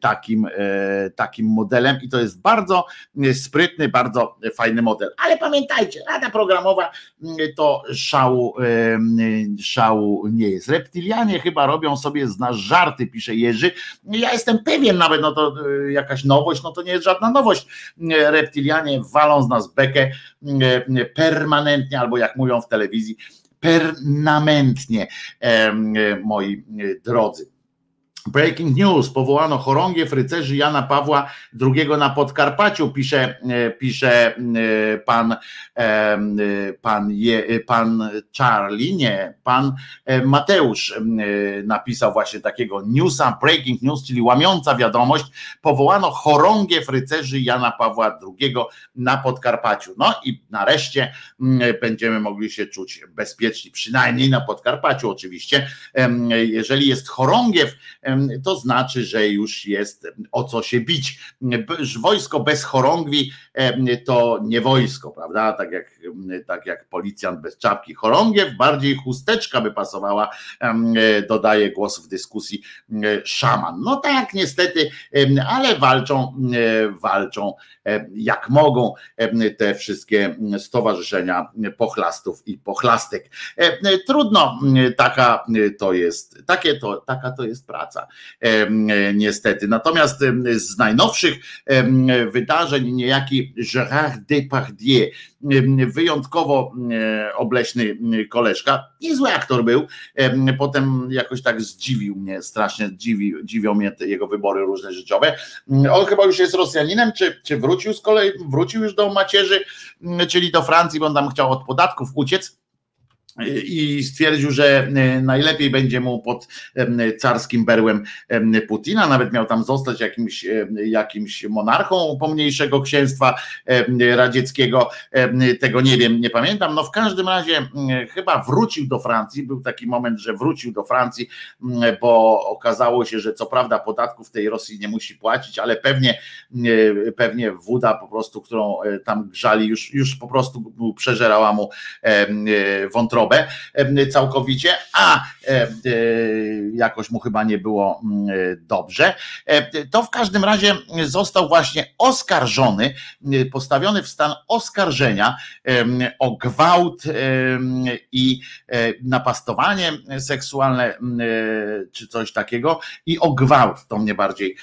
takim, takim modelem i to jest bardzo sprytny, bardzo fajny model. Ale pamiętajcie, Rada Programowa to szału, szału nie jest. Reptilianie chyba robią sobie z nas żarty, pisze Jerzy. Ja jestem pewien nawet, no to e, jakaś nowość, no to nie jest żadna nowość. Reptilianie walą z nas bekę e, permanentnie, albo jak mówią w telewizji, permanentnie, moi drodzy. Breaking news, powołano chorągiew rycerzy Jana Pawła II na Podkarpaciu, pisze, e, pisze e, pan, e, pan, pan Charlie, nie, pan Mateusz napisał właśnie takiego newsa, breaking news, czyli łamiąca wiadomość, powołano chorągiew rycerzy Jana Pawła II na Podkarpaciu. No i nareszcie będziemy mogli się czuć bezpieczni, przynajmniej na Podkarpaciu oczywiście. Jeżeli jest chorągiew, to znaczy, że już jest o co się bić. Wojsko bez chorągwi to nie wojsko, prawda? Tak jak, tak jak policjant bez czapki. Chorągiew, bardziej chusteczka by pasowała, dodaje głos w dyskusji szaman. No tak, niestety, ale walczą, walczą jak mogą te wszystkie stowarzyszenia pochlastów i pochlastek. Trudno, taka to jest, takie to, taka to jest praca. Niestety. Natomiast z najnowszych wydarzeń niejaki Gérard Depardieu, wyjątkowo obleśny koleżka, niezły aktor był, potem jakoś tak zdziwił mnie, strasznie dziwił, dziwią mnie jego wybory różne życiowe. On chyba już jest Rosjaninem, czy, czy wrócił z kolei, wrócił już do macierzy, czyli do Francji, bo on tam chciał od podatków uciec i stwierdził, że e, najlepiej będzie mu pod carskim berłem Putina, nawet miał tam zostać jakimś, jakimś monarchą pomniejszego księstwa radzieckiego, tego nie wiem, nie pamiętam, no w każdym razie chyba wrócił do Francji, był taki moment, że wrócił do Francji, bo okazało się, że co prawda podatków tej Rosji nie musi płacić, ale pewnie pewnie woda po prostu, którą e, tam grzali, już, już po prostu przeżerała mu wątrobę chorobę całkowicie, a jakoś mu chyba nie było dobrze. To w każdym razie został właśnie oskarżony, postawiony w stan oskarżenia o gwałt i napastowanie seksualne czy coś takiego i o gwałt. To mnie bardziej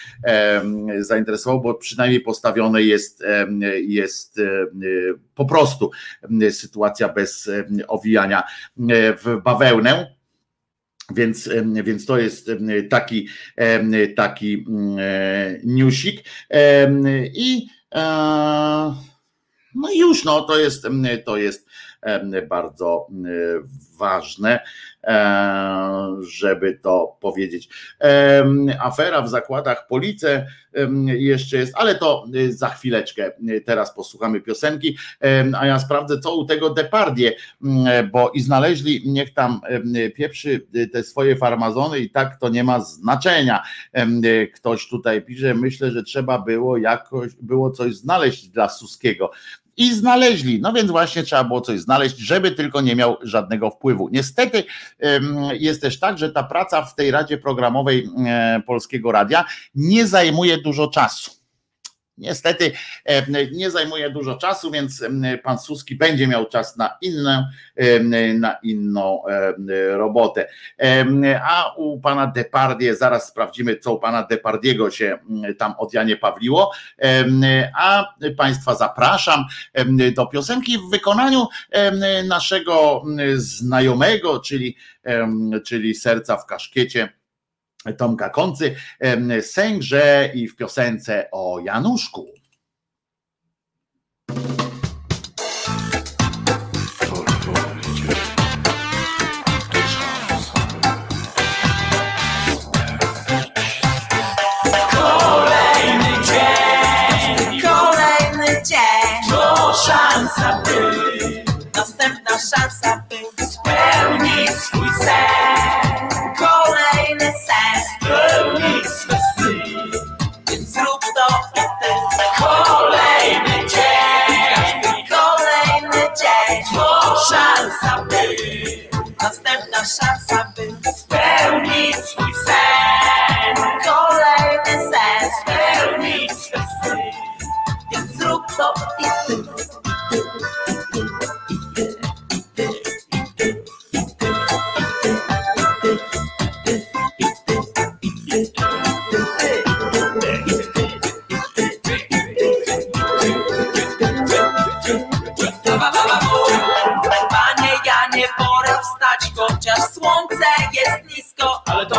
zainteresowało, bo przynajmniej postawione jest, jest po prostu sytuacja bez owijania w bawełnę. Więc, więc to jest taki, taki newsik. I no już, no to jest, to jest bardzo ważne. E, żeby to powiedzieć. Afera w zakładach Police jeszcze jest, ale to y, za chwileczkę. Teraz posłuchamy piosenki, a ja sprawdzę, co u tego Depardie, bo i znaleźli, niech tam pieprzy y, te swoje farmazony i tak to nie ma znaczenia. Ktoś tutaj pisze, myślę, że trzeba było jakoś, było coś znaleźć dla Suskiego i znaleźli. No więc właśnie trzeba było coś znaleźć, żeby tylko nie miał żadnego wpływu. Niestety jest też tak, że ta praca w tej Radzie Programowej e, Polskiego Radia nie zajmuje dużo czasu. Niestety nie zajmuje dużo czasu, więc pan Suski będzie miał czas na inną, na inną robotę. A u pana Depardie, zaraz sprawdzimy, co u pana Depardiego się tam od Janie Pawliło. A państwa zapraszam do piosenki w wykonaniu naszego znajomego, czyli, czyli serca w kaszkiecie Tomka Koncy, sęgrze i w piosence o Januszku. Kolejny dzień, kolejny dzień, to szansa by, następna szansa by następna szansa by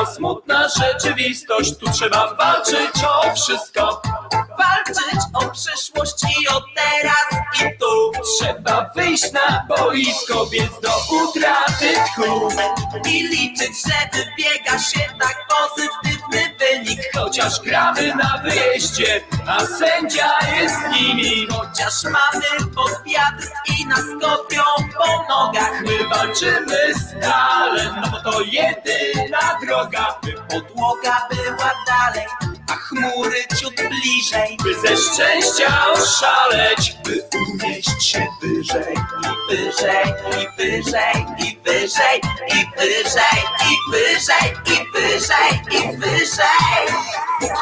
smutna rzeczywistość. Tu trzeba walczyć o wszystko. Walczyć o przyszłość i o teraz i tu. Trzeba wyjść na boisko, biec do utraty tchu. I liczyć, że wybiega się tak pozytywny wynik. Chociaż gramy na wyjeździe, a sędzia jest nimi. Chociaż mamy pod wiatr i nas kopią po nogach. My walczymy stale, no bo to jedyna droga, by Podłoga była dalej, a chmury ciut bliżej. by ze szczęścia oszaleć, by unieść się wyżej. I wyżej, i wyżej, i wyżej, i wyżej, i wyżej, i wyżej, i wyżej.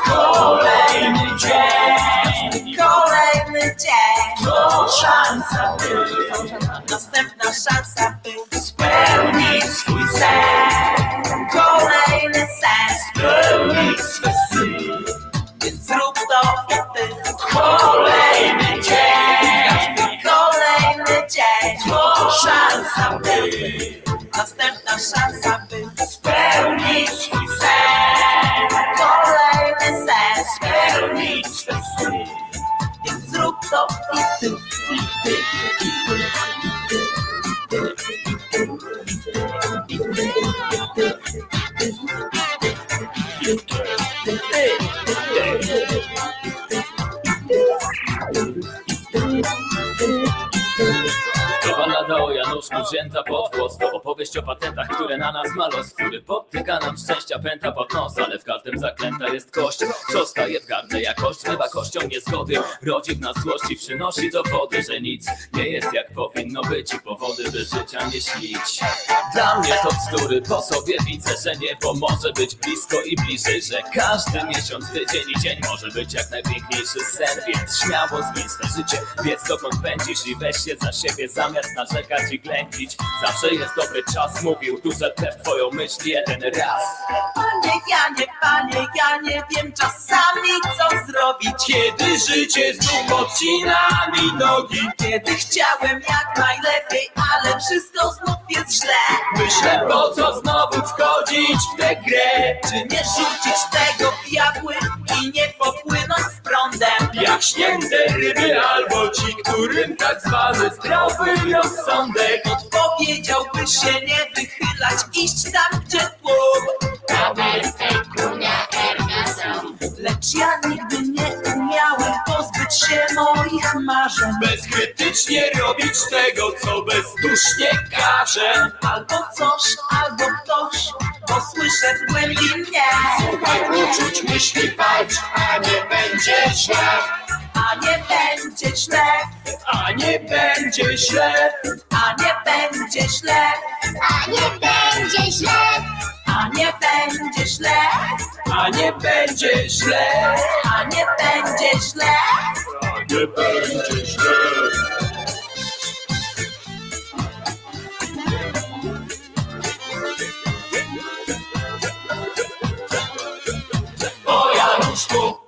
Kolejny dzień, Kolejny dzień, to szansa, by następna szansa, by spełnić swój sen, kolejny sens, spełnić swe sny. Kolejny dzień, kolejny dzień, szansa, by następna szansa, by spełnić swój sen, kolejny sens, spełnić swe sny. więc zrób to i ty, i ty, i ty, i ty. To Thank you. Ballada o Januszku wzięta pod włos. To opowieść o patentach, które na nas ma los Który podtyka nam szczęścia pęta pod nos Ale w każdym zaklęta jest kość. Co staje w gardle jakość Bywa kością niezgody. Rodzi w nas złość i przynosi dowody Że nic nie jest jak powinno być. I powody by życia nie śnić. Dla mnie to bzdury Po sobie widzę, że niebo może być blisko i bliżej Że każdy miesiąc, tydzień i dzień Może być jak najpiękniejszy sen Więc śmiało zmień swe życie Wiedz dokąd pędzisz i weź się za siebie Zamiast narzekać i ględzić. Zawsze jest dobry czas Mówił duże te w twoją myśl jeden raz. Panie Janie, panie, ja nie wiem czasami co zrobić. Kiedy życie znów podcina mi nogi. Kiedy chciałem jak najlepiej, ale wszystko znów jest źle. Myślę po co znowu wchodzić w tę grę? Czy nie rzucić tego w diabły i nie popłynąć Jak śnięte ryby albo ci, którym tak zwany zdrowy rozsądek Odpowiedziałby się nie wychylać, iść tam gdzie tłum. Lecz ja nigdy nie umiałem pozbyć się moich marzeń. Bezkrytycznie robić tego, co bezdusznie każe. Albo coś, albo ktoś, bo słyszę w głębi mnie. Słuchaj uczuć, myśli walcz, a nie będzie źle. A nie będzie źle, A nie będzie źle. A nie będzie źle, A nie będzie źle, a nie będzie źle, A nie będzie źle. A nie będzie źle. A nie będzie źle. O Januszku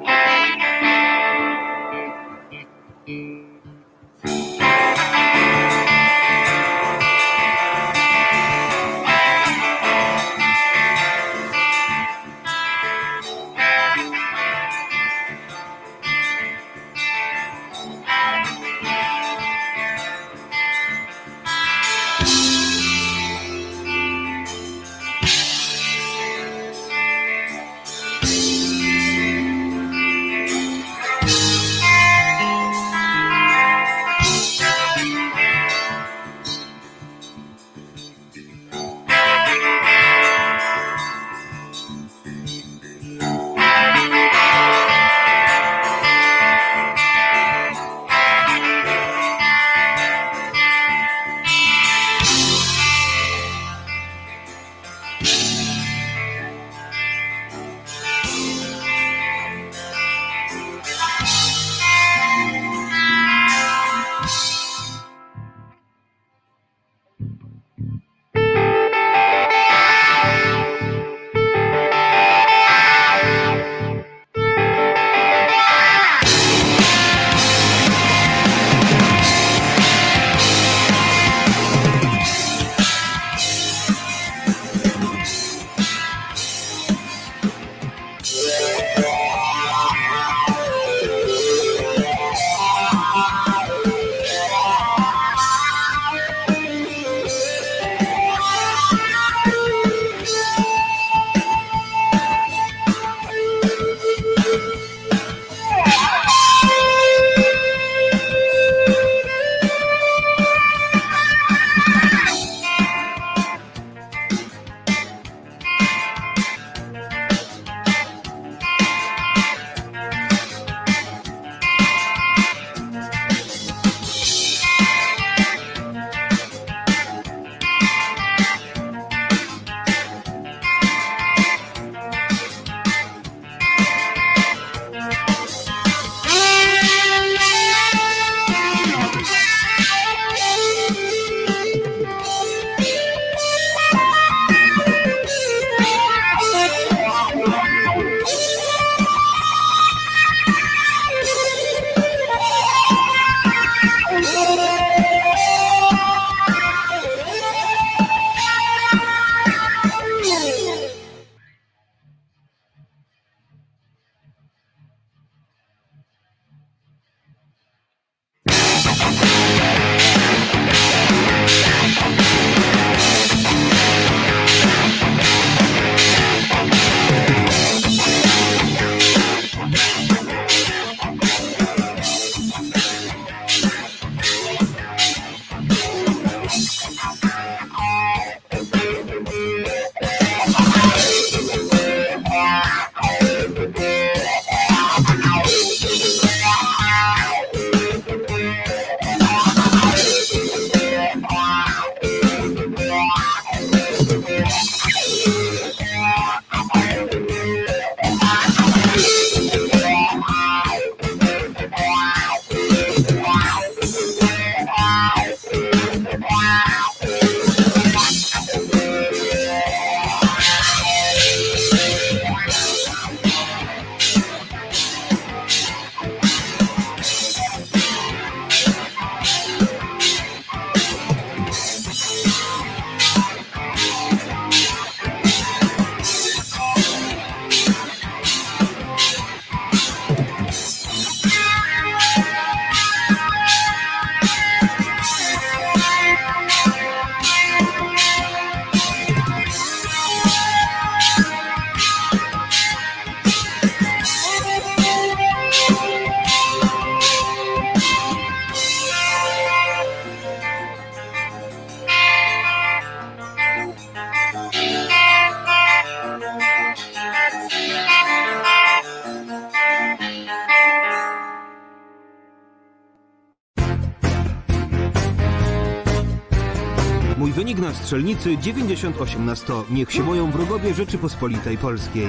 98 na 100. Niech się boją wrogowie Rzeczypospolitej Polskiej.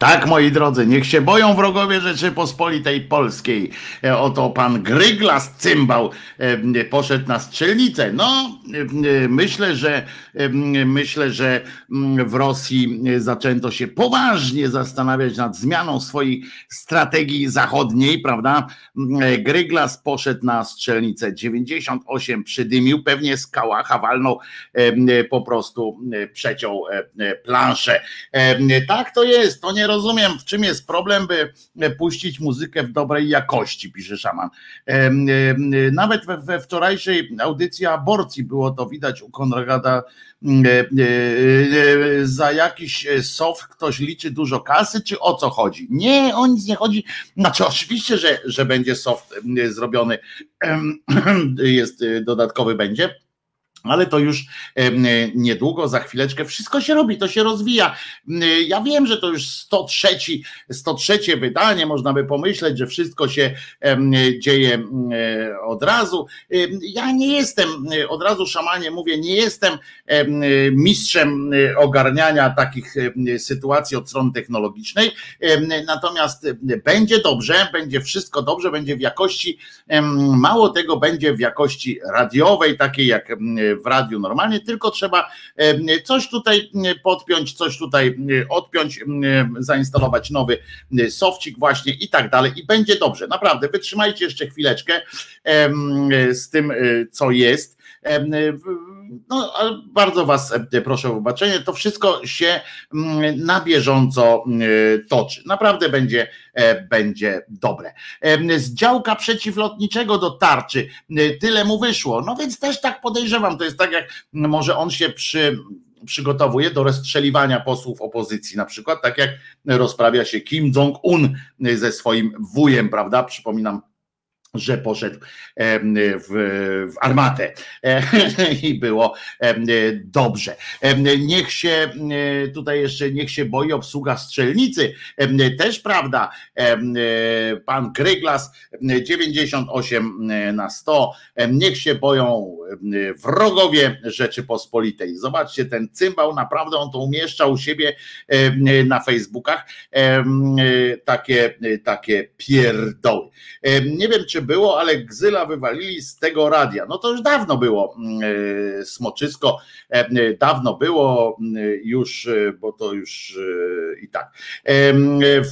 Tak, moi drodzy, niech się boją wrogowie Rzeczypospolitej Polskiej. E, Oto pan Gryglas Cymbał e, poszedł na strzelnicę. No, e, myślę, że myślę, że w Rosji zaczęto się poważnie zastanawiać nad zmianą swojej strategii zachodniej, prawda? Gryglas poszedł na strzelnicę. 98 przydymił, pewnie z kałacha walnął e, po prostu przeciął planszę. Tak to jest, to nie rozumiem, w czym jest problem, by e, puścić muzykę w dobrej jakości, pisze szaman. Em, em, Nawet we, wczorajszej audycji aborcji było to widać u Konrada. e, e, e, Za jakiś e, soft ktoś liczy dużo kasy, czy o co chodzi? Nie, o nic nie chodzi. Znaczy, oczywiście, że, że będzie soft zrobiony, jest e, dodatkowy będzie. Ale to już em, niedługo, za chwileczkę, wszystko się robi, to się rozwija. Mm, Ja wiem, że to już 103, 103 wydanie, można by pomyśleć, że wszystko się dzieje e, od razu. Ja nie jestem, e, od razu szamanie mówię, nie jestem em, mistrzem e, ogarniania takich sytuacji od strony technologicznej, natomiast e, będzie dobrze, będzie wszystko dobrze, będzie w jakości, mało tego, będzie w jakości radiowej, takiej jak w radiu normalnie, tylko trzeba em, coś tutaj em, podpiąć, coś tutaj em, odpiąć, zainstalować nowy sofcik właśnie i tak dalej i będzie dobrze, naprawdę, wytrzymajcie jeszcze chwileczkę z tym, e, co jest. W- No, bardzo Was e, proszę o wybaczenie. To wszystko się mm, na bieżąco mm, toczy. Naprawdę będzie, e, będzie dobre. Z działka przeciwlotniczego do tarczy tyle mu wyszło. No więc też tak podejrzewam. To jest tak, jak może on się przy przygotowuje do rozstrzeliwania posłów opozycji, na przykład tak jak rozprawia się Kim Jong-un ze swoim wujem, prawda? Przypominam że poszedł w, armatę i było dobrze. Niech się tutaj jeszcze niech się boi obsługa strzelnicy. Też prawda, pan Kryglas 98 na 100. Em, Niech się boją wrogowie Rzeczypospolitej. Zobaczcie, ten cymbał naprawdę on to umieszczał u siebie na Facebookach. Takie, takie pierdoły. Nie wiem, czy było, ale Gzyla wywalili z tego radia. No to już dawno było mm, e, smoczysko, e, dawno było mm, już, e, bo to już e, i tak.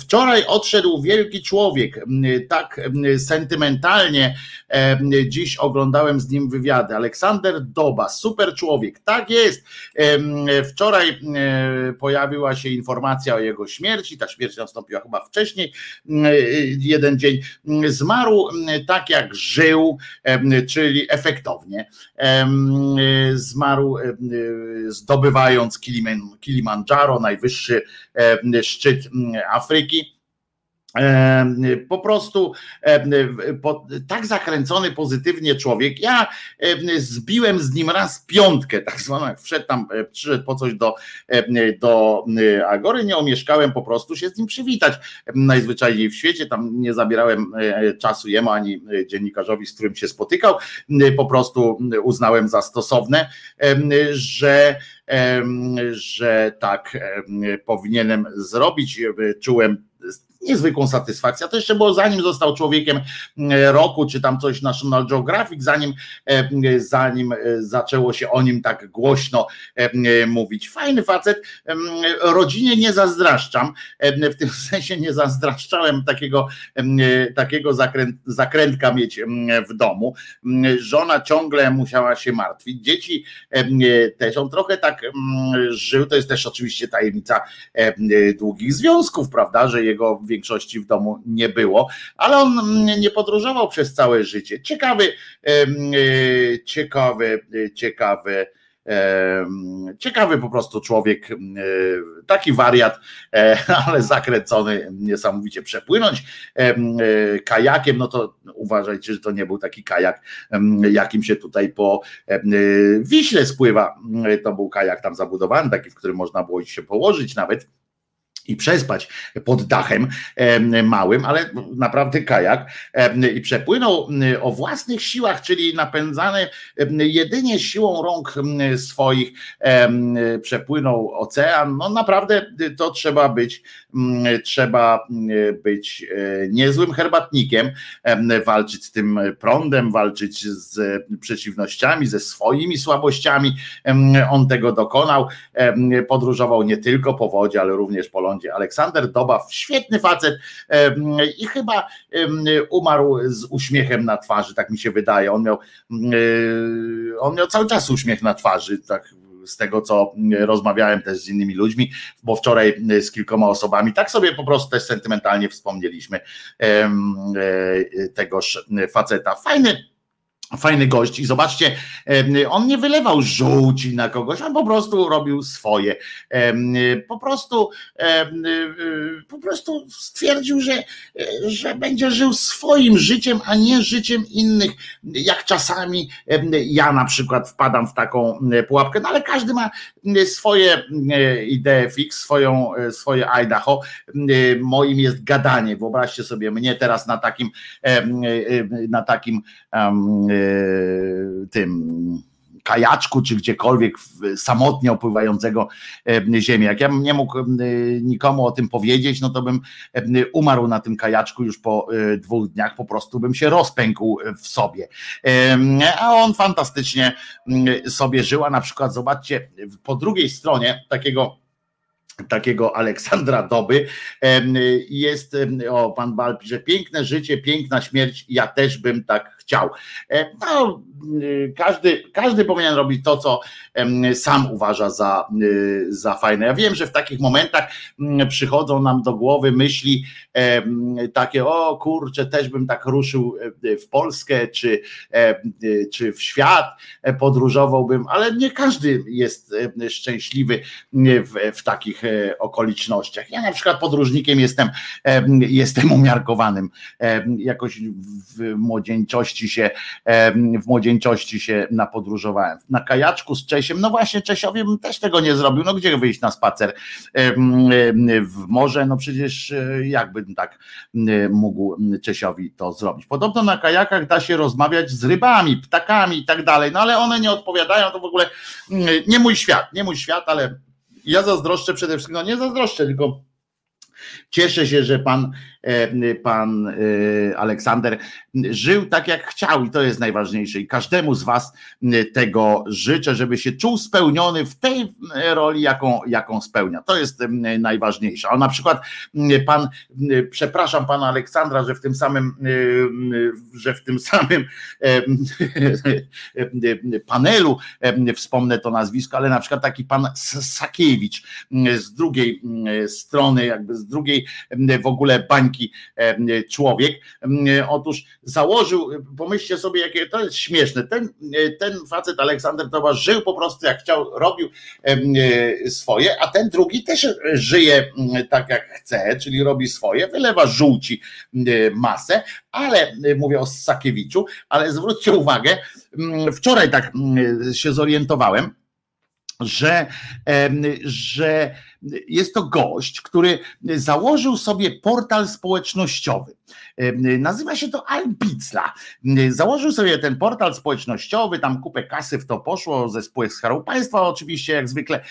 Wczoraj odszedł wielki człowiek, tak sentymentalnie. Dziś oglądałem z nim wywiady. Aleksander Doba, super człowiek. Tak jest. Wczoraj e, pojawiła się informacja o jego śmierci. Ta śmierć nastąpiła chyba wcześniej, jeden dzień. Zmarł tak jak żył, czyli efektownie. Zmarł zdobywając Kiliman- Kilimandżaro, najwyższy szczyt Afryki. Po prostu tak zakręcony pozytywnie człowiek. Ja em, zbiłem z nim raz piątkę, tak zwaną, wszedł tam, e, przyszedł po coś do, do e, Agory, nie omieszkałem po prostu się z nim przywitać najzwyczajniej w świecie. Tam nie zabierałem e, czasu jemu ani dziennikarzowi, z którym się spotykał. Po prostu uznałem za stosowne, że że tak em, powinienem zrobić. Czułem niezwykłą satysfakcję. To jeszcze było zanim został człowiekiem e, roku, czy tam coś National Geographic, zanim, e, zanim e, zaczęło się o nim tak głośno mówić. Fajny facet, rodzinie nie zazdraszczam, w tym sensie nie zazdraszczałem takiego, takiego zakręt, zakrętka mieć w domu. Żona ciągle musiała się martwić, dzieci też, on trochę tak żył, to jest też oczywiście tajemnica em, długich związków, prawda, że jego w większości w domu nie było, ale on nie podróżował przez całe życie. Ciekawy, e, ciekawy, e, ciekawy Ciekawy po prostu człowiek, taki wariat, ale zakręcony niesamowicie przepłynąć kajakiem, no to uważajcie, że to nie był taki kajak, jakim się tutaj po Wiśle spływa. To był kajak tam zabudowany, taki, w którym można było się położyć nawet i przespać pod dachem małym, ale naprawdę kajak i przepłynął o własnych siłach, czyli napędzany jedynie siłą rąk swoich przepłynął ocean. No naprawdę to trzeba być, trzeba być e, niezłym herbatnikiem, walczyć z tym prądem, walczyć z przeciwnościami, ze swoimi słabościami. On tego dokonał. Podróżował nie tylko po wodzie, ale również po lądzie lądzie. Aleksander Dobaw, świetny facet i chyba umarł z uśmiechem na twarzy, tak mi się wydaje. On miał, on miał cały czas uśmiech na twarzy, tak z tego, co rozmawiałem też z innymi ludźmi, bo wczoraj z kilkoma osobami, tak sobie po prostu też sentymentalnie wspomnieliśmy e, tegoż faceta. Fajny fajny gość i zobaczcie, on nie wylewał żółci na kogoś, on po prostu robił swoje. Po prostu po prostu stwierdził, że, że będzie żył swoim życiem, a nie życiem innych, jak czasami ja na przykład wpadam w taką pułapkę, no ale każdy ma swoje idee fix, swoją, swoje Idaho. Moim jest gadanie. Wyobraźcie sobie mnie teraz na takim na takim tym kajaczku, czy gdziekolwiek samotnie opływającego ziemię. Jak ja bym nie mógł nikomu o tym powiedzieć, no to bym umarł na tym kajaczku już po e, dwóch dniach, po prostu bym się rozpękł w sobie. A on fantastycznie sobie żył, a na przykład zobaczcie po drugiej stronie takiego takiego Aleksandra Doby jest, o pan Bal pisze, piękne życie, piękna śmierć, ja też bym tak chciał. E, no, y, każdy, każdy powinien robić to, co sam uważa za, y, za fajne. Ja wiem, że w takich momentach mm, przychodzą nam do głowy myśli takie, o kurczę, też bym tak ruszył e, w Polskę, czy, e, czy w świat, podróżowałbym, ale nie każdy jest szczęśliwy w, w takich okolicznościach. Ja na przykład podróżnikiem jestem, jestem umiarkowanym. Jakoś w młodzieńczości młodzieńczości się, w młodzieńczości się napodróżowałem. Na kajaczku z Czesiem, no właśnie Czesiowi bym też tego nie zrobił, no gdzie wyjść na spacer w morze, no przecież e, jakbym tak mógł Czesiowi to zrobić. Podobno na kajakach da się rozmawiać z rybami, ptakami i tak dalej, no ale one nie odpowiadają, to w ogóle nie mój świat, nie mój świat, ale ja zazdroszczę przede wszystkim, no nie zazdroszczę, tylko Cieszę się, że pan, pan e, Aleksander żył tak, jak chciał, i to jest najważniejsze. I każdemu z Was tego życzę, żeby się czuł spełniony w tej roli, jaką, jaką spełnia. To jest najważniejsze. A na przykład pan, przepraszam pana Aleksandra, że w tym samym, że w tym samym panelu wspomnę to nazwisko, ale na przykład taki pan Sakiewicz z drugiej strony, jakby z drugiej w ogóle bańki człowiek. Otóż założył, pomyślcie sobie, jakie to jest śmieszne. Ten, ten facet Aleksander Tomasz żył po prostu jak chciał, robił swoje, a ten drugi też żyje tak jak chce, czyli robi swoje, wylewa żółci masę, ale mówię o Sakiewiczu, ale zwróćcie uwagę, wczoraj tak się zorientowałem, że, że jest to gość, który założył sobie portal społecznościowy. Nazywa się to Albicla. Założył sobie ten portal społecznościowy, tam kupę kasy w to poszło ze spółek Skarbu Państwa, oczywiście, jak zwykle.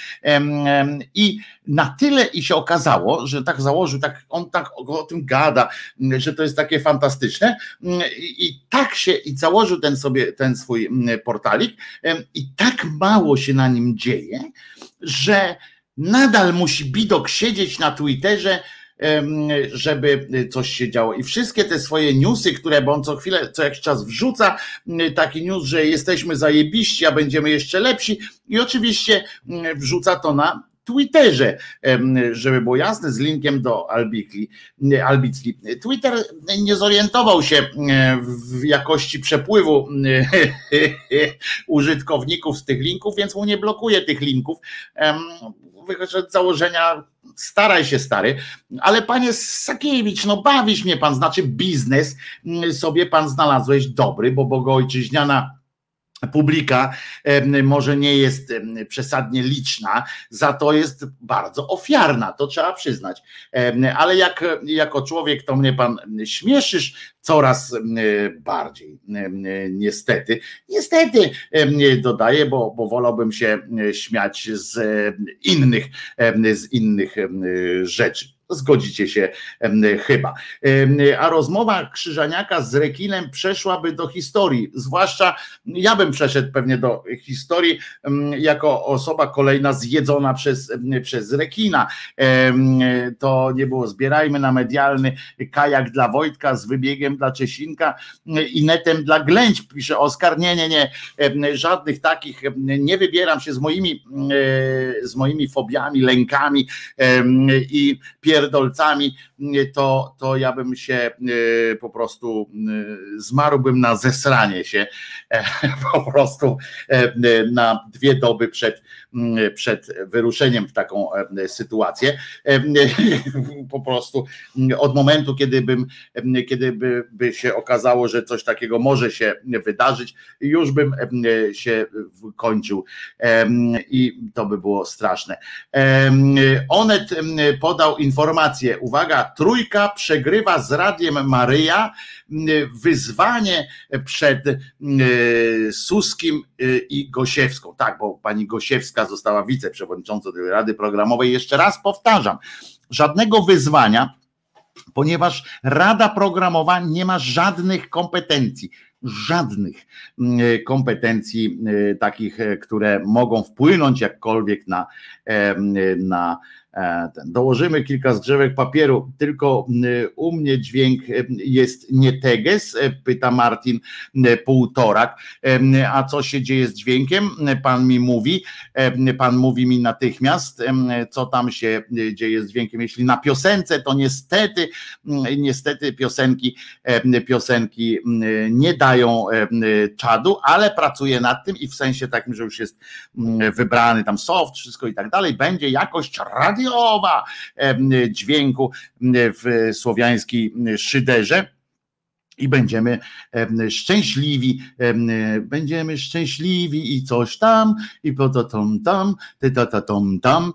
I na tyle i się okazało, że tak założył, tak on tak o tym gada, że to jest takie fantastyczne. I tak się i założył ten sobie ten swój portalik, i tak mało się na nim dzieje, że nadal musi Bidok siedzieć na Twitterze, żeby coś się działo. I wszystkie te swoje newsy, które bo on co chwilę, co jakiś czas wrzuca, taki news, że jesteśmy zajebiści, a będziemy jeszcze lepsi i oczywiście wrzuca to na Twitterze, żeby było jasne, z linkiem do Albicli. Albicli. Twitter nie zorientował się w jakości przepływu użytkowników z tych linków, więc mu nie blokuje tych linków. Wychodząc z założenia, staraj się stary, ale panie Sakiewicz, no bawisz mnie pan, znaczy biznes sobie pan znalazłeś dobry, bo bogojczyźniana publika może nie jest przesadnie liczna, za to jest bardzo ofiarna, to trzeba przyznać. Ale jak jako człowiek to mnie pan śmieszysz coraz bardziej, niestety. Niestety dodaję, bo, bo wolałbym się śmiać z innych, z innych rzeczy. Zgodzicie się chyba. A rozmowa Krzyżaniaka z rekinem przeszłaby do historii. Zwłaszcza ja bym przeszedł pewnie do historii jako osoba kolejna zjedzona przez, przez rekina. To nie było zbierajmy na medialny kajak dla Wojtka z wybiegiem dla Czesinka i netem dla Glęć, pisze Oskar. Nie, nie, nie. Żadnych takich. Nie wybieram się z moimi, z moimi fobiami, lękami i pier pierdolcami, to, to ja bym się e, po prostu e, zmarłbym na zesranie się e, po prostu na dwie doby przed, przed wyruszeniem w taką sytuację. Po prostu od momentu, kiedy bym, kiedy by, by się okazało, że coś takiego może się wydarzyć, już bym się kończył i to by było straszne. Onet podał informację. Uwaga, trójka przegrywa z Radiem Maryja wyzwanie przed Suskim i Gosiewską. Tak, bo pani Gosiewska została wiceprzewodniczącą tej Rady Programowej. Jeszcze raz powtarzam, żadnego wyzwania, ponieważ Rada Programowa nie ma żadnych kompetencji żadnych kompetencji takich, które mogą wpłynąć jakkolwiek na, na E, dołożymy kilka zgrzewek papieru, tylko u mnie dźwięk jest nie teges, e, pyta Martin Półtorak. A co się dzieje z dźwiękiem? Pan mi mówi, pan mówi mi natychmiast, co tam się dzieje z dźwiękiem. Jeśli na piosence, to niestety, niestety piosenki, piosenki nie dają czadu, ale pracuję nad tym i w sensie takim, że już jest wybrany tam soft, wszystko i tak dalej, będzie jakość radio radiowa dźwięku w słowiańskiej szyderze i będziemy szczęśliwi, będziemy szczęśliwi i coś tam, i po to tom tam, ty ta ta tom tam,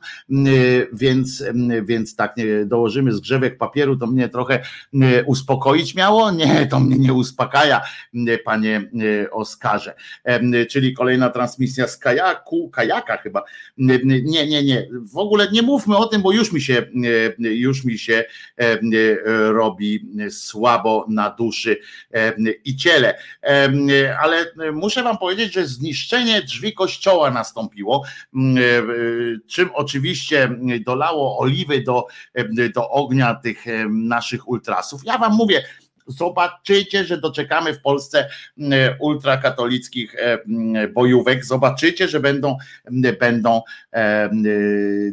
więc, więc tak dołożymy zgrzewek papieru, to mnie trochę uspokoić miało? Nie, to mnie nie uspokaja, panie Oskarze. Czyli kolejna transmisja z kajaku, kajaka chyba. Nie, nie, nie, w ogóle nie mówmy o tym, bo już mi się, już mi się robi słabo na duszy i ciele. Ale muszę Wam powiedzieć, że zniszczenie drzwi kościoła nastąpiło, czym oczywiście dolało oliwy do, do ognia tych naszych ultrasów. Ja Wam mówię, Zobaczycie, że doczekamy w Polsce mm, ultrakatolickich e, mm, bojówek. Zobaczycie, że będą, mm, będą e,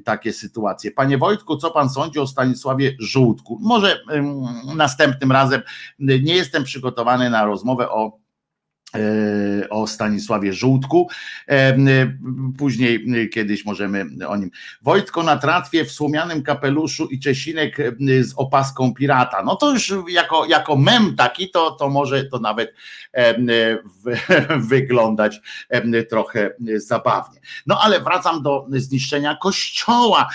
takie sytuacje. Panie Wojtku, co pan sądzi o Stanisławie Żółtku? Może następnym razem nie jestem przygotowany na rozmowę o o Stanisławie Żółtku. E, później kiedyś możemy o nim. Wojtko na tratwie w słomianym kapeluszu i Czesinek z opaską pirata. No to już jako, jako mem taki, to, to może to nawet wyglądać trochę zabawnie. No ale wracam do zniszczenia kościoła,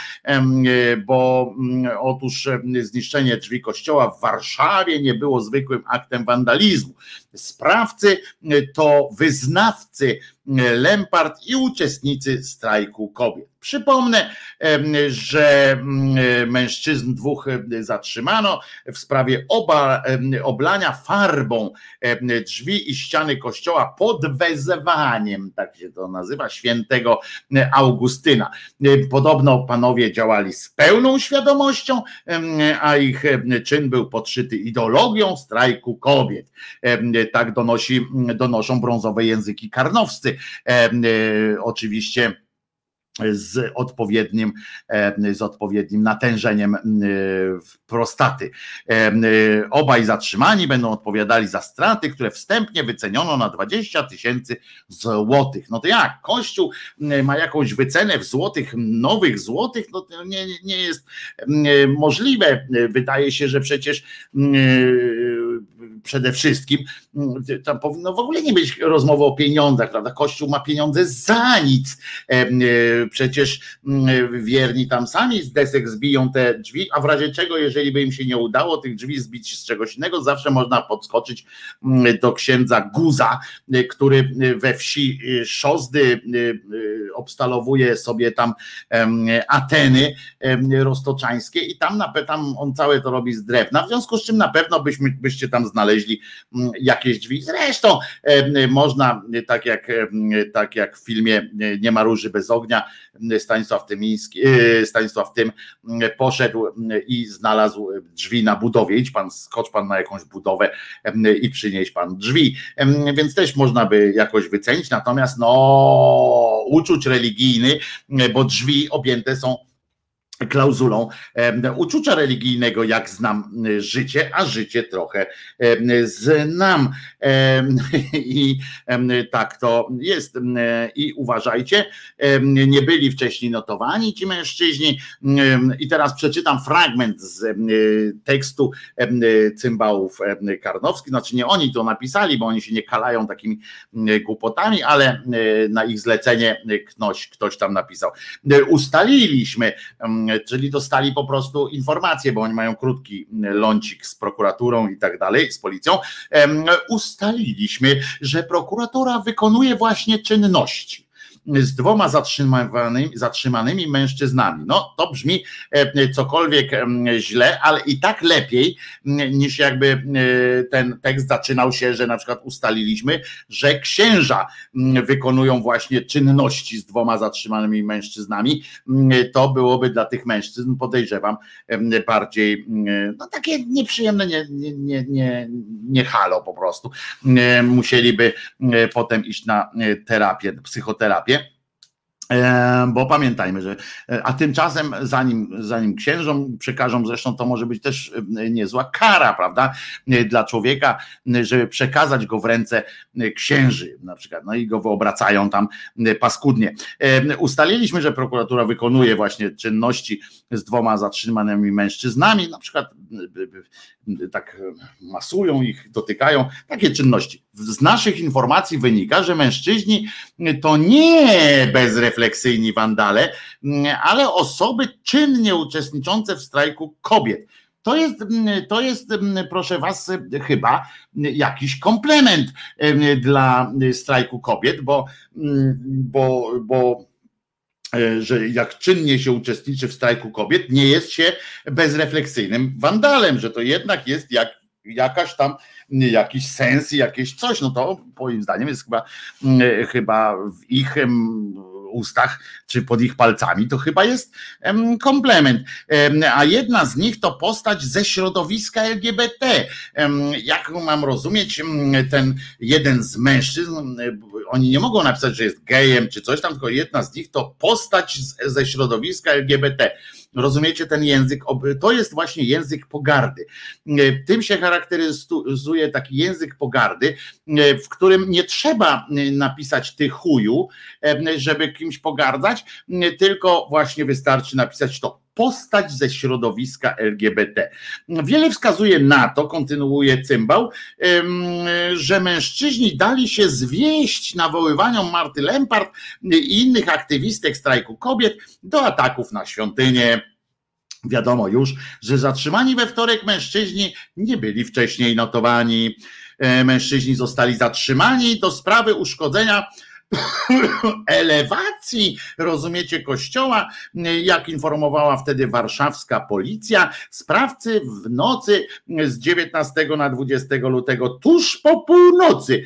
bo otóż zniszczenie drzwi kościoła w Warszawie nie było zwykłym aktem wandalizmu. Sprawcy to wyznawcy Lempart i uczestnicy strajku kobiet. Przypomnę, że mężczyzn dwóch zatrzymano w sprawie oba, oblania farbą drzwi i ściany kościoła pod wezwaniem, tak się to nazywa, świętego Augustyna. Podobno panowie działali z pełną świadomością, a ich czyn był podszyty ideologią strajku kobiet. Tak donosi, donoszą brązowe języki karnowscy. Oczywiście z odpowiednim, z odpowiednim natężeniem prostaty. Obaj zatrzymani będą odpowiadali za straty, które wstępnie wyceniono na 20 tysięcy złotych. No to jak? Kościół ma jakąś wycenę w złotych, nowych złotych? No to nie, nie jest możliwe. Wydaje się, że przecież przede wszystkim tam powinno w ogóle nie być rozmowy o pieniądzach, prawda? Kościół ma pieniądze za nic. Przecież wierni tam sami z desek zbiją te drzwi, a w razie czego, jeżeli by im się nie udało tych drzwi zbić z czegoś innego, zawsze można podskoczyć do księdza Guza, który we wsi Szozdy obstalowuje sobie tam Ateny roztoczańskie i tam tam on całe to robi z drewna, w związku z czym na pewno byśmy, byście tam znaleźli jakieś drzwi. Zresztą można, tak jak, tak jak w filmie Nie ma róży bez ognia, Stanisław Tymiński, Stanisław Tym poszedł i znalazł drzwi na budowie. Idź pan, skocz pan na jakąś budowę i przynieś pan drzwi. Więc też można by jakoś wycenić. Natomiast no uczuć religijny, bo drzwi objęte są klauzulą uczucia religijnego, jak znam życie, a życie trochę znam. I tak to jest. I uważajcie, nie byli wcześniej notowani ci mężczyźni. I teraz przeczytam fragment z tekstu cymbałów karnowskich. Znaczy nie oni to napisali, bo oni się nie kalają takimi głupotami, ale na ich zlecenie ktoś, ktoś tam napisał. Ustaliliśmy, czyli dostali po prostu informacje, bo oni mają krótki lącik z prokuraturą i tak dalej, z policją. Ustaliliśmy, że prokuratura wykonuje właśnie czynności z dwoma zatrzymanymi, mężczyznami. No to brzmi e, cokolwiek źle, ale i tak lepiej niż jakby e, ten tekst zaczynał się, że na przykład ustaliliśmy, że księża wykonują właśnie czynności z dwoma zatrzymanymi mężczyznami. To byłoby dla tych mężczyzn, podejrzewam, bardziej no takie nieprzyjemne, nie, nie, nie, nie halo po prostu. Musieliby potem iść na terapię, psychoterapię. E, bo pamiętajmy, że e, a tymczasem zanim, zanim księżom przekażą, zresztą to może być też e, niezła kara, prawda, dla człowieka, żeby przekazać go w ręce księży na przykład, no i go wyobracają tam paskudnie. Ustaliliśmy, że prokuratura wykonuje właśnie czynności z dwoma zatrzymanymi mężczyznami, na przykład tak masują ich, dotykają, takie czynności. Z naszych informacji wynika, że mężczyźni to nie bezrefleksyjni wandale, ale osoby czynnie uczestniczące w strajku kobiet. To jest, to jest, proszę Was, chyba jakiś komplement dla strajku kobiet, bo, bo, bo E, że jak czynnie się uczestniczy w strajku kobiet, nie jest się bezrefleksyjnym wandalem, że to jednak jest jak, jakaś tam jakiś sens i jakieś coś, no to moim zdaniem jest chyba, mm, chyba w ich ustach, czy pod ich palcami, to chyba jest komplement. A jedna z nich to postać ze środowiska LGBT. Jak mam rozumieć, ten jeden z mężczyzn, oni nie mogą napisać, że jest gejem czy coś tam, tylko jedna z nich to postać ze środowiska LGBT. Rozumiecie ten język? To jest właśnie język pogardy. Tym się charakteryzuje taki język pogardy, w którym nie trzeba napisać ty chuju, żeby kimś pogardzać, tylko właśnie wystarczy napisać to postać ze środowiska LGBT. Wiele wskazuje na to, kontynuuje Cymbał, że mężczyźni dali się zwieść nawoływaniom Marty Lempart i innych aktywistek strajku kobiet do ataków na świątynię. Wiadomo już, że zatrzymani we wtorek mężczyźni nie byli wcześniej notowani. E, mężczyźni zostali zatrzymani do sprawy uszkodzenia elewacji, rozumiecie, kościoła, jak informowała wtedy warszawska policja, sprawcy w nocy z 19 na 20 lutego, tuż po północy,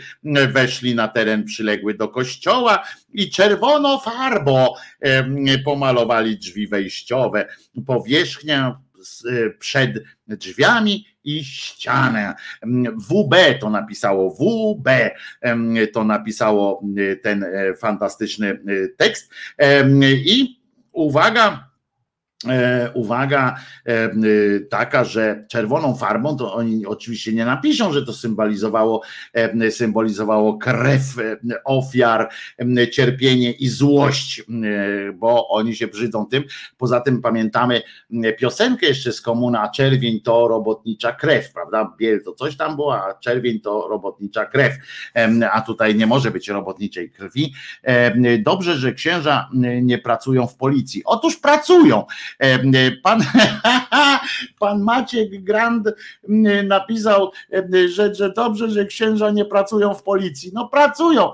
weszli na teren przyległy do kościoła i czerwono farbo pomalowali drzwi wejściowe. Powierzchnia przed drzwiami i ścianę. WB to napisało, WB to napisało ten fantastyczny tekst. I uwaga, E, uwaga e, taka, że czerwoną farbą to oni oczywiście nie napiszą, że to symbolizowało, e, symbolizowało krew ofiar, cierpienie i złość, bo oni się brzydzą tym. Poza tym pamiętamy piosenkę jeszcze z komuna, czerwień to robotnicza krew, prawda? Biel to coś tam było, a czerwień to robotnicza krew, a tutaj nie może być robotniczej krwi. Dobrze, że księża nie pracują w policji. Otóż pracują. Pan, pan Maciek Grand napisał, że, że dobrze, że księża nie pracują w policji. No pracują.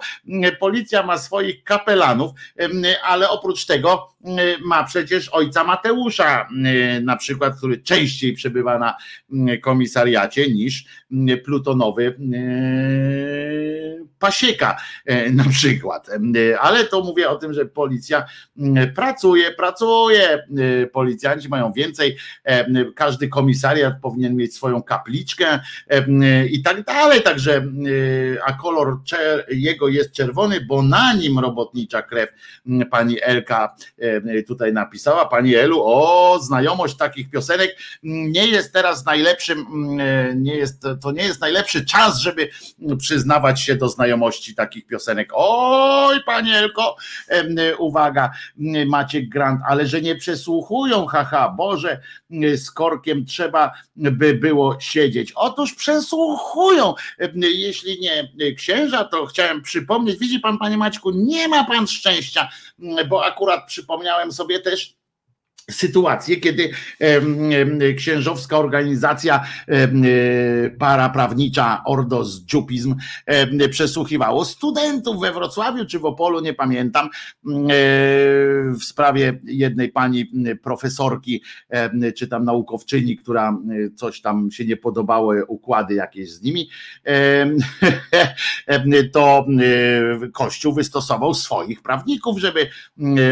Policja ma swoich kapelanów, ale oprócz tego ma przecież ojca Mateusza, na przykład, który częściej przebywa na komisariacie niż plutonowy pasieka na przykład. Ale to mówię o tym, że policja pracuje, pracuje policjanci mają więcej, każdy komisariat powinien mieć swoją kapliczkę i tak dalej, także a kolor jego jest czerwony, bo na nim robotnicza krew pani Elka tutaj napisała, pani Elu, o znajomość takich piosenek nie jest teraz najlepszym, nie jest, to nie jest najlepszy czas, żeby przyznawać się do znajomości takich piosenek. Oj, pani Elko, uwaga, Maciek Grant, ale że nie przesłuchują haha, Boże, z korkiem trzeba by było siedzieć. Otóż przesłuchują. Jeśli nie księża, to chciałem przypomnieć, widzi pan, panie Maćku, nie ma pan szczęścia, bo akurat przypomniałem sobie też, sytuację, kiedy księżowska organizacja e, paraprawnicza Ordos Dziupizm przesłuchiwało studentów we Wrocławiu czy w Opolu, nie pamiętam, w sprawie jednej pani profesorki czy tam naukowczyni, która coś tam się nie podobało, układy jakieś z nimi, to Kościół wystosował swoich prawników, żeby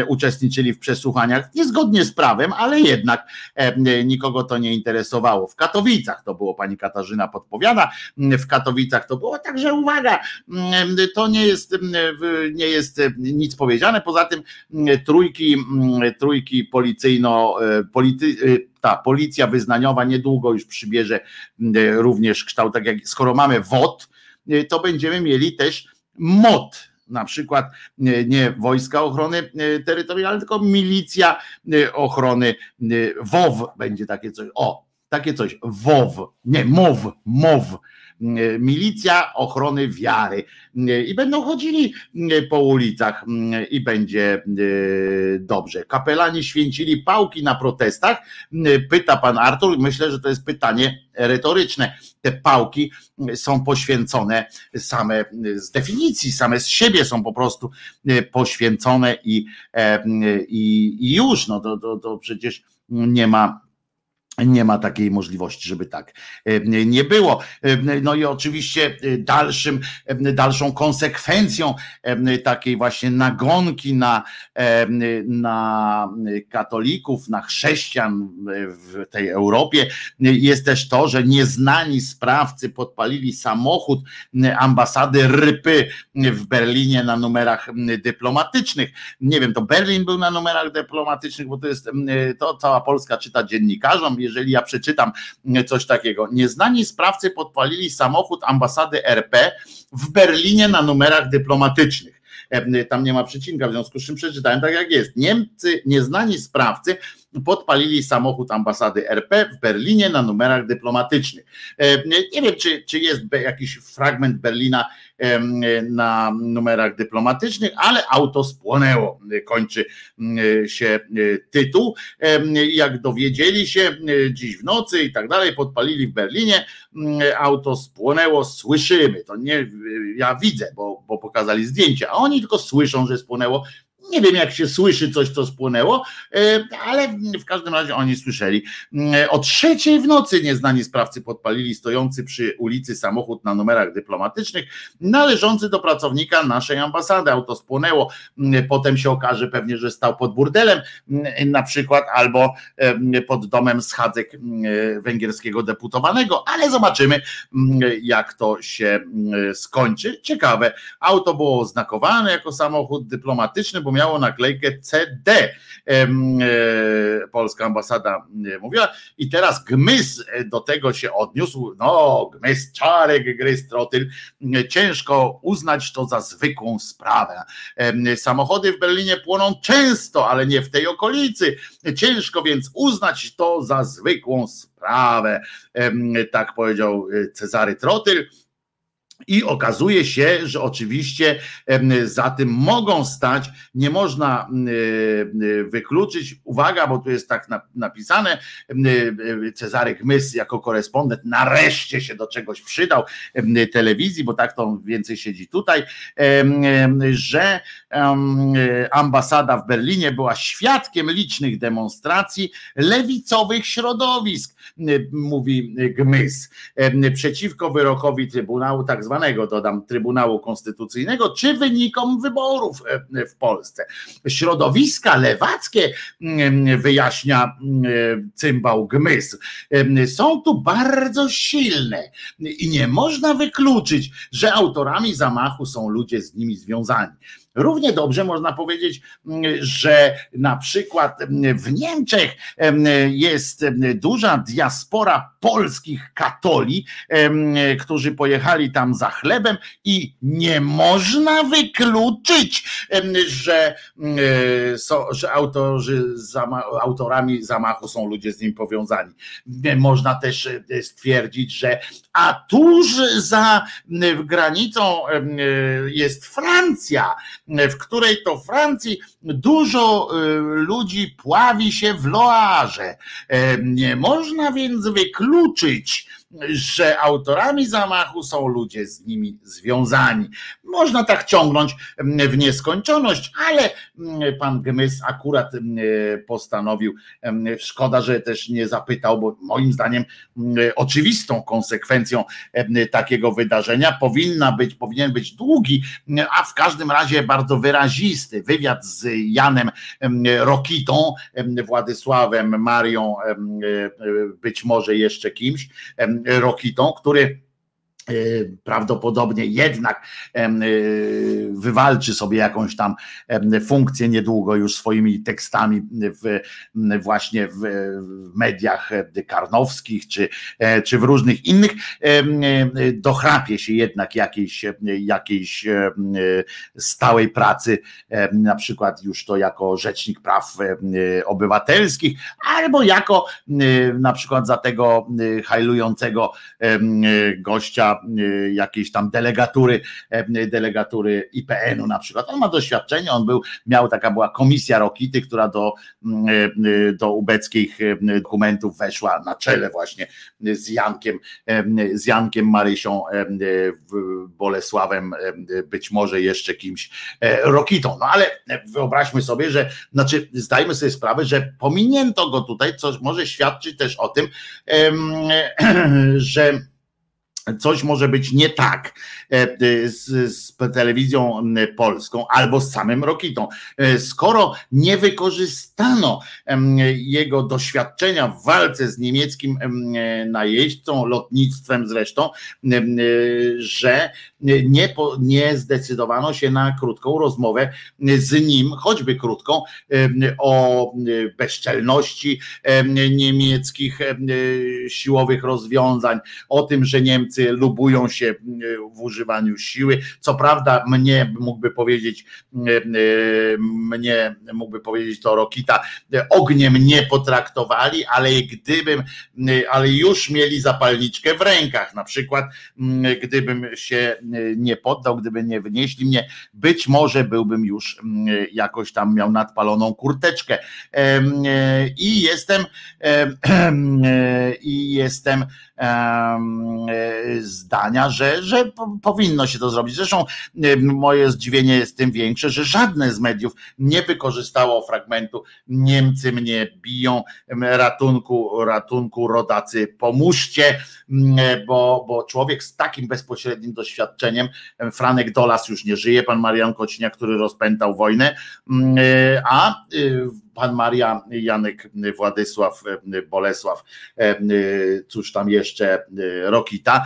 uczestniczyli w przesłuchaniach niezgodnie z prawem, ale jednak e, nikogo to nie interesowało. W Katowicach to było, pani Katarzyna podpowiada, w Katowicach to było, także uwaga, to nie jest, nie jest nic powiedziane, poza tym trójki, trójki policyjno, e, polity, e, ta policja wyznaniowa niedługo już przybierze również kształt, tak jak skoro mamy WOT, to będziemy mieli też MOT, na przykład nie Wojska Ochrony e, Terytorialnej, tylko Milicja e, Ochrony e, WOW będzie takie coś. O, takie coś. WOW, nie MOW, MOW. Milicja Ochrony Wiary. I będą chodzili po ulicach i będzie dobrze. Kapelani święcili pałki na protestach. Pyta pan Artur, myślę, że to jest pytanie retoryczne. Te pałki są poświęcone same z definicji, same z siebie są po prostu poświęcone i, i, i już, no to, to, to przecież nie ma nie ma takiej możliwości, żeby tak e, nie było. E, no i oczywiście e, dalszym, dalszą konsekwencją takiej właśnie nagonki na, na katolików, na chrześcijan w tej Europie jest też to, że nieznani sprawcy podpalili samochód ambasady Rypy w Berlinie na numerach dyplomatycznych. Nie wiem, to Berlin był na numerach dyplomatycznych, bo to jest, to cała Polska czyta dziennikarzom, jeżeli ja przeczytam coś takiego. Nieznani sprawcy podpalili samochód ambasady RP w Berlinie na numerach dyplomatycznych. Tam nie ma przecinka, w związku z czym przeczytałem tak jak jest. Niemcy, nieznani sprawcy podpalili samochód ambasady RP w Berlinie na numerach dyplomatycznych. E, nie wiem, czy, czy jest jakiś fragment Berlina na numerach dyplomatycznych, ale auto spłonęło. Kończy się tytuł. Jak dowiedzieli się dziś w nocy i tak dalej, podpalili w Berlinie, auto spłonęło, słyszymy. To nie ja widzę, bo, bo pokazali zdjęcia, a oni tylko słyszą, że spłonęło Nie wiem, jak się słyszy coś, co spłynęło, ale w każdym razie oni słyszeli. O trzeciej w nocy nieznani sprawcy podpalili stojący przy ulicy samochód na numerach dyplomatycznych, należący do pracownika naszej ambasady. Auto spłonęło. Potem się okaże pewnie, że stał pod burdelem na przykład, albo pod domem schadzek węgierskiego deputowanego, ale zobaczymy, jak to się skończy. Ciekawe, auto było oznakowane jako samochód dyplomatyczny, bo miało naklejkę CD. E, polska ambasada mówiła. I teraz Gmys do tego się odniósł. No, Gmys, Czarek, Gry, Trotyl. Ciężko uznać to za zwykłą sprawę. Samochody w Berlinie płoną często, ale nie w tej okolicy. Ciężko więc uznać to za zwykłą sprawę. Tak powiedział Cezary Trotyl. I okazuje się, że oczywiście za tym mogą stać, nie można wykluczyć, uwaga, bo tu jest tak napisane, Cezary Mys jako korespondent nareszcie się do czegoś przydał telewizji, bo tak to więcej siedzi tutaj, że ambasada w Berlinie była świadkiem licznych demonstracji lewicowych środowisk, mówi Gmys, przeciwko wyrokowi Trybunału tak zwanego, dodam, Trybunału Konstytucyjnego, czy wynikom wyborów e, w Polsce. Środowiska lewackie, mm, wyjaśnia mm, cymbał Gmys, są tu bardzo silne i nie można wykluczyć, że autorami zamachu są ludzie z nimi związani. Równie dobrze można powiedzieć, że na przykład w Niemczech jest duża diaspora polskich katoli, którzy pojechali tam za chlebem i nie można wykluczyć, że, że autorzy, autorami zamachu są ludzie z nim powiązani. Można też stwierdzić, że a tuż za granicą jest Francja, w której to Francji dużo ludzi pławi się w Loarze. Nie można więc wykluczyć, wykluczyć że autorami zamachu są ludzie z nimi związani. Można tak ciągnąć mm, w nieskończoność, ale mm, pan Gmys akurat mm, postanowił, szkoda, że też nie zapytał, bo moim zdaniem oczywistą konsekwencją takiego wydarzenia powinna być, powinien być długi, a w każdym razie bardzo wyrazisty wywiad z Janem Rokitą, Władysławem, Marią, e, być może jeszcze kimś, Rokitą, który prawdopodobnie jednak e, wywalczy sobie jakąś tam funkcję niedługo już swoimi tekstami w, właśnie w mediach karnowskich czy, e, czy w różnych innych. Dochrapie się jednak jakiejś, jakiejś stałej pracy na przykład już to jako rzecznik praw obywatelskich albo jako na przykład za tego hajlującego gościa jakiejś tam delegatury, delegatury IPN-u na przykład. On ma doświadczenie, on był, miał taka była komisja Rokity, która do, do ubeckich dokumentów weszła na czele właśnie z Jankiem, z Jankiem Marysią, Bolesławem, być może jeszcze kimś Rokitą. No ale wyobraźmy sobie, że znaczy zdajmy sobie sprawę, że pominięto go tutaj, co może świadczyć też o tym, że coś może być nie tak z, z, telewizją polską albo z samym Rokitą. E, skoro nie wykorzystano jego doświadczenia w walce z niemieckim najeźdźcą, lotnictwem zresztą, że nie, nie zdecydowano się na krótką rozmowę z nim, choćby krótką, o bezczelności niemieckich siłowych rozwiązań, o tym, że Niemcy lubują się w używaniu siły. Co prawda, mnie mógłby powiedzieć, mnie mógłby powiedzieć to Rokita, ogniem nie potraktowali, ale gdybym, ale już mieli zapalniczkę w rękach, na przykład gdybym się nie poddał, gdyby nie wynieśli mnie, być może byłbym już mm, jakoś tam miał nadpaloną kurteczkę. E, I jestem, e, i jestem zdania, że, że powinno się to zrobić. Zresztą moje zdziwienie jest tym większe, że żadne z mediów nie wykorzystało fragmentu Niemcy mnie biją, ratunku, ratunku, rodacy, pomóżcie, bo, bo człowiek z takim bezpośrednim doświadczeniem, Franek Dolas już nie żyje, pan Marian Kocinia, który rozpętał wojnę, a pan Maria, Janek Władysław, Bolesław, cóż tam jeszcze, Rokita,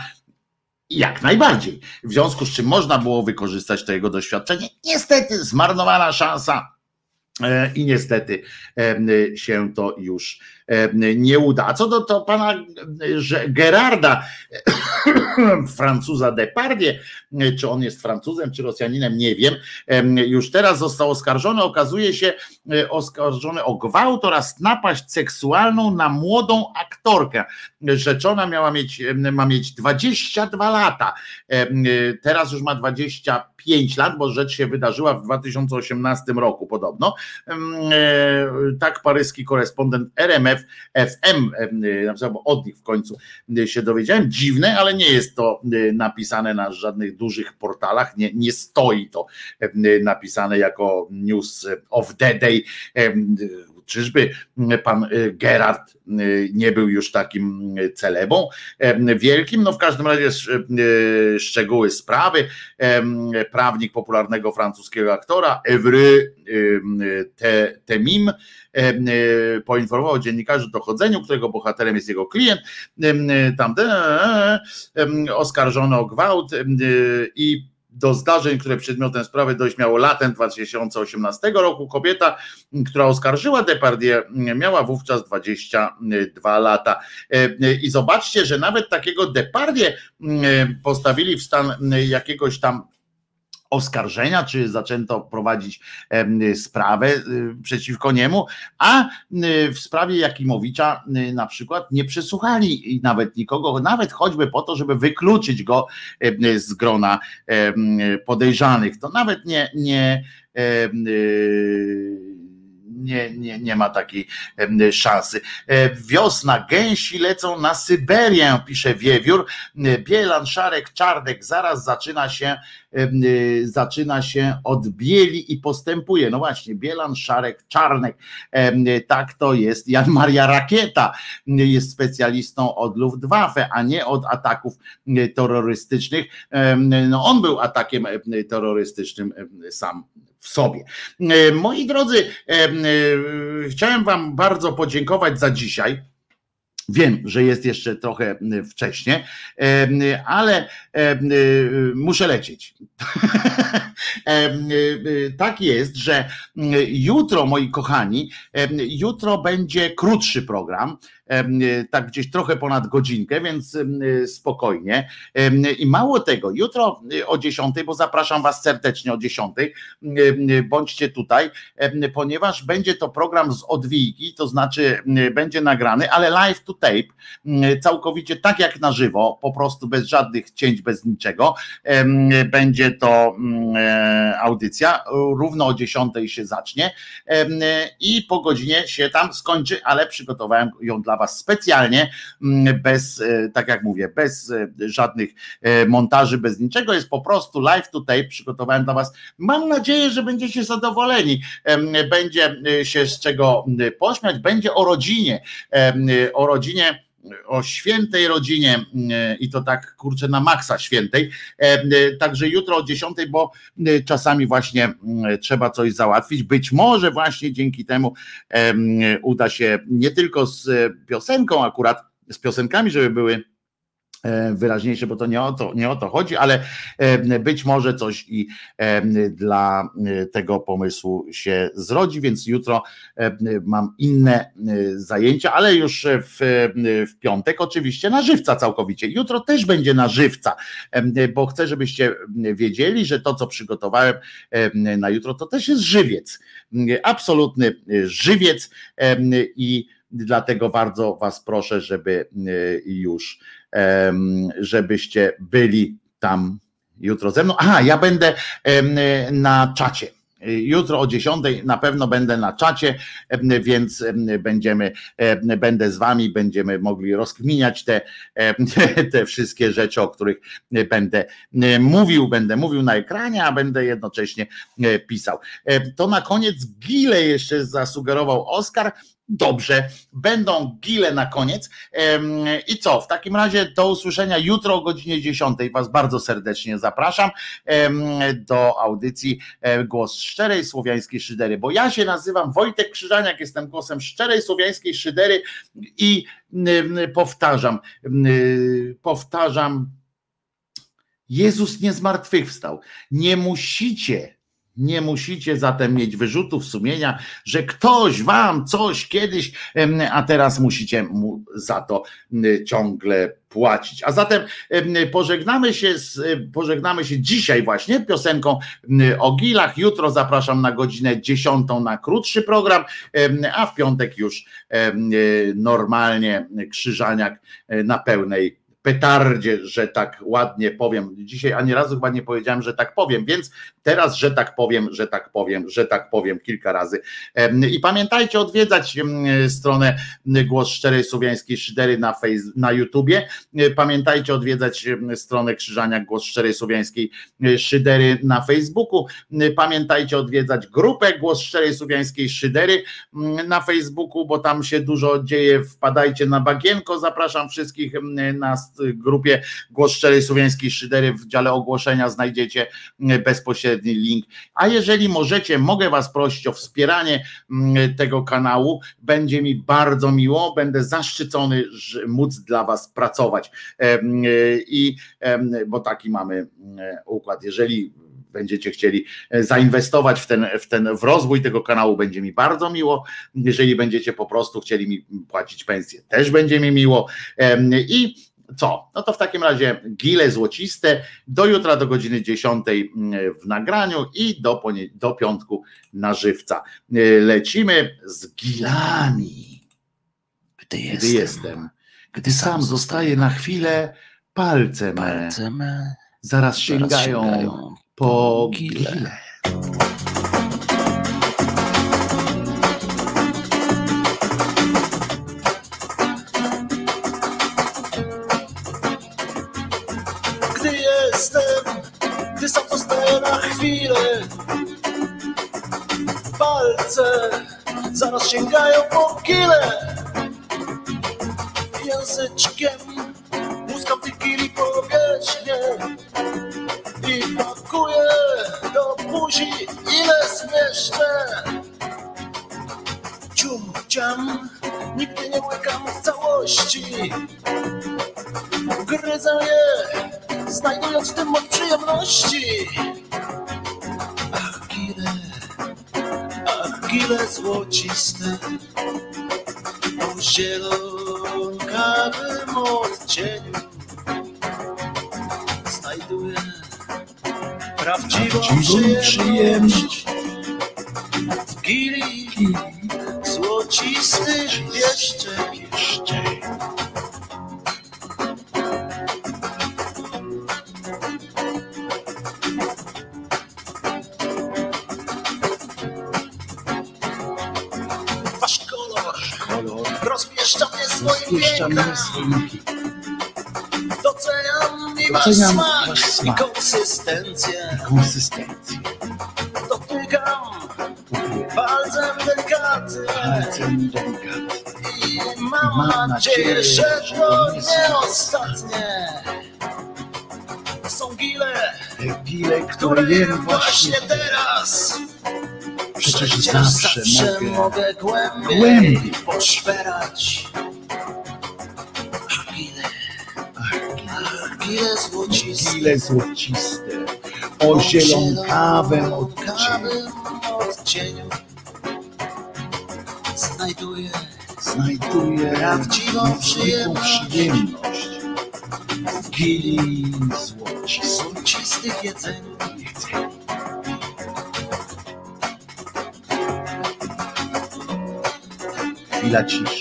jak najbardziej. W związku z czym można było wykorzystać to jego doświadczenie. Niestety zmarnowana szansa e, i niestety się to już nie uda. A co do to pana Gerarda, Francuza Depardieu, czy on jest Francuzem, czy Rosjaninem, nie wiem, już teraz został oskarżony, okazuje się e, oskarżony o gwałt oraz napaść seksualną na młodą aktorkę. Rzeczona miała mieć, ma mieć 22 lata, teraz już ma 25 lat, bo rzecz się wydarzyła w 2018 roku podobno. E, tak paryski korespondent RMF FM, bo od nich w końcu się dowiedziałem. Dziwne, ale nie jest to napisane na żadnych dużych portalach, nie, nie stoi to napisane jako news of the day Czyżby pan y, Gerard y, nie był już takim celebą wielkim? No w każdym razie y, szczegóły sprawy. Prawnik popularnego francuskiego aktora Evry Temim poinformował dziennikarzy o dochodzeniu, którego bohaterem jest jego klient, tamten oskarżony o gwałt i do zdarzeń, które przedmiotem sprawy dojść miało latem 2018 roku. Kobieta, która oskarżyła Depardieu, miała wówczas 22 lata. I zobaczcie, że nawet takiego Depardieu postawili w stan jakiegoś tam oskarżenia, czy zaczęto prowadzić sprawę y, przeciwko niemu, a y, w sprawie Jakimowicza y, na przykład nie przesłuchali nawet nikogo, nawet choćby po to, żeby wykluczyć go z grona podejrzanych. To nawet nie, nie nie, nie, nie ma takiej szansy. E, wiosna, gęsi lecą na Syberię, pisze Wiewiór. E, Bielan, Szarek, Czarnek, zaraz zaczyna się e, zaczyna się od bieli i postępuje. No właśnie, Bielan, Szarek, Czarnek. Tak to jest. Jan Maria Rakieta jest specjalistą od Luftwaffe, a nie od ataków terrorystycznych. No on był atakiem terrorystycznym sam sobie. E, moi drodzy, e, e, chciałem Wam bardzo podziękować za dzisiaj. Wiem, że jest jeszcze trochę wcześnie, ale muszę lecieć. Tak jest, że jutro, moi kochani, jutro będzie krótszy program tak gdzieś trochę ponad godzinkę, więc spokojnie. I mało tego, jutro o 10, bo zapraszam Was serdecznie o 10, bądźcie tutaj, ponieważ będzie to program z odwijki, to znaczy będzie nagrany, ale live to tape, całkowicie tak jak na żywo, po prostu bez żadnych cięć, bez niczego. Będzie to e, audycja, równo o 10 się zacznie i po godzinie się tam skończy, ale przygotowałem ją dla Was specjalnie, mm, bez, e, tak jak mówię, bez e, żadnych e, montaży, bez niczego. Jest po prostu live tutaj, przygotowałem dla Was. Mam nadzieję, że będziecie zadowoleni. Będzie się z czego pośmiać, będzie o rodzinie, o rodzinie o świętej rodzinie i to tak kurczę na maksa świętej. Także jutro o 10, bo czasami właśnie trzeba coś załatwić. Być może właśnie dzięki temu uda się nie tylko z piosenką akurat, z piosenkami, żeby były E, wyraźniejsze, bo to nie o to, nie o to chodzi, ale e, być może coś i e, dla tego pomysłu się zrodzi, więc jutro mam inne zajęcia, ale już w, w piątek oczywiście na żywca całkowicie. Jutro też będzie na żywca, bo chcę, żebyście wiedzieli, że to, co przygotowałem na jutro, to też jest żywiec. Absolutny żywiec i dlatego bardzo Was proszę, żeby już żebyście byli tam jutro ze mną. Aha, ja będę na czacie Jutro o 10 na pewno będę na czacie, więc będziemy, będę z wami, będziemy mogli rozkminiać te, te wszystkie rzeczy, o których będę mówił, będę mówił na ekranie, a będę jednocześnie pisał. To na koniec Gile jeszcze zasugerował Oskar. Dobrze, będą gile na koniec. I co? W takim razie do usłyszenia jutro o godzinie 10. Was bardzo serdecznie zapraszam do audycji e, Głos Szczerej Słowiańskiej Szydery, bo ja się nazywam Wojtek Krzyżaniak, jestem głosem Szczerej Słowiańskiej Szydery i powtarzam, powtarzam, Jezus nie zmartwychwstał. Nie musicie nie musicie zatem mieć wyrzutów sumienia, że ktoś wam coś kiedyś, a teraz musicie mu za to ciągle płacić. A zatem pożegnamy się, z, pożegnamy się dzisiaj właśnie piosenką o Gilach. Jutro zapraszam na godzinę 10 na krótszy program, a w piątek już normalnie Krzyżaniak na pełnej petardzie, że tak ładnie powiem. Dzisiaj ani razu chyba nie powiedziałem, że tak powiem, więc teraz, że tak powiem, że tak powiem, że tak powiem kilka razy. I pamiętajcie odwiedzać stronę Głos Szczerej Słowiańskiej Szydery na, face, na YouTubie. Pamiętajcie odwiedzać stronę Krzyżania Głos Szczerej Słowiańskiej Szydery na Facebooku. Pamiętajcie odwiedzać grupę Głos Szczerej Słowiańskiej Szydery na Facebooku, bo tam się dużo dzieje. Wpadajcie na bagienko. Zapraszam wszystkich na grupie Głos Szczerej Słowiańskiej Szydery w dziale ogłoszenia znajdziecie bezpośredni link. A jeżeli możecie, mogę Was prosić o wspieranie tego kanału. Będzie mi bardzo miło, będę zaszczycony że móc dla Was pracować. I bo taki mamy układ. Jeżeli będziecie chcieli zainwestować w ten, w ten w rozwój tego kanału, będzie mi bardzo miło. Jeżeli będziecie po prostu chcieli mi płacić pensję, też będzie mi miło. I co? No to w takim razie gile złociste do jutra do godziny 10 mm, w nagraniu i do, do piątku na żywca. Y, lecimy z gilami. Gdy jestem, gdy, jestem, gdy sam zostaję na chwilę, palce me, palce me zaraz, sięgają, sięgają po gile. gile. Zaraz sięgają po kile. Języczkiem muskam kili powierzchnię I pakuję do buzi ile zmieszczę. Cium, ciam, nigdy nie łykam w całości. Gryzę je, znajdując w tym moc przyjemności gile złociste o zielonkawym odcieniu. Znajduję prawdziwą, prawdziwą przyjemność w gili złocistych pieszczek mnie swoim Doceniam i wasz smak, i konsystencję. konsystencję. Dotykam palcem delikatnie. Palcem delikatnie. I mam, mam nadzieję, że to nie ostatnie. Są gile, gile które jem właśnie teraz. Przecież, Przecież zawsze, zawsze mogę, mogę głębiej, głębiej poszperać. Gile złociste. O zielonkawym odcieniu znajduję, znajduję prawdziwą przyjemność, przyjemność. W gili złocistych jedzeniu. Chwila ciszy.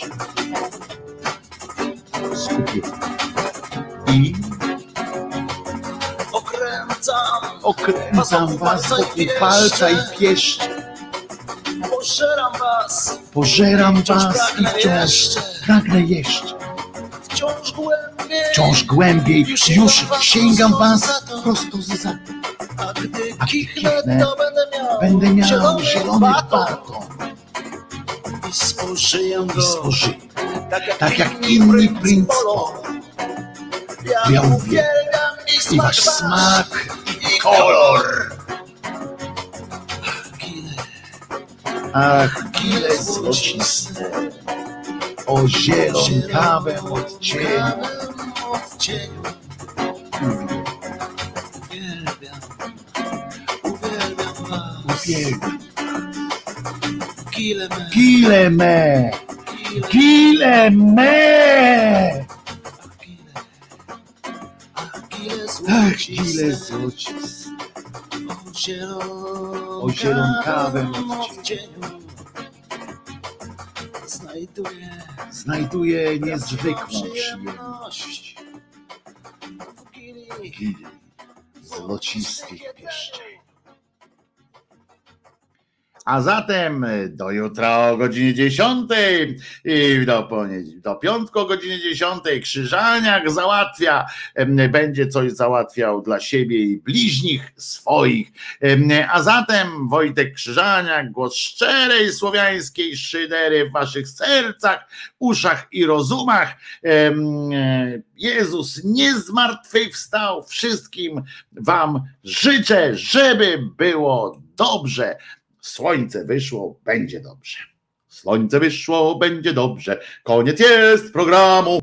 Okręcam was wokół palca i pieszczę. Pożeram was, Pożeram was i wciąż pragnę jeszcze. wciąż głębiej. Wciąż głębiej Już sięgam was prosto z za A gdy kichnę, będę miał, zielony, baton. I spożyję i go, spożyję. tak jak, Tak jak inni princ. Ja, uwielbiam i wasz smak i kolor. Ach, kile złociste, o zielonkawym odcieniu. Uwielbiam, uwielbiam was. Uwielbiam. Kile me, Kile me, kile, kile me. Ach, złociste. złociste, O zielonkawym o zielonkawym odcieniu znajduję znajduje niezwykłą przyjemność. w Kili złocistych pieszczeń. A zatem do jutra o godzinie 10 i do, do piątku o godzinie 10 Krzyżaniak załatwia, będzie coś załatwiał dla siebie i bliźnich swoich. A zatem Wojtek Krzyżaniak, głos szczerej słowiańskiej szydery w waszych sercach, uszach i rozumach. E, Jezus nie zmartwychwstał. Wszystkim wam życzę, żeby było dobrze. Słońce wyszło, będzie dobrze. Słońce wyszło, będzie dobrze. Koniec jest programu.